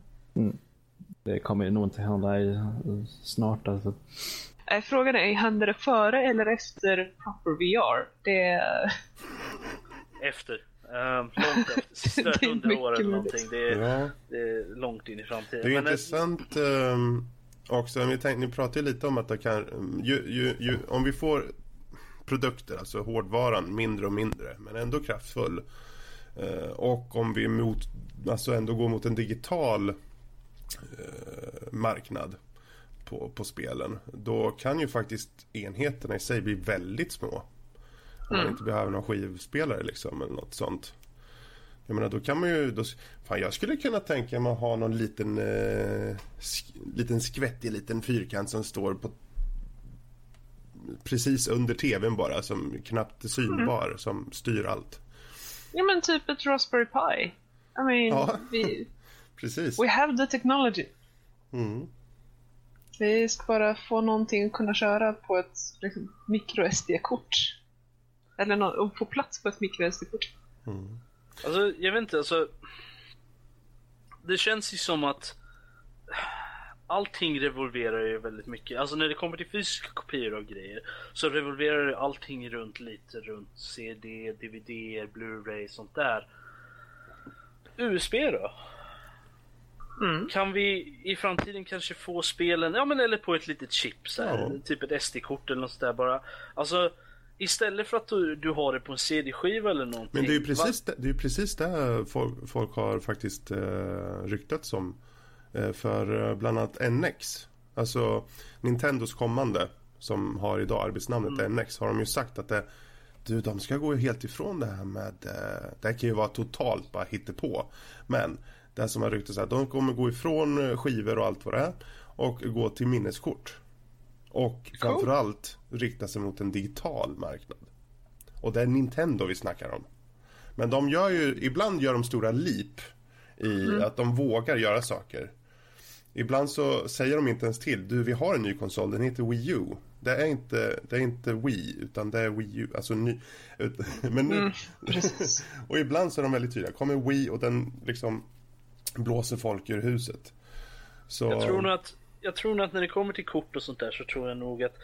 Det kommer ju nog inte hända i, i snart alltså. Frågan är, händer det före eller efter proper VR? Det, Efter. Ehm, långt efter. Sista Det hundra mycket år eller någonting. Det är, Ja, det är långt in i framtiden. det är Men, eh, intressant ehm, också. Ni, tänk, ni pratar ju lite om att det kan... Ju, ju, ju, om vi får produkter, alltså hårdvaran, mindre och mindre, men ändå kraftfull. Eh, och om vi mot, alltså ändå går mot en digital eh, marknad på, på spelen. Då kan ju faktiskt enheterna i sig bli väldigt små. Om man inte behöver någon skivspelare liksom eller något sånt. Jag menar då kan man ju, då, fan jag skulle kunna tänka mig att ha någon liten, eh, sk, liten skvättig liten fyrkant som står på precis under tvn bara som knappt är synbar som styr allt. ja men typ ett Raspberry Pi. I mean, Ja. vi, Precis. we have the technology. Mm. Vi ska bara få någonting att kunna köra på ett liksom, micro SD-kort. Eller nå- och få plats på ett micro SD-kort. Alltså, jag vet inte, alltså. Det känns ju som att allting revolverar ju väldigt mycket. Alltså när det kommer till fysiska kopior av grejer så revolverar ju allting runt lite runt CD, DVD, Blu-ray, sånt där. USB då? Mm. Kan vi i framtiden kanske få spelen, ja men eller på ett litet chip så här, Ja. typ ett SD-kort eller något sånt där bara. Alltså istället för att du, du har det på en CD-skiva eller någonting. Men det är ju va- precis det, det, är precis det folk, folk har faktiskt eh, ryktats om. Eh, för eh, bland annat NX. Alltså Nintendos kommande som har idag arbetsnamnet NX har de ju sagt att det du, de ska gå helt ifrån det här med eh, Det här kan ju vara totalt bara på. Men det som har ryktats är att de kommer gå ifrån eh, skivor och allt vad det är och gå till minneskort. Och framförallt rikta sig mot en digital marknad. Och det är Nintendo vi snackar om. Men de gör ju, ibland gör de stora leap i att de vågar göra saker. Ibland så säger de inte ens till, du vi har en ny konsol, den heter Wii U. Det är inte, det är inte Wii, utan det är Wii U, alltså ny. Men nu, Precis. och ibland så är de väldigt tydliga. Kommer Wii och den liksom blåser folk ur huset. Så, Jag tror nog att, jag tror nog att när det kommer till kort och sånt där så tror jag nog att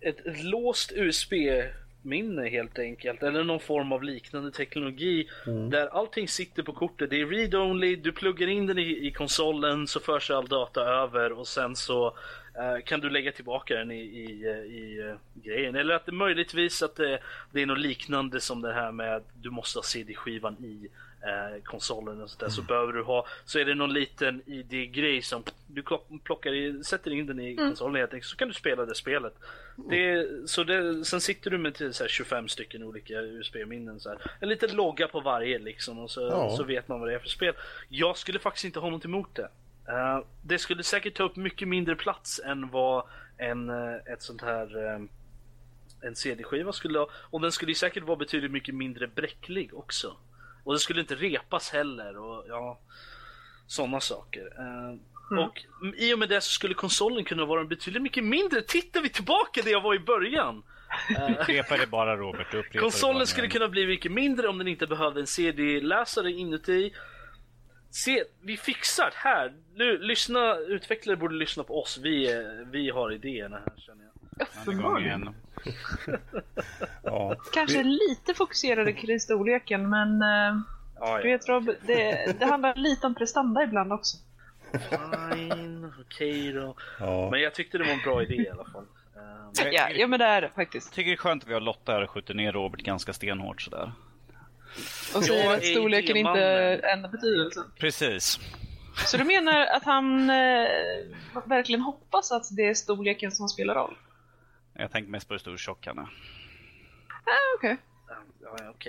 ett, ett låst USB-minne helt enkelt, eller någon form av liknande teknologi där allting sitter på kortet. Det är read-only, du pluggar in den i, i konsolen så förs all data över och sen så eh, kan du lägga tillbaka den i, i, eh, i eh, grejen. Eller att det möjligtvis att det, det är något liknande som det här med att du måste ha CD-skivan i eh, konsolen och sådär. Så behöver du ha, så är det någon liten ID-grej som du plockar i, sätter in den i konsolen helt enkelt, så kan du spela det spelet. Det, så det, sen sitter du med till så här 25 stycken olika USB-minnen så här. En liten logga på varje liksom och så, Ja. så vet man vad det är för spel. Jag skulle faktiskt inte ha något emot det. Eh, det skulle säkert ta upp mycket mindre plats än vad en, eh, ett sånt här eh, en CD-skiva skulle ha. Och den skulle ju säkert vara betydligt mycket mindre bräcklig också. Och det skulle inte repas heller och ja, sådana saker. Eh, Och i och med det så skulle konsolen kunna vara betydligt mycket mindre. Tittar vi tillbaka där jag var i början. Upprepa det bara Robert. upprepa det bara Konsolen nu. skulle kunna bli mycket mindre om den inte behövde en CD-läsare inuti. Se, vi fixar här. Nu, lyssna, utvecklare borde lyssna på oss. Vi, vi har idéerna här känner jag. En gång igen. ja. Kanske lite fokuserade kring storleken, men eh, Ja, du vet Rob, det, det handlar lite om prestanda ibland också. Fine, okej då. Ja. Men jag tyckte det var en bra idé i alla fall. Ja, ja men det är det faktiskt. tycker det är skönt att vi har Lotta här och skjuter ner Robert ganska stenhårt sådär. Och säger Jag att är storleken inte idémannen. ändrar betydelse. Precis. Så du menar att han eh, verkligen hoppas att det är storleken som spelar roll? Jag tänker mest på hur stor tjock han är. Ah, Okej.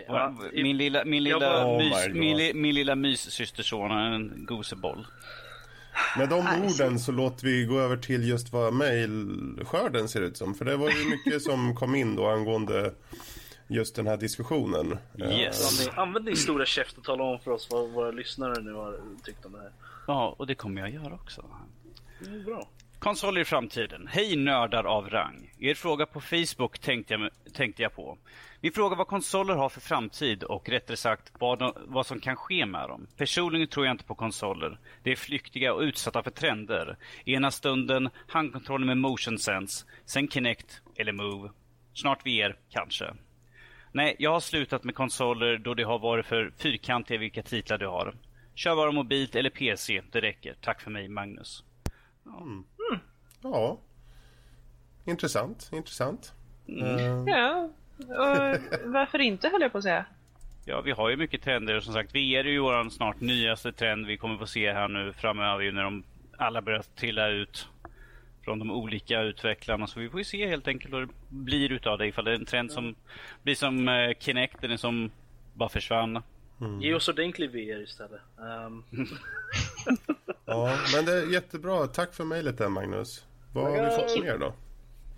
ja, ja, i- Min lilla, min lilla, bara- Oh mys, my min, li- min lilla myssysterson är en goseboll. Med de orden så låter vi gå över till just vad mejlskörden ser ut som. För det var ju mycket som kom in då angående just den här diskussionen. Yes. Använd- Använd din stora käft och tala om för oss vad våra lyssnare nu har tyckt om det här. Ja, och det kommer jag göra också. Mm, bra. Konsoler i framtiden. Hej nördar av rang. Er fråga på Facebook tänkte jag, tänkte jag på. Min fråga vad konsoler har för framtid och rättare sagt vad, de, vad som kan ske med dem. Personligen tror jag inte på konsoler. De är flyktiga och utsatta för trender. Ena stunden handkontroller med motion sense, sen Kinect eller Move. Snart VR, kanske. Nej, jag har slutat med konsoler då det har varit för fyrkantiga vilka titlar de har. Kör bara mobilt eller PC, det räcker. Tack för mig, Magnus. Ja. Intressant, intressant. Eh, Ja, och varför inte höll jag på att säga. Ja, vi har ju mycket trender och som sagt, VR är ju vår snart nyaste trend vi kommer få se här nu framöver ju när de alla börjar trilla ut från de olika utvecklarna. Så vi får ju se helt enkelt vad det blir utav det. Ifall det är en trend som blir som eh, Kinect, den som bara försvann. Ge oss ordentlig VR istället. Ehm, ja, men det är jättebra. Tack för mejlet där Magnus. Vad har vi fått mer då?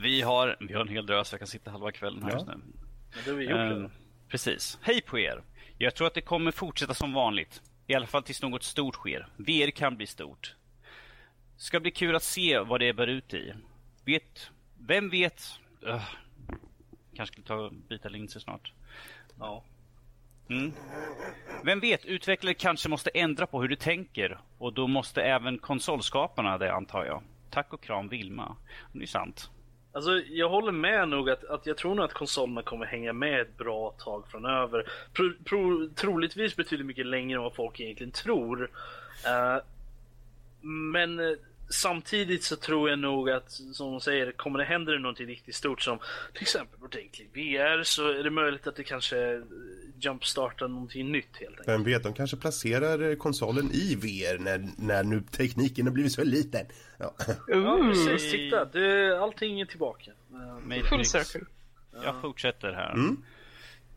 Vi har, vi har en hel drös, jag kan sitta halva kvällen här Ja. just nu. men det har vi gjort Eh, precis. Hej på er! Jag tror att det kommer fortsätta som vanligt. I alla fall tills något stort sker. VR kan bli stort. Ska bli kul att se vad det bär ut i. Vet... Vem vet... Öh. Kanske skulle ta byta linser snart. Ja. Mm. Vem vet, utvecklare kanske måste ändra på hur du tänker och då måste även konsolskaparna det antar jag. Tack och kram Vilma. Det är sant. Alltså jag håller med nog att, att jag tror nog att konsolerna kommer hänga med ett bra tag framöver. Pro, pro, troligtvis betydligt mycket längre än vad folk egentligen tror. Uh, men eh, samtidigt så tror jag nog att, som de säger, kommer det hända någonting riktigt stort som till exempel ordentlig VR så är det möjligt att det kanske jumpstartar någonting nytt helt enkelt. Vem vet, de kanske placerar eh, konsolen i VR när, när nu tekniken har blivit så liten. Ja. Ja, precis. Titta, det, allting är tillbaka. Full circle. Jag fortsätter här. Mm.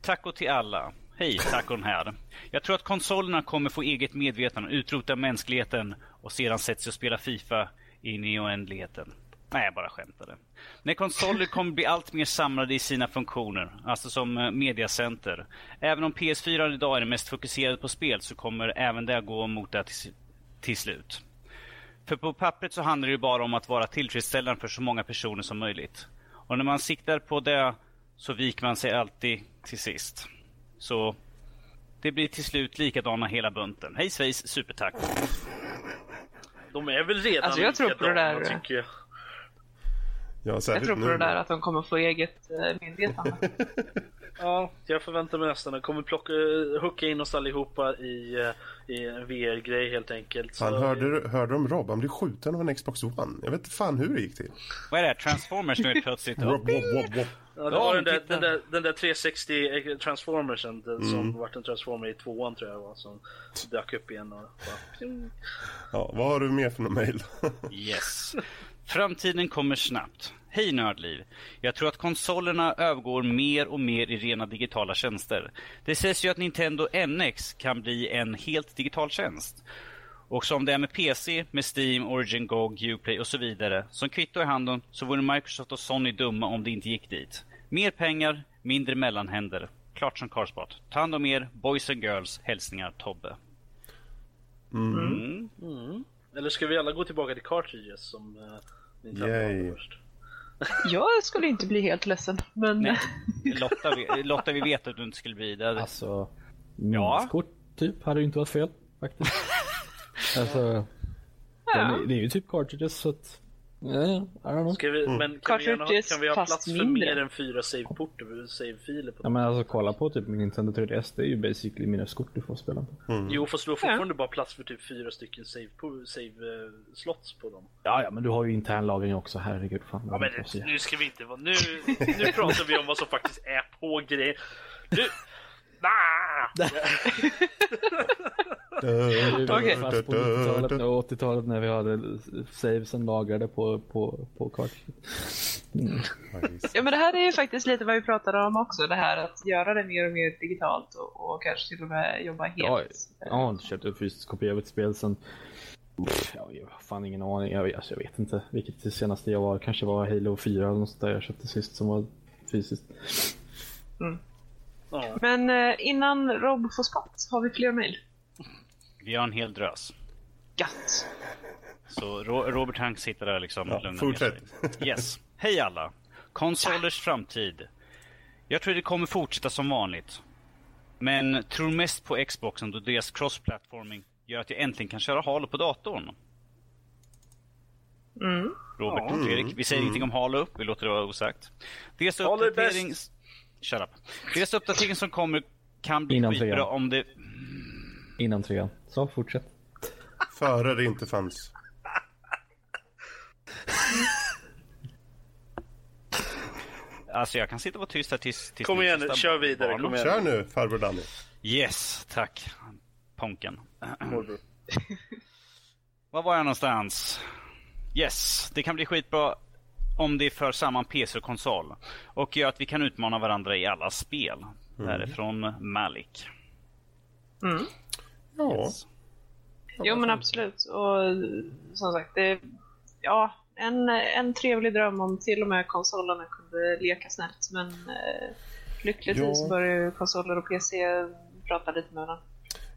Taco till alla. Hej, tacon här. Jag tror att konsolerna kommer få eget medvetande, utrota mänskligheten och sedan sätts och spela Fifa in i oändligheten. Nej, jag bara skämtade. När konsoler kommer bli allt mer samlade i sina funktioner, alltså som eh, mediacenter. Även om PS4 idag är det mest fokuserade på spel så kommer även det gå mot det till, till slut. För på pappret så handlar det ju bara om att vara tillfredsställande för så många personer som möjligt. Och när man siktar på det så viker man sig alltid till sist. Så det blir till slut likadana hela bunten. Hej svejs, supertack! De är väl redan Alltså, jag tror på det där. tycker jag. Ja, Jag tror på nu. det där att de kommer få eget eh, medvetande. Ja, jag förväntar mig nästan. Jag kommer plocka, hooka in oss allihopa i, eh, i en VR-grej helt enkelt. Fan, Så- hörde, du- hörde de Rob? Han blev skjuten av en Xbox One. Jag vet inte fan hur det gick till. Vad är det? Transformers nu plötsligt? Rob, Rob, Rob, Rob. Ja, det var den där, den, där, den där 360 Transformersen den som vart en Transformer i tvåan tror jag var som dök upp igen och bara. Ja, vad har du mer för någon mail? Yes. Framtiden kommer snabbt. Hej Nördliv! Jag tror att konsolerna övergår mer och mer i rena digitala tjänster. Det sägs ju att Nintendo NX kan bli en helt digital tjänst. Och som det är med PC, med Steam, Origin, GOG, Uplay och så vidare. Som kvitto i handen så vore Microsoft och Sony dumma om det inte gick dit. Mer pengar, mindre mellanhänder. Klart som Carspot. Ta hand om er, boys and girls. Hälsningar Tobbe. Mm. Eller ska vi alla gå tillbaka till cartridges som uh, Nintendo Yay. först? Jag skulle inte bli helt ledsen, men Nej, Lotta, vi- Lotta, vi vet att du inte skulle bli det. Alltså, Ja. minneskort typ hade ju inte varit fel faktiskt. alltså, ja. det är ju typ cartridges så att, I don't know. Ska vi, men kan vi, gärna, kan vi ha plats för mindre. mer än fyra save-porter, save-filer på Ja men alltså kolla på typ min Nintendo 3DS, det är ju basically minneskort du får spela på. Jo, fast du har fortfarande bara plats för typ fyra stycken save-slots save, slots på dem. Ja ja men du har ju intern lagring också, herregud fan. Ja, men nu ska vi inte vara... Nu, nu pratar vi om vad som faktiskt är på grejen. Nu... Nah! Okej. Fast på 90-talet och 80-talet när vi hade savesen lagrade på, på, på cartridge. Ja men det här är ju faktiskt lite vad vi pratade om också, det här att göra det mer och mer digitalt och, och kanske till och med jobba helt. Ja, jag har inte köpt en fysisk kopia av ett spel sen... Jag har fan ingen aning. Jag, alltså, jag vet inte vilket det senaste jag var. Kanske var Halo 4 eller något sånt där jag köpte sist som var fysiskt. Ja. Men eh, innan Rob får spott, har vi fler mejl? Vi har en hel drös. Gatt! Så Ro- Robert Hank sitter där liksom Ja, lugnar ner fortsätt. sig. Yes. Hej alla! Konsolers framtid. Jag tror det kommer fortsätta som vanligt. Men tror mest på Xboxen då deras cross-platforming gör att jag äntligen kan köra Halo på datorn. Mm. Robert och Fredrik, vi säger ingenting om Halo, vi låter det vara osagt. Deras Halo uppdatering... Shut up. Deras uppdatering som kommer kan bli skitbra om det... Innan trean. Så fortsätt. Före det inte fanns. Alltså jag kan sitta och vara tyst här tills... tills Kom igen nu, kör vidare. barn- Kom igen. Kör nu, farbror Danny. Yes, tack. Ponken. Var var jag någonstans? Yes, det kan bli skitbra om det för samman PC och konsol. Och gör att vi kan utmana varandra i alla spel. Det här är från Malik. Mm. Ja, Yes. Jo men absolut. Och som sagt, det, ja, en, en trevlig dröm om till och med konsolerna kunde leka snällt. Men eh, lyckligtvis Ja. börjar ju konsoler och PC prata lite med varandra.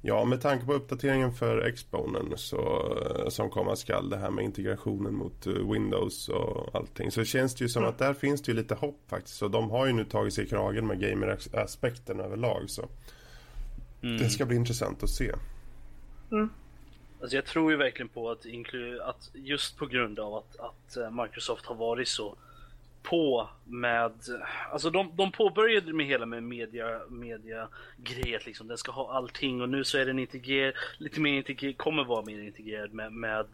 ja, med tanke på uppdateringen för Xbonen så, eh, som komma skall, det här med integrationen mot eh, Windows och allting. Så känns det ju som att där finns det ju lite hopp faktiskt. Och de har ju nu tagit sig i kragen med gamer-aspekten överlag. Så det ska bli intressant att se. Alltså jag tror ju verkligen på att, att just på grund av att, att eh, Microsoft har varit så på med, alltså de, de påbörjade med hela med media, media grejet liksom, den ska ha allting och nu så är den integrerad, lite mer integrerad, kommer vara mer integrerad med, med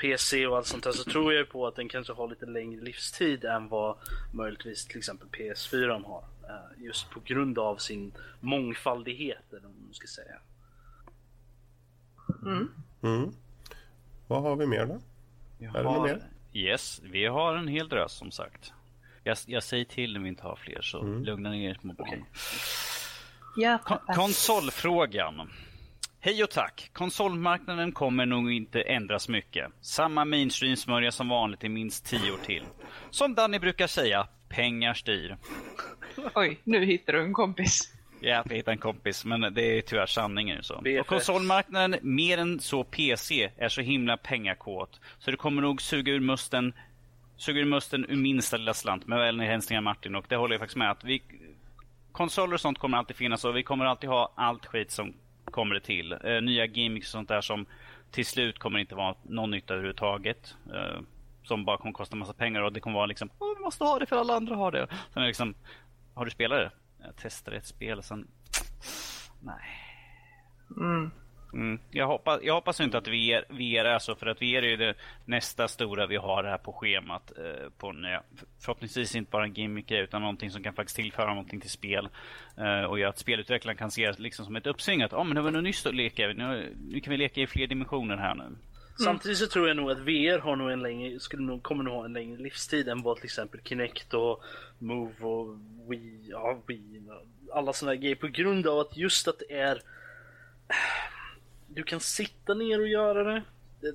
PC och allt sånt där så tror jag på att den kanske har lite längre livstid än vad möjligtvis till exempel PS4 har. eh, Just på grund av sin mångfaldighet eller vad man ska säga. Mm. Vad har vi mer då? Vi Är det något mer? Yes, vi har en hel drös som sagt. Jag, jag säger till när vi inte har fler, så lugna ner er små barn. Ja, Kon- konsolfrågan. Hej och tack! Konsolmarknaden kommer nog inte ändras mycket. Samma mainstream-smörja som vanligt i minst tio år till. Som Danny brukar säga, pengar styr. Oj, nu hittar du en kompis. Ja, jag hittade en kompis, men det är tyvärr sanningen. Så. Och konsolmarknaden, mer än så PC, är så himla pengakåt. Så det kommer nog suga ur musten, suga ur musten ur minsta lilla slant. Med vänliga hälsningar Martin, och det håller jag faktiskt med. Att vi, konsoler och sånt kommer alltid finnas och vi kommer alltid ha allt skit som kommer det till. Eh, nya gimmicks och sånt där som till slut kommer inte vara någon nytta överhuvudtaget. Eh, som bara kommer kosta massa pengar och det kommer vara liksom Åh, vi måste ha det för alla andra har det. Sen är det liksom, har du spelat det? Jag testade ett spel och sen, nej. Mm. Mm. Jag, hoppas, jag hoppas inte att VR, VR är så, alltså, för att VR är ju det nästa stora vi har här på schemat. Eh, på nya, eh, förhoppningsvis inte bara en gimmick utan någonting som kan faktiskt tillföra någonting till spel. Eh, och göra att spelutvecklaren kan se det liksom som ett uppsving. Att oh, men det var något nyss att leka. Nu, nu kan vi leka i fler dimensioner här nu. Mm. Samtidigt så tror jag nog att VR har nog en längre, skulle nog, kommer nog ha en längre livstid än vad till exempel Kinect och Move och Wii, ja Wii, alla sådana grejer på grund av att just att det är du kan sitta ner och göra det. Det,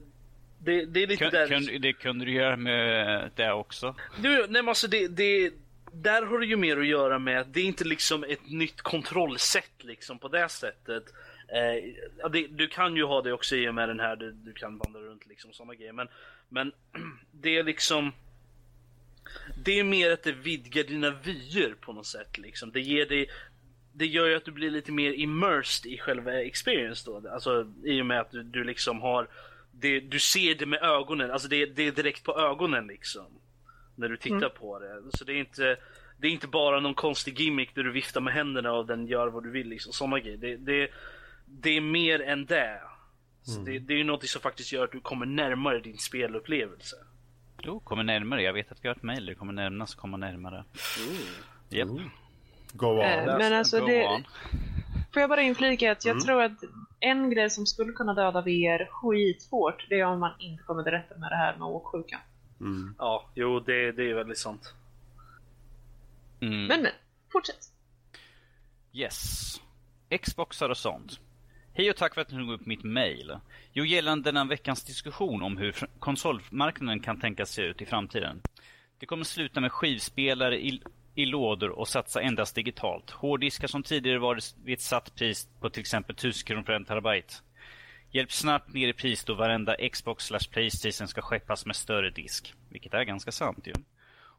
det, det är lite Kun, där... kun, det kunde du göra med det också. Du, nej men alltså det, det, där har det ju mer att göra med att det är inte liksom ett nytt kontrollsätt liksom på det sättet. Eh, det, du kan ju ha det också i och med den här, du, du kan vandra runt liksom sådana grejer. Men, men det är liksom Det är mer att det vidgar dina vyer på något sätt liksom. Det ger dig det gör ju att du blir lite mer immersed i själva experience då. Alltså i och med att du, du liksom har det, Du ser det med ögonen, alltså det, det är direkt på ögonen liksom. När du tittar på det. Så det är inte Det är inte bara någon konstig gimmick där du viftar med händerna och den gör vad du vill liksom. Sådana grejer. Det, det, det är mer än det. Så det, det är ju något som faktiskt gör att du kommer närmare din spelupplevelse. Jo, kommer närmare. Jag vet att vi har ett mejl. Det kommer närmast komma närmare. Japp. Go on. Eh, men alltså Go det, on. får jag bara inflika att jag Mm. tror att en grej som skulle kunna döda VR skithårt, det är om man inte kommer till rätta med det här med åksjukan. Mm. Ja, jo det, det är väldigt sant. Mm. Men men, fortsätt. Yes. Xboxar och sånt. Hej och tack för att ni tog upp mitt mail. Jo, gällande den här veckans diskussion om hur konsolmarknaden kan tänkas se ut i framtiden. Det kommer sluta med skivspelare i, lådor och satsa endast digitalt. Hårddiskar som tidigare varit vid ett satt pris på till exempel 1000 kronor för en terabyte. Hjälp snabbt ner i pris då varenda Xbox slash Playstation ska skeppas med större disk. Vilket är ganska sant ju.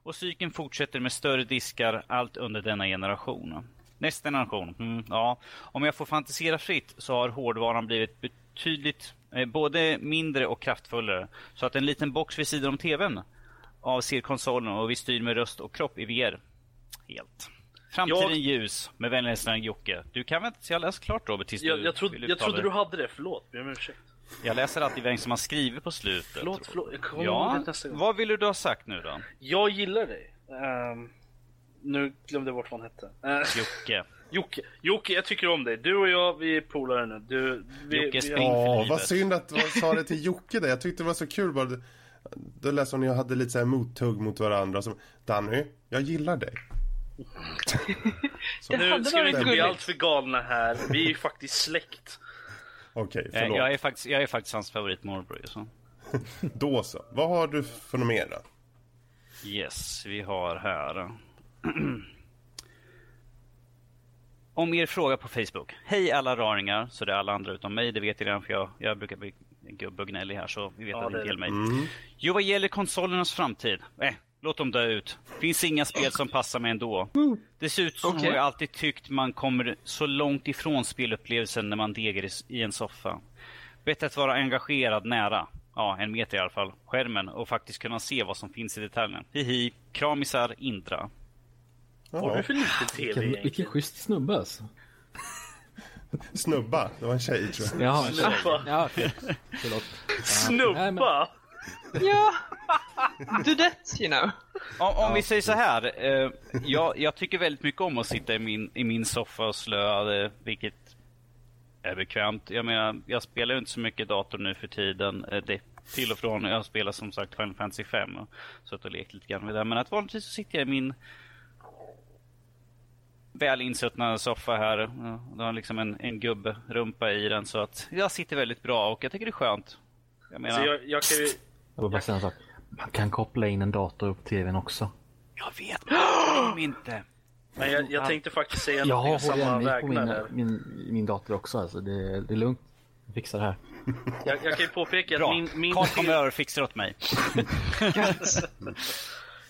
Och cykeln fortsätter med större diskar allt under denna generation. Nästa generation, mm, ja. Om jag får fantisera fritt så har hårdvaran blivit betydligt eh, både mindre och kraftfullare. Så att en liten box vid sidan om TVn avser konsolen och vi styr med röst och kropp i VR. Helt. Framtiden Jag- ljus med vänlig hälsning Jocke. Du kan väl inte jag läsa klart Robert tills Jag, du jag, trodde, vill jag trodde du hade det, förlåt. Ber om ursäkt. Jag läser alltid vem som har skrivit på slutet. Förlåt, förlåt. Jag kommer ihåg Ja, det nästa gång. vad ville du ha sagt nu då? Jag gillar dig. Ehm, nu glömde jag bort vad han hette. Uh, Jocke. Jocke, Jocke, jag tycker om dig. Du och jag, vi är polare nu. Du, vi, Jocke vi, Spring. för Åh, livet. vad synd att du sa det till Jocke där. Jag tyckte det var så kul bara. Då lät som ni hade lite så här mothugg mot varandra. Som, Danny, jag gillar dig. Nu ska vi inte bli gulligt. allt för galna här. Vi är ju faktiskt släkt. Okej, Jag, förlåt. jag, är faktiskt, jag är faktiskt hans favoritmorbror. Så. Då så. Vad har du för något mer då? Yes, vi har här. Om er fråga på Facebook. Hej alla raringar, så det är alla andra utom mig, det vet jag redan för jag, jag brukar bli gubb och gnällig här så vi vet Ja, att det inte är gäller mig. Jo, vad gäller konsolernas framtid. Eh, låt dem dö ut. Finns inga spel som passar mig ändå. Dessutom Okej. har jag alltid tyckt man kommer så långt ifrån spelupplevelsen när man degar i, en soffa. Bättre att vara engagerad nära, ja en meter i alla fall, skärmen och faktiskt kunna se vad som finns i detaljen. Hihi, kramisar Indra. Vad har du för lite TV Vilken, vilken schysst snubbe alltså. snubba. Det var en tjej tror jag. Jaha, Snubba. ja, okej. Förlåt. Nej, men- Snubba! Ja, do that you know. Om, om vi säger så här. Eh, jag, jag tycker väldigt mycket om att sitta i min, i min soffa och slöa, eh, vilket är bekvämt. Jag menar, jag spelar ju inte så mycket dator nu för tiden. Eh, det, till och från. Jag spelar som sagt Final Fantasy 5 och suttit och lekt lite grann med det. Men att vanligtvis så sitter jag i min väl insuttna soffa här. Du har liksom en, en gubbrumpa i den så att jag sitter väldigt bra och jag tycker det är skönt. Jag menar, Så jag, jag kan ju... Jag vill bara säga en sak. Man kan koppla in en dator upp tvn också. jag vet men om inte. Men jag, jag tänkte faktiskt säga Jag har någonting om samma HDMI på vägnar min, min, min dator också. Alltså det, det är lugnt. Jag fixar det här. Jag, jag kan ju påpeka att Bra. min, min, Karl kommer över och fixar åt mig.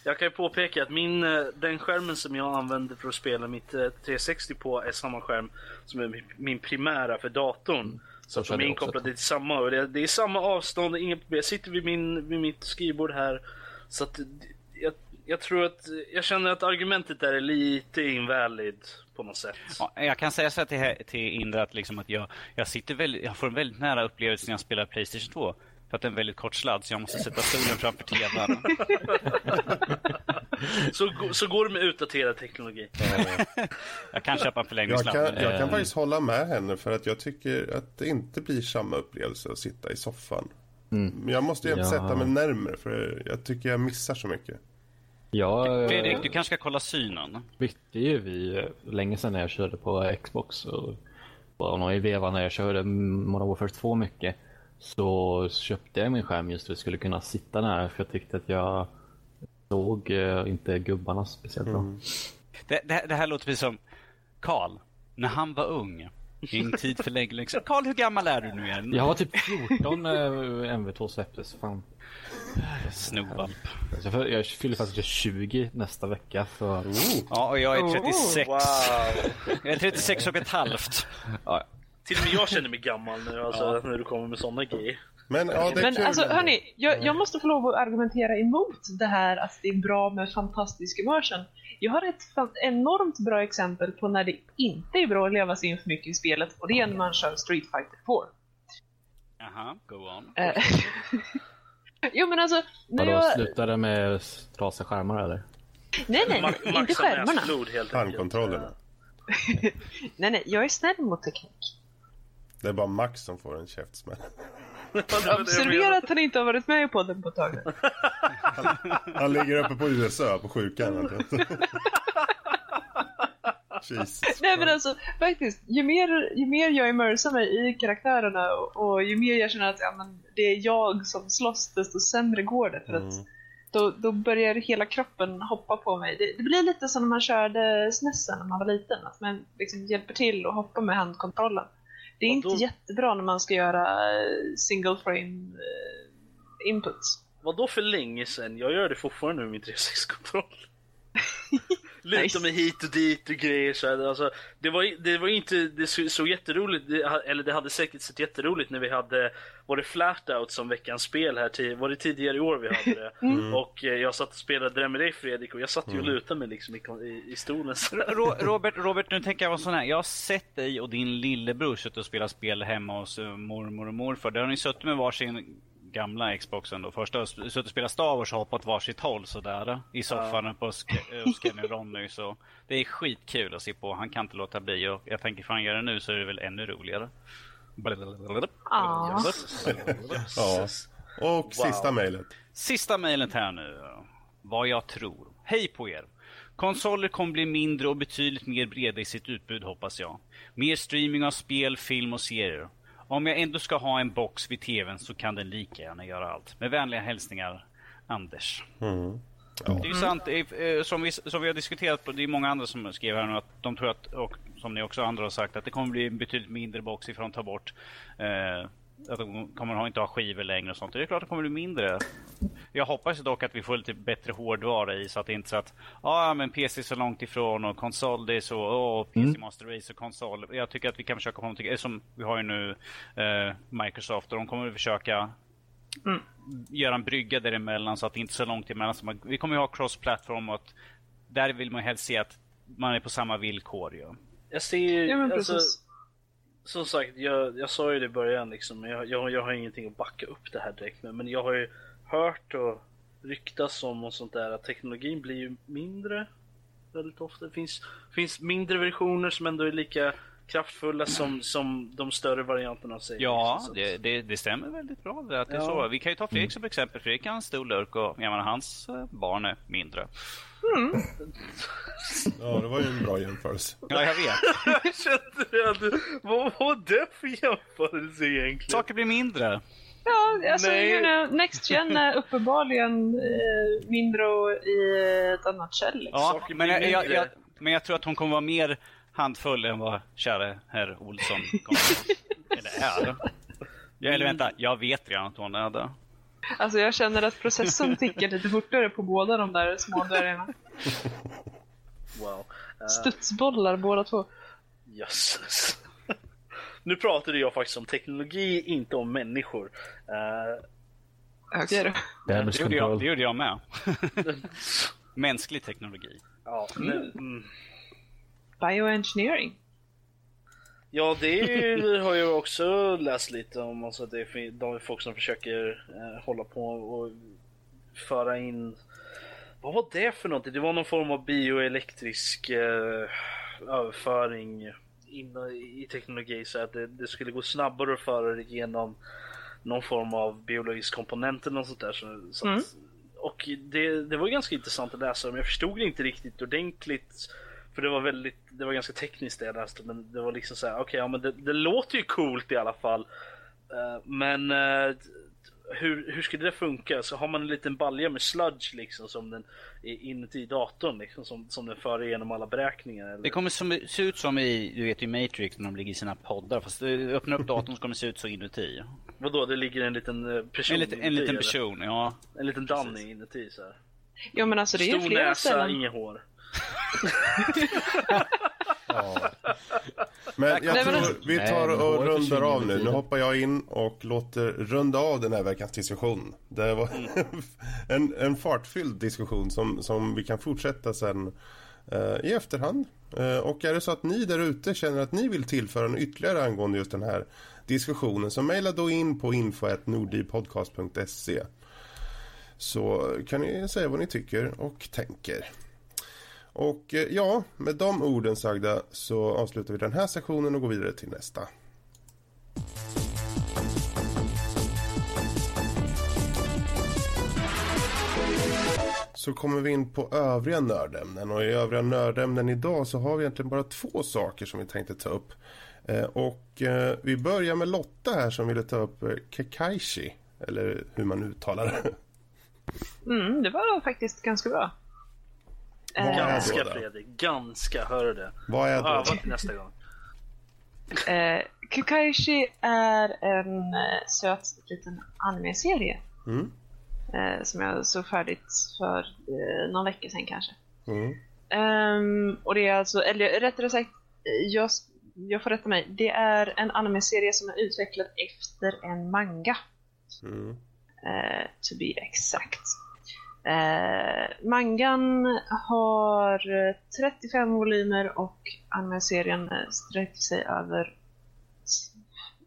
jag kan ju påpeka att min, eh, den skärmen som jag använder för att spela mitt eh, 360 på är samma skärm som är min- min primära för datorn. Så att kör de är inkopplade till samma och det, det är samma avstånd, inget problem. Jag sitter vid, min, vid mitt skrivbord här. Så att jag, jag tror att, jag känner att argumentet där är lite invalid på något sätt. Ja, jag kan säga så här till, till Indra att, liksom att jag, jag, sitter väldigt, jag får en väldigt nära upplevelse när jag spelar Playstation 2. För att det är en väldigt kort sladd så jag måste sätta stolen framför TVn. Så, så går det med utdaterad teknologi. Jag kan köpa en Jag förlängningsladd. kan, jag kan faktiskt hålla med henne för att jag tycker att det inte blir samma upplevelse att sitta i soffan. Men jag måste ju Ja. sätta mig närmare för jag tycker jag missar så mycket. Jag Fredrik, du kanske ska kolla synen? bytte ju vi eh, länge sedan när jag körde på Xbox. Och bara någon i vevan när jag körde Modern Warfare 2 mycket. Så köpte jag min skärm just för att jag skulle kunna sitta nära. För jag tyckte att jag såg eh, inte gubbarna speciellt bra. Det, det, det här låter precis som Karl, när han var ung. I en tid för länge, sedan. Karl, hur gammal är du nu igen? Jag var typ 14 när MV2 släpptes. Fan. Snovalp. Så jag, jag fyller faktiskt 20 nästa vecka. För... Ja, och jag är 36. Wow! Jag är 36 och ett halvt. Ja, Till och med jag känner mig gammal nu alltså, när du kommer med sådana grejer. Men ja, det är Men kul. alltså hörni, jag, jag måste få lov att argumentera emot det här att det är bra med fantastisk immersion. Jag har ett enormt bra exempel på när det inte är bra att leva sig in för mycket i spelet och det är när man kör Street Fighter 4. Jaha, go on. Eh, jo men alltså, när Vadå, jag... slutade med trasiga skärmar eller? Nej nej, inte skärmarna. Handkontrollerna. Nej nej, jag är snäll mot teknik. Det är bara Max som får en käftsmäll. Observera att han inte har varit med i podden på ett tag nu. Han ligger uppe på USA på sjukan. Jesus. Nej men alltså faktiskt, ju mer, ju mer jag immersar mig i karaktärerna och, och ju mer jag känner att ja, men, det är jag som slåss, desto sämre går det. För att då, då börjar hela kroppen hoppa på mig. Det, det blir lite som när man körde SNESen när man var liten, att man liksom hjälper till och hoppar med handkontrollen. Det är inte då- jättebra när man ska göra eh, single frame eh, inputs. Vad då för länge sedan? Jag gör det fortfarande med min 360-kontroll. Luta Nice. mig hit och dit och grejer så här. Alltså, det, var, det var inte, det så- såg jätteroligt, det, eller det hade säkert sett jätteroligt när vi hade, var det Flatout som veckans spel här, till, var det tidigare i år vi hade det? Och eh, jag satt och spelade det med dig Fredrik och jag satt ju och lutade mig liksom i, i, i stolen. Ro- Robert, Robert, nu tänker jag vara sån här. Jag har sett dig och din lillebror suttit och spelat spel hemma hos eh, mormor och morfar. Där har ni suttit med varsin gamla Xboxen då. Första suttit och spelat Star Wars och hoppat varsitt håll sådär. I soffan på Sk- hos Kenny Ronny. Så det är skitkul att se på. Han kan inte låta bli och jag tänker fan göra det nu så är det väl ännu roligare. Ja. Ja. Och sista mejlet. Sista mejlet här nu. Vad jag tror. Hej på er! Konsoler kommer bli mindre och betydligt mer breda i sitt utbud hoppas jag. Mer streaming av spel, film och serier. Om jag ändå ska ha en box vid tvn så kan den lika gärna göra allt. Med vänliga hälsningar, Anders. Det är ju sant, eh, som vi, som vi har diskuterat, på, det är många andra som skrev här nu att de tror att, och som ni också andra har sagt, att det kommer bli en betydligt mindre box ifrån att ta bort eh, att de kommer ha, inte ha skivor längre och sånt. Det är klart att det kommer bli mindre. Jag hoppas dock att vi får lite bättre hårdvara i så att det inte är så att ja men PC är så långt ifrån och konsol det är så, åh PC Master Race och konsol. Jag tycker att vi kan försöka få någonting, som vi har ju nu eh, Microsoft och de kommer försöka göra en brygga däremellan så att det inte är så långt emellan. Så man, vi kommer ju ha cross-platform och att där vill man helst se att man är på samma villkor ju. Jag ser ju, Ja men alltså, precis som sagt, jag, jag sa ju det i början liksom, men jag, jag, jag har ingenting att backa upp det här direkt med. Men jag har ju hört och ryktas om och sånt där att teknologin blir ju mindre väldigt ofta. Det finns, finns mindre versioner som ändå är lika kraftfulla som, som de större varianterna av sig. Ja, att- det, det, det stämmer väldigt bra det att det är Ja. så. Vi kan ju ta Fredrik som exempel. Fredrik har en stor lurk och jag menar, hans eh, barn är mindre. Ja, det var ju en bra jämförelse. Ja, jag vet. Jag kände att, vad var det för jämförelse egentligen? Saker blir mindre. Ja, alltså Nej. you know, Next Gen är uppenbarligen eh, mindre och i ett annat käll. Liksom. Ja, men jag, jag, jag, men jag tror att hon kommer vara mer handfull än vad käre herr Olsson kommer Eller är. Ja, eller vänta, jag vet redan att hon är det. Alltså jag känner att processorn tickar lite fortare på båda de där små dvärgarna. Wow. Uh, Studsbollar båda två. jösses. nu pratade jag faktiskt om teknologi, inte om människor. Eh, Okej då. Damage Det gjorde jag, det gjorde jag med. Mänsklig teknologi. ja, men, mm. Bioengineering. Ja, det är har jag också läst lite om. Alltså det är de är folk som försöker eh, hålla på och föra in... Vad var det för någonting? Det var någon form av bioelektrisk eh, överföring in i teknologi så att det, det skulle gå snabbare att föra det genom någon form av biologisk komponent eller något sånt där. Så, så att, Mm. Och det, det var ganska intressant att läsa om. Jag förstod det inte riktigt ordentligt. För det var väldigt, det var ganska tekniskt det jag läste. Men det var liksom så här, okej, ja men det, det låter ju coolt i alla fall. Eh, men eh, hur, hur skulle det funka? Så har man en liten balja med sludge liksom som den är inuti datorn liksom som, som den för igenom alla beräkningar? Eller? Det kommer som, se ut som i, du vet i Matrix när de ligger i sina poddar. Fast du öppnar upp datorn så kommer det se ut så inuti. Vadå, det ligger en liten eh, person En, liten- en inuti, liten eller? person, ja. En liten dummy inuti så här. Jo men alltså det är ju Stor flera näsa, ställen. inget hår. Ja. Men jag tror vi tar och rundar av nu. Nu hoppar jag in och låter runda av den här veckans diskussion. Det var en, en fartfylld diskussion som, som vi kan fortsätta sen eh, i efterhand. Eh, och är det så att ni där ute känner att ni vill tillföra något ytterligare angående just den här diskussionen så mejla då in på info.nordipodcast.se så kan ni säga vad ni tycker och tänker. Och eh, ja, med de orden sagda så avslutar vi den här sessionen och går vidare till nästa. Så kommer vi in på övriga nördämnen och i övriga nördämnen idag så har vi egentligen bara två saker som vi tänkte ta upp. Eh, och eh, vi börjar med Lotta här som ville ta upp Kekaishi, eller hur man uttalar det. Mm, det var faktiskt ganska bra. Ganska? Fredrik, ganska. Hör du det? Vad är Öva det? till nästa gång. Eh, Kukaishi är en eh, söt liten anime-serie Mm. eh, som jag såg färdigt för eh, någon vecka sedan kanske. Mm. Ehm, och det är alltså, eller rättare sagt, eh, jag, jag får rätta mig, det är en anime-serie som är utvecklad efter en manga. Mm. eh, to be exact. Eh, mangan har eh, 35 volymer och anime-serien eh, sträcker sig över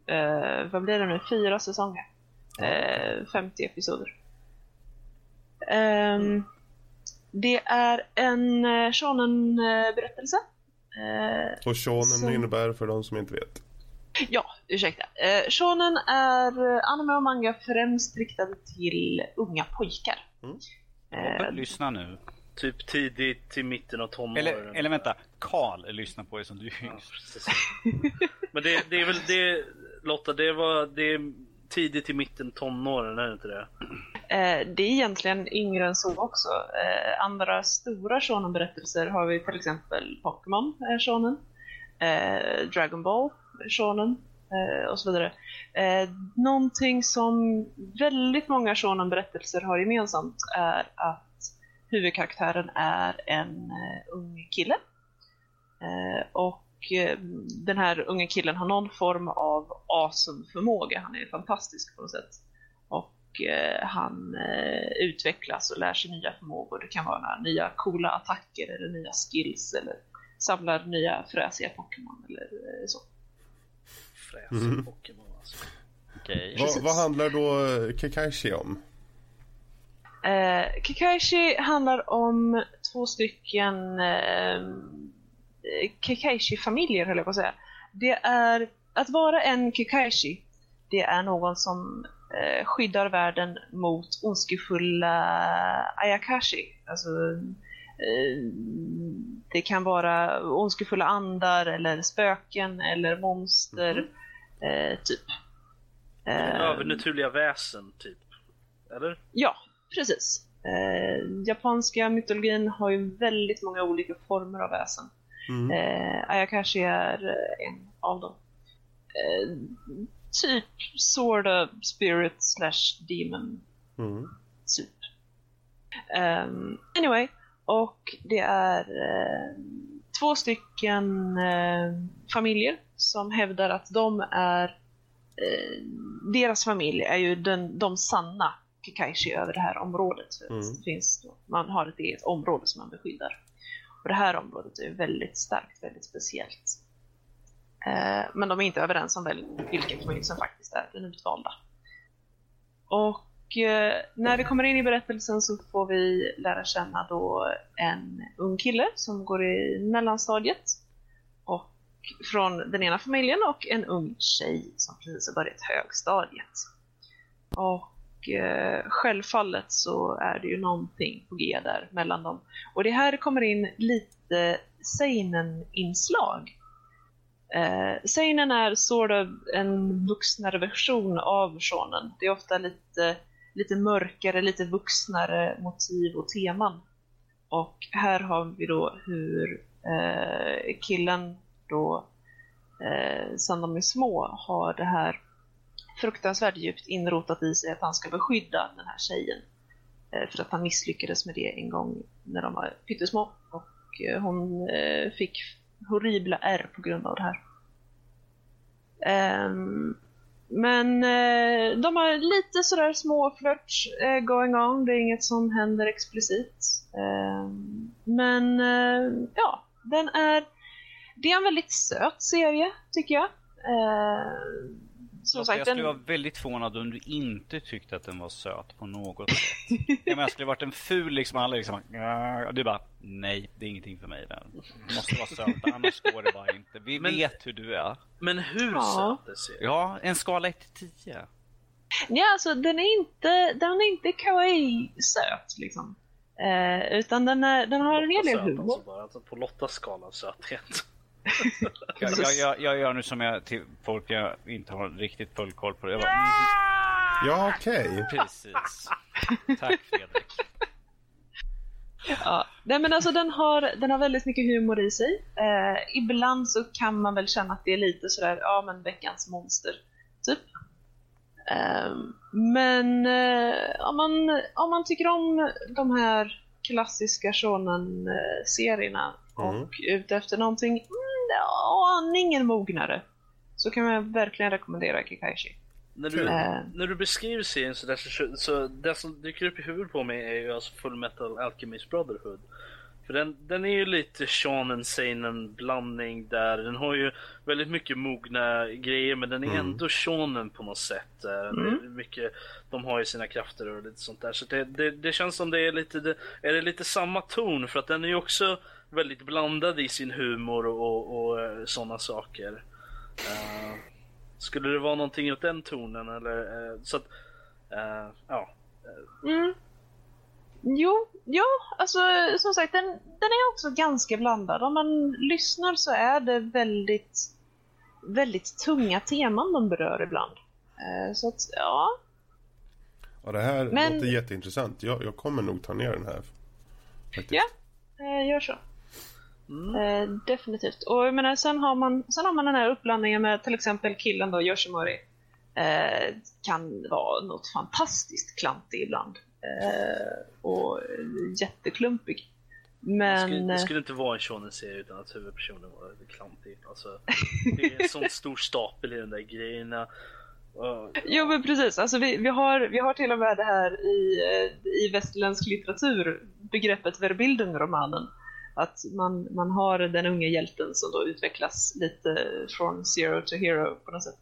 eh, vad blir det nu? Fyra säsonger. Eh, 50 episoder. Ehm, det är en eh, shonen-berättelse. Eh, Och shonen Så- innebär för de som inte vet. Ja, ursäkta. Eh, shonen är eh, anime och manga främst riktade till unga pojkar. Mm. Eh, Lyssna nu. Typ tidigt till mitten av tonåren. Eller, eller vänta, Karl lyssnar på er som du är Ja, yngst. precis. Men det, det är väl det, Lotta, det var det är tidigt till mitten tonåren, är det inte det? eh, det är egentligen yngre än så också. Eh, andra stora shonen-berättelser har vi till exempel Pokémon är shonen, eh, Dragon Ball är shonen eh, Eh, och så vidare. Eh, någonting som väldigt många shonen-berättelser har gemensamt är att huvudkaraktären är en eh, ung kille. Eh, och eh, den här unga killen har någon form av awesome-förmåga. Han är fantastisk på något sätt. Och eh, han eh, utvecklas och lär sig nya förmågor. Det kan vara nya coola attacker eller nya skills eller samlar nya fräsiga Pokémon eller så. Fräsig Mm. Pokémon alltså. Okej. Vad, vad handlar då eh, Kekaishi om? Eh, Kekaishi handlar om två stycken eh, Kekaishi-familjer höll jag på att säga. det är att vara en Kikaishi. Det är någon som eh, skyddar världen mot ondskefulla Ayakashi. Alltså, eh, det kan vara ondskefulla andar eller spöken eller monster, eh, typ. Eh, Övernaturliga väsen, typ. Eller? Ja, precis. Eh, japanska mytologin har ju väldigt många olika former av väsen. Mm. Eh, Ayakashi är eh, en av dem. Eh, typ sorta spirit slash demon Mm. typ. Ehm, anyway, och det är eh, två stycken eh, familjer som hävdar att de är eh, deras familj är ju den, de sanna Kikaishi över det här området. Mm. det finns, man har ett eget område som man beskyddar. Och det här området är väldigt starkt, väldigt speciellt. Eh, men de är inte överens om väl, vilka familjer som faktiskt är den utvalda. Och Eh, när vi kommer in i berättelsen så får vi lära känna då en ung kille som går i mellanstadiet och från den ena familjen och en ung tjej som precis har börjat högstadiet. Och eh, självfallet så är det ju någonting på G där mellan dem. Och det här kommer in lite seinen-inslag. Eh, seinen är sort of en vuxnare version av shonen. Det är ofta lite, lite mörkare, lite vuxnare motiv och teman. Och här har vi då hur eh, killen då, eh, sen de är små, har det här fruktansvärt djupt inrotat i sig att han ska beskydda den här tjejen. Eh, för att han misslyckades med det en gång när de var pyttesmå. Och eh, hon eh, fick horribla ärr på grund av det här. Ehm, men eh, de har lite sådär små flirts eh, going on. Det är inget som händer explicit. Eh, men eh, ja, den är... Det är en väldigt söt serie, tycker jag. Eh, som Lotta, sagt, jag skulle den... vara väldigt förvånad om du inte tyckte att den var söt på något sätt. jag menar, skulle det varit en ful liksom, alla liksom, och du bara, nej, det är ingenting för mig. Den måste vara söt, annars går det bara inte. Vi Men- vet hur du är. Men hur Ja. söt serien? Ja, en skala 1 till 10. Ja, alltså den är inte, den är inte kawaii-söt liksom. Eh, utan den, är, den har en hel del humor. Alltså bara, alltså på Lottas skala av söthet. Jag, jag, jag, jag gör nu som jag till folk jag inte har riktigt full koll på. Det. Jag bara, mm, Ja, okej. precis. Tack Fredrik. Ja. Nej men alltså den har, den har väldigt mycket humor i sig. Eh, ibland så kan man väl känna att det är lite sådär, ja men veckans monster, typ. Eh, men eh, om, man, om man tycker om de här klassiska shonen-serierna Mm. och ute efter någonting mm, aningen mognare så kan man verkligen rekommendera Kikaishi. När du, Eh. när du beskriver serien så, där, så, så det som dyker upp i huvudet på mig är ju alltså Full Metal Alchemist Brotherhood. För den, den är ju lite shonen seinen blandning där. Den har ju väldigt mycket mogna grejer men den är Mm. ändå shonen på något sätt. Eh, är mycket, de har ju sina krafter och lite sånt där. Så det, det, det känns som det är lite, det, är det lite samma ton för att den är ju också väldigt blandad i sin humor och, och, och sådana saker. Eh, skulle det vara någonting åt den tonen eller eh, så att eh, ja. Mm. Jo, ja, alltså som sagt den, den är också ganska blandad. Om man lyssnar så är det väldigt, väldigt tunga teman de berör ibland. Eh, Så att, ja. Ja, det här Men- låter jätteintressant. Jag, jag kommer nog ta ner den här. Faktiskt. Ja. Eh, Gör så. Eh, definitivt. Och jag menar, sen har, man, sen har man den här uppblandningen med till exempel killen då, Yoshimori. Eh, kan vara något fantastiskt klantig ibland. Eh, och jätteklumpig. Det Men... skulle, det skulle inte vara en shonen-serie utan att huvudpersonen var lite klantig. Alltså, det är en sån stor stapel i de där grejerna. Och- Jo men precis, alltså vi, vi, har, vi har till och med det här i, eh, i västerländsk litteratur, begreppet Verbilden-romanen. Att man, man har den unga hjälten som då utvecklas lite från zero to hero på något sätt.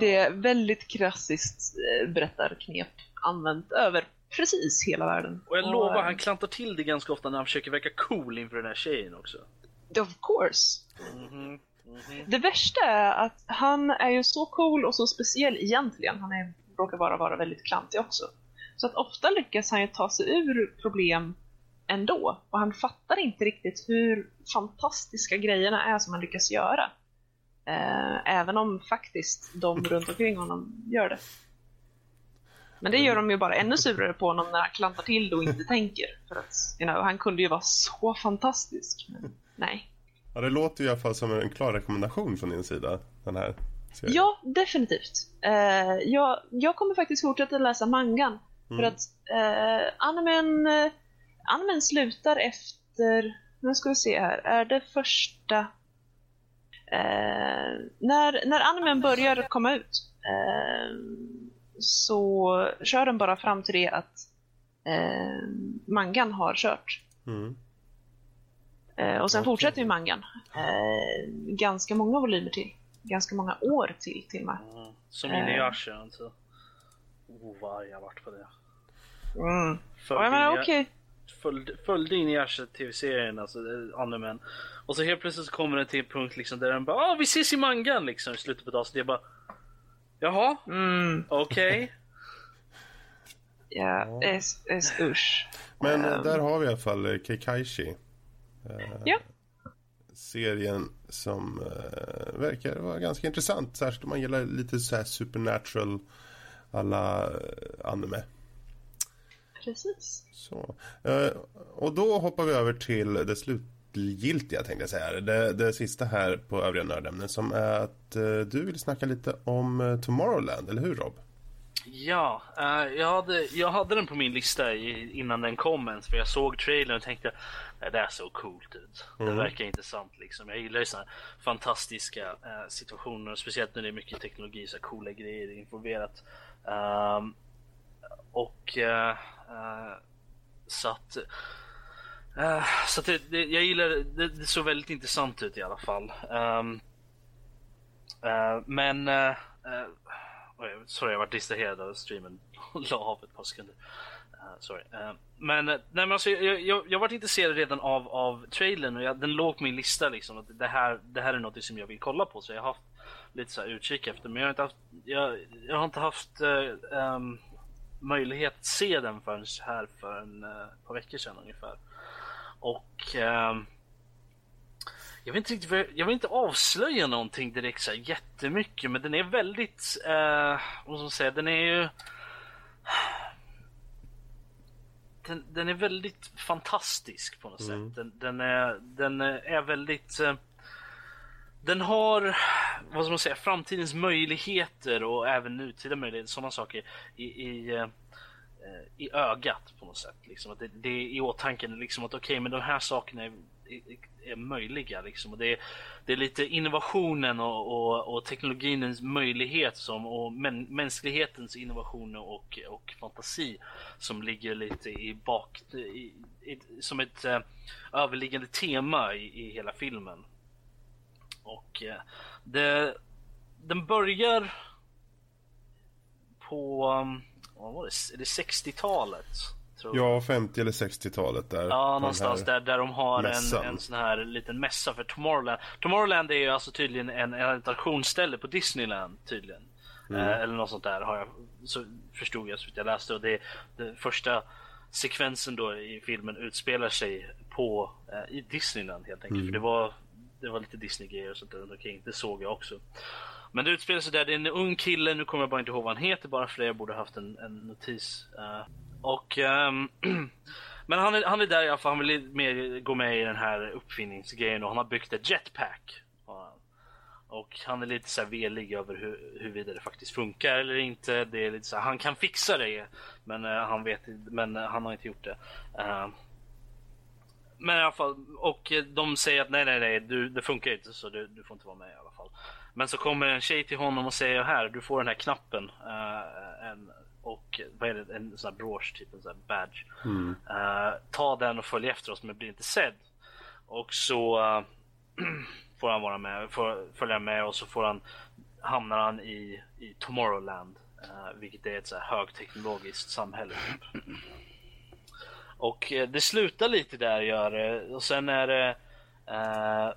Det är väldigt klassiskt eh, berättarknep använt över precis hela världen. Och jag lovar, eh, han klantar till det ganska ofta när han försöker verka cool inför den här tjejen också. Of course. Mhm. Det värsta är att han är ju så cool och så speciell egentligen. Han är, råkar bara vara väldigt klantig också. Så att ofta lyckas han ju ta sig ur problem ändå. Och han fattar inte riktigt hur fantastiska grejerna är som han lyckas göra. Eh, även om faktiskt de runt omkring honom gör det. Men det gör de ju bara ännu surare på honom när han klantar till det och inte tänker. För att, you know, han kunde ju vara så fantastisk, men nej. Ja, det låter i alla fall som en klar rekommendation från din sida, den här serien. Ja, definitivt. Eh, jag, jag kommer faktiskt fortsätta läsa mangan. För att eh, animen, animen slutar efter, nu ska vi se här, är det första... Eh, när, när animen börjar komma ut eh, så kör den bara fram till det att eh, mangan har kört. Mm. Eh, och sen Okej. fortsätter ju mangan eh, ganska många volymer till. Ganska många år till till och med. Mm. Som Eh. Inuyasha alltså. Oh vad arg jag vart på det. Mm. Jag menar Inuya- följde, följde Inuyasha tv-serien, alltså eh, animen. Och så helt plötsligt så kommer den till en punkt liksom där den bara ah, vi ses i mangan liksom i slutet på dagen. Så det är bara Jaha, mm, okej. ja, es, es, usch. Men eh, Ehm. där har vi i alla fall eh, Keikaishi. Eh, Ja. Serien som eh, verkar vara ganska intressant. Särskilt om man gillar lite så här supernatural alla eh, anime. Precis. Så. Eh, och då hoppar vi över till det slutgiltiga tänkte jag säga. Det, det sista här på övriga nördämnen som är att eh, du vill snacka lite om eh, Tomorrowland, eller hur Rob? Ja, jag, hade, jag hade den på min lista i, innan den kom ens för jag såg trailern och tänkte "Nej, det där såg coolt ut. Det Mm. verkar intressant liksom. Jag gillar ju här fantastiska eh, situationer, speciellt när det är mycket teknologi, så coola grejer involverat. Ehm, och eh, Eh, så att eh, så att det, det, jag gillar det, det såg väldigt intressant ut i alla fall. Ehm, eh, men uh, uh, sorry, jag var distraherad av streamen. La av ett par sekunder. Uh, sorry. Uh, men, nej, men alltså, jag, jag, jag varit intresserad redan av, av trailern och jag, den låg på min lista. Liksom, att det, här, det här är något som jag vill kolla på. Så jag har haft lite så här utkik efter. Men jag har inte haft, jag, jag har inte haft uh, um, möjlighet att se den förrän här för en eh, par veckor sedan ungefär. Och ehm, jag vill inte riktigt, jag vill inte avslöja någonting direkt så här jättemycket men den är väldigt, eh, vad ska man säga, den är ju den, den är väldigt fantastisk på något sätt. Den, den, är, den är väldigt eh, den har, vad ska man säga, framtidens möjligheter och även nutida möjligheter, sådana saker i, i, eh, i ögat på något sätt. Liksom. Att det, det är i åtanke liksom att okej, men de här sakerna är, är, är möjliga. Liksom. Och det, är, det är lite innovationen och, och, och teknologins möjlighet som, och män, mänsklighetens innovationer och, och fantasi som ligger lite i bak, i, i, som ett eh, överliggande tema i, i hela filmen. Och eh, det, den börjar på, um, vad var det, är det 60-talet? Tror jag. Ja, 50 eller 60-talet där. Ja, någonstans där, där de har en, mässan. en sån här liten mässa för Tomorrowland. Tomorrowland är ju alltså tydligen en, en attraktionsställe på Disneyland tydligen. Mm. Eh, eller något sånt där har jag, så förstod jag så jag läste. Och det, det första sekvensen då i filmen utspelar sig på eh, i Disneyland helt enkelt. Mm. För det var, det var lite Disney-grejer och sånt där runt omkring. Det såg jag också. Men det utspelar sig där, det är en ung kille, nu kommer jag bara inte ihåg vad han heter bara för det, jag borde haft en, en notis. Uh, och Um, Men han är, han är där i alla fall, han vill mer gå med i den här uppfinningsgrejen och han har byggt ett jetpack. Och han är lite så här velig över hur, huruvida det faktiskt funkar eller inte. Det är lite så här, han kan fixa det men uh, han vet men uh, han har inte gjort det. Uh, men i alla fall, och de säger att nej nej nej, du, det funkar inte så du, du får inte vara med i alla fall. Men så kommer en tjej till honom och säger här, du får den här knappen. eh, en, och vad är det, en sån här brosch, typ en sån här badge. Mm. Eh, ta den och följ efter oss men bli inte sedd. Och så eh, får han vara med, får, följa med och så får han, hamnar han i, i Tomorrowland. vilket är ett så här högteknologiskt samhälle. Typ. Och eh, det slutar lite där gör det. Och sen är det eh,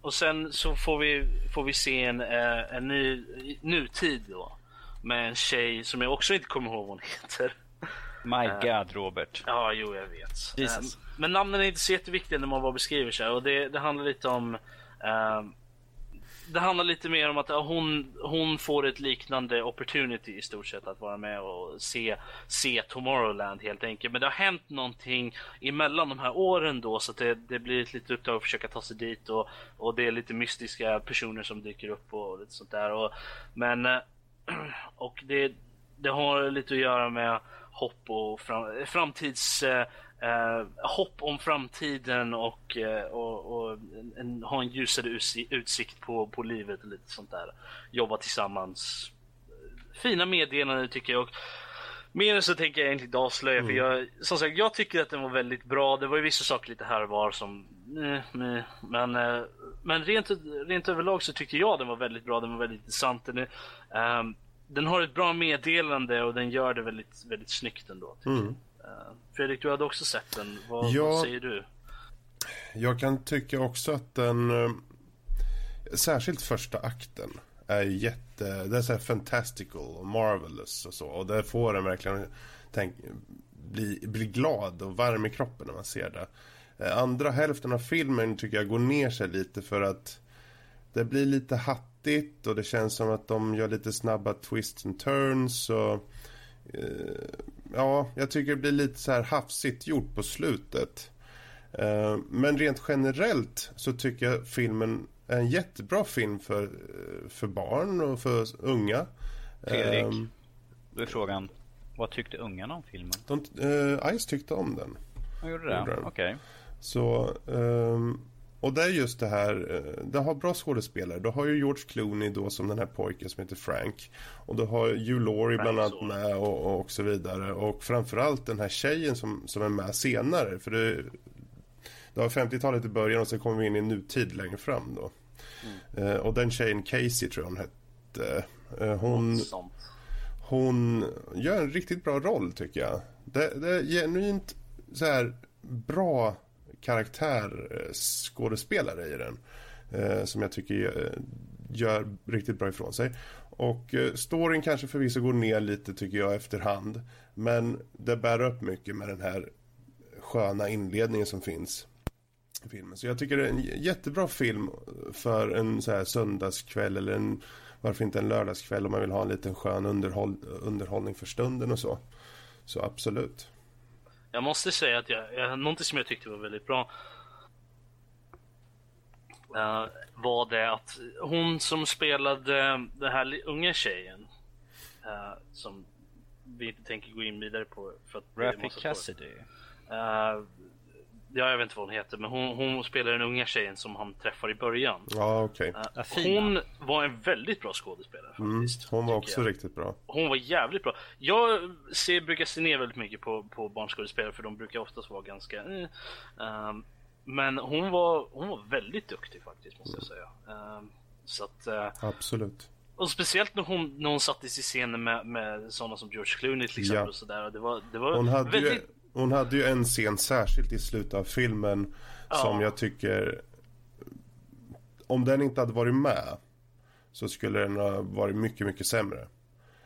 och sen så får vi, får vi se en, eh, en ny nutid då. Med en tjej som jag också inte kommer ihåg vad hon heter. My God, Robert. Ja, jo jag vet. Jesus. Eh, Men namnen är inte så jätteviktiga när man bara beskriver sig. Och det, det handlar lite om... eh, det handlar lite mer om att hon, hon får ett liknande opportunity i stort sett att vara med och se, se Tomorrowland helt enkelt. Men det har hänt någonting emellan de här åren då så att det, det blir ett litet uppdrag att försöka ta sig dit och, och det är lite mystiska personer som dyker upp och lite sånt där. Och, men eh, och det, det har lite att göra med hopp och fram, framtids... Eh, Eh, eh, hopp om framtiden och, eh, och, och en, en, ha en ljusare uts- utsikt på, på livet och lite sånt där. Jobba tillsammans. Fina meddelanden tycker jag. Och mer än så tänker jag egentligen inte avslöja för jag, som sagt, jag tycker att den var väldigt bra. Det var ju vissa saker lite här och var som, eh, meh. men, eh, men rent, rent överlag så tyckte jag den var väldigt bra. Den var väldigt intressant. Den, ehm, den har ett bra meddelande och den gör det väldigt, väldigt snyggt ändå. jag. Fredrik, du hade också sett den. Vad, Ja. vad säger du? Jag kan tycka också att den, eh, särskilt första akten, är jätte, det är så här fantastical och marvelous och så. Och det får en verkligen tänk, bli, bli glad och varm i kroppen när man ser det. Eh, Andra hälften av filmen tycker jag går ner sig lite för att det blir lite hattigt och det känns som att de gör lite snabba twists and turns och eh, ja, jag tycker det blir lite så här hafsigt gjort på slutet. Eh, Men rent generellt så tycker jag filmen är en jättebra film för, eh, för barn och för unga. Fredrik. Ehm, Då är frågan, vad tyckte ungarna om filmen? De, eh, Ice tyckte om den. De gjorde det? Okej. Så, ehm, och det är just det här, eh, det har bra skådespelare. Du har ju George Clooney då som den här pojken som heter Frank. Och du har Hugh Laurie bland annat med och, och så vidare. Och framförallt den här tjejen som, som är med senare. För det, det var 50-talet i början och sen kommer vi in i nutid längre fram då. Eh, och den tjejen Casey tror jag hon hette. Eh, hon, hon gör en riktigt bra roll tycker jag. Det, det är genuint så här bra karaktär eh, skådespelare i den. Eh, som jag tycker eh, gör, riktigt bra ifrån sig. Och storyn kanske förvisso går ner lite tycker jag efterhand. Men det bär upp mycket med den här sköna inledningen som finns i filmen. Så jag tycker det är en jättebra film för en så här söndagskväll eller en varför inte en lördagskväll om man vill ha en liten skön underhåll, underhållning för stunden och så. Så absolut. Jag måste säga att jag, jag, någonting som jag tyckte var väldigt bra eh, var det att hon som spelade den här unga tjejen eh, som vi inte tänker gå in vidare på för att spoiler. Cassidy. Eh, ja, jag vet inte vad hon heter, men hon, hon spelar den unga tjejen som han träffar i början. Ja, okej. Eh, Ja, fina. hon var en väldigt bra skådespelare Mm, faktiskt. hon var också jag. riktigt bra. Hon var jävligt bra. Jag ser, brukar se ner väldigt mycket på, på barnskådespelare för de brukar oftast vara ganska... Eh, ehm, men hon var, hon var väldigt duktig faktiskt måste jag säga. Ehm, så att, eh, Absolut. och speciellt när hon, när hon sattes i scenen med, med sådana som George Clooney till exempel. Ja. Och sådär. Och Det var, det var Hon hade, väldigt... ju, hon hade ju en scen särskilt i slutet av filmen som Ja. jag tycker om den inte hade varit med så skulle den ha varit mycket, mycket sämre.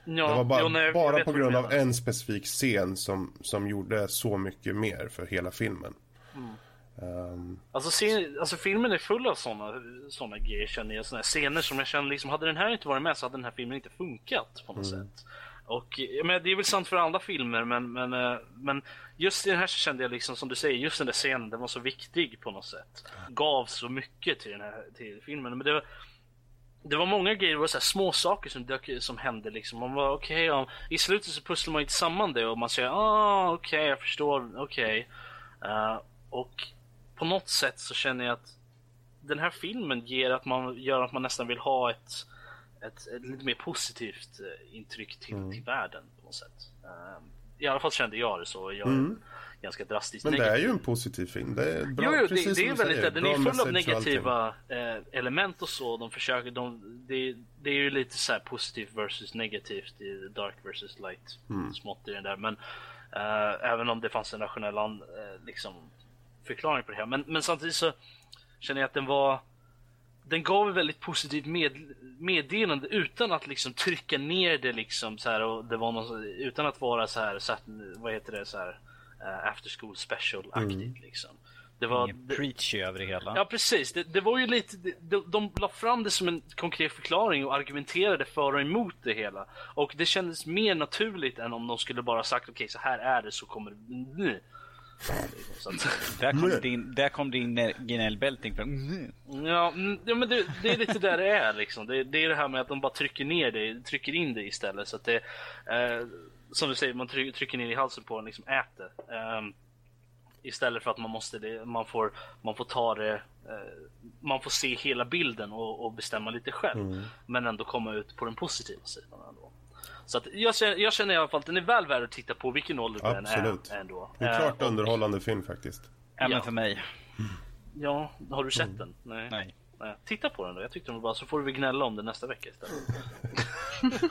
Ja, det var bara, jo, nej, bara på grund av en specifik scen som, som gjorde så mycket mer för hela filmen. Ehm, Alltså, scen, alltså filmen är full av såna, såna grejer känner jag. Såna scener som jag känner liksom, hade den här inte varit med så hade den här filmen inte funkat på något sätt. Och men det är väl sant för alla filmer men, men, eh, men just i den här så kände jag liksom som du säger, just den där scenen den var så viktig på något sätt. Gav så mycket till den här till filmen. Men det var, det var många grejer, det var så här små saker som, dök, som hände liksom. Man var okej, okay, i slutet så pusslar man inte samman det och man säger ah okej jag förstår, okej. Eh, och på något sätt så känner jag att den här filmen ger att man, gör att man nästan vill ha ett, ett, ett lite mer positivt eh, intryck till, till världen på något sätt. Eh, I alla fall kände jag det så. Jag är ganska drastiskt men det är negativ. ju en positiv film. Det är bra, Jo, jo det, precis det som är väldigt säger. Den är full av negativa eh, element och så. De försöker, de, det, det är ju lite så här positivt versus negativt i dark versus light. Mm. Smått i den där. Men eh, även om det fanns en rationell an, liksom, förklaring på det här. Men, men samtidigt så känner jag att den var den gav ett väldigt positivt med, meddelande utan att liksom trycka ner det liksom så här och det var någon, utan att vara så här, så här vad heter det så här uh, after school special aktigt mm. liksom. Det var Ingen preachy över det hela. Ja precis, det, det var ju lite, de, de la fram det som en konkret förklaring och argumenterade för och emot det hela. Och det kändes mer naturligt än om de skulle bara sagt okej okay, så här är det så kommer det där, kom din, där kom din gnällbältning mm. Ja, ja men det, det, är lite där det är liksom. Det, det, är det här med att de bara trycker ner det, trycker in det istället. Så att det, eh, som du säger, man trycker ner i halsen på den, liksom äter. Eh, istället för att man måste, man får, man får ta det, eh, man får se hela bilden och, och bestämma lite själv. Mm. Men ändå komma ut på den positiva sidan ändå. Så att jag, känner, jag känner i alla fall att den är väl värd att titta på vilken ålder den är ändå. Det är klart uh, underhållande film faktiskt. Ja, men för mig. Ja, har du sett mm. den? Nej. Nej. Nej. Titta på den då, jag tyckte den var bra. Så får vi gnälla om det nästa vecka istället.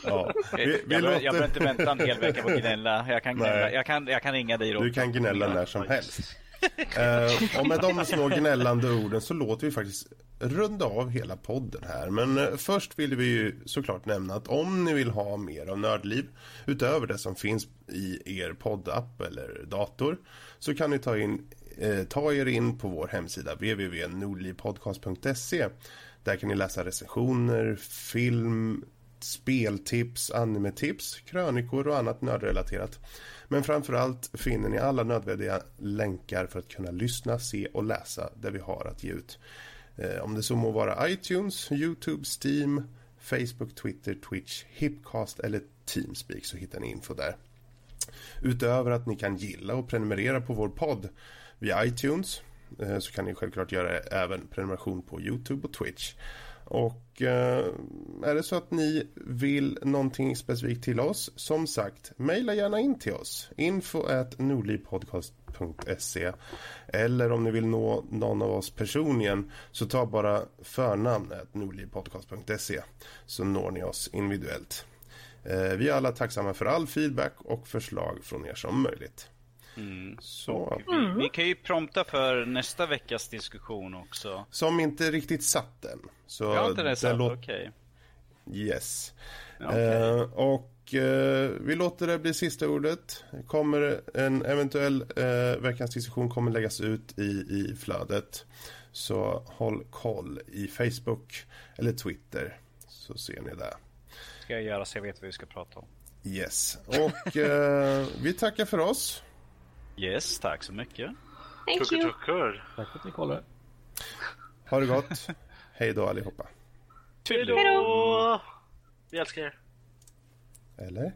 ja. vi, vi jag, låter... jag behöver inte vänta en hel vecka på att gnälla. Jag kan, gnälla. Jag kan, jag kan ringa dig då. Du kan gnälla när som helst. Eh, och med de små gnällande orden så låter vi faktiskt runda av hela podden här. Men eh, först vill vi ju såklart nämna att om ni vill ha mer av Nördliv utöver det som finns i er poddapp eller dator så kan ni ta in Eh, ta er in på vår hemsida www.nordlivpodcast.se. Där kan ni läsa recensioner, film, speltips, animetips, krönikor och annat nördrelaterat. Men framförallt finner ni alla nödvändiga länkar för att kunna lyssna, se och läsa det vi har att ge ut. Eh, om det så må vara iTunes, Youtube, Steam, Facebook, Twitter, Twitch, Hipcast eller Teamspeak så hittar ni info där. Utöver att ni kan gilla och prenumerera på vår podd via iTunes eh, så kan ni självklart göra även prenumeration på Youtube och Twitch. Och eh, är det så att ni vill någonting specifikt till oss, som sagt, mejla gärna in till oss. Info at nordlivpodcast.se Eller om ni vill nå någon av oss personligen så ta bara förnamnet nordlivpodcast.se så når ni oss individuellt. Eh, vi är alla tacksamma för all feedback och förslag från er som möjligt. Mm. Så. Mm. Vi kan ju prompta för nästa veckas diskussion också. Som inte riktigt satt än. Så Jag har inte det satt, okej. Okay. Yes. Okay. Eh, och eh, vi låter det bli sista ordet. Kommer en eventuell eh, veckans diskussion kommer läggas ut i, i flödet. Så håll koll i Facebook eller Twitter så ser ni det. Ska jag göra så jag vet vad vi ska prata om. Yes. Och eh, vi tackar för oss. Yes, tack så mycket. Thank you. Tack för att ni kollade. Ha det gott. Hej då allihopa. Hej då. Vi älskar er. Eller?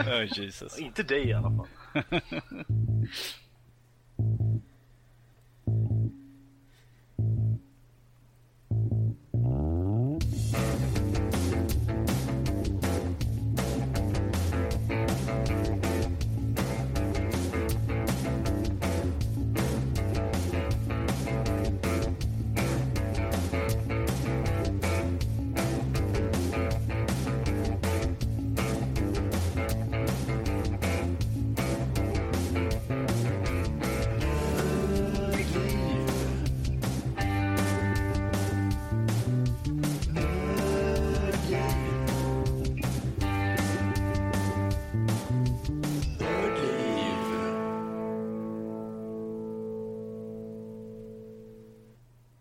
oh, Jesus. Inte dig i alla fall.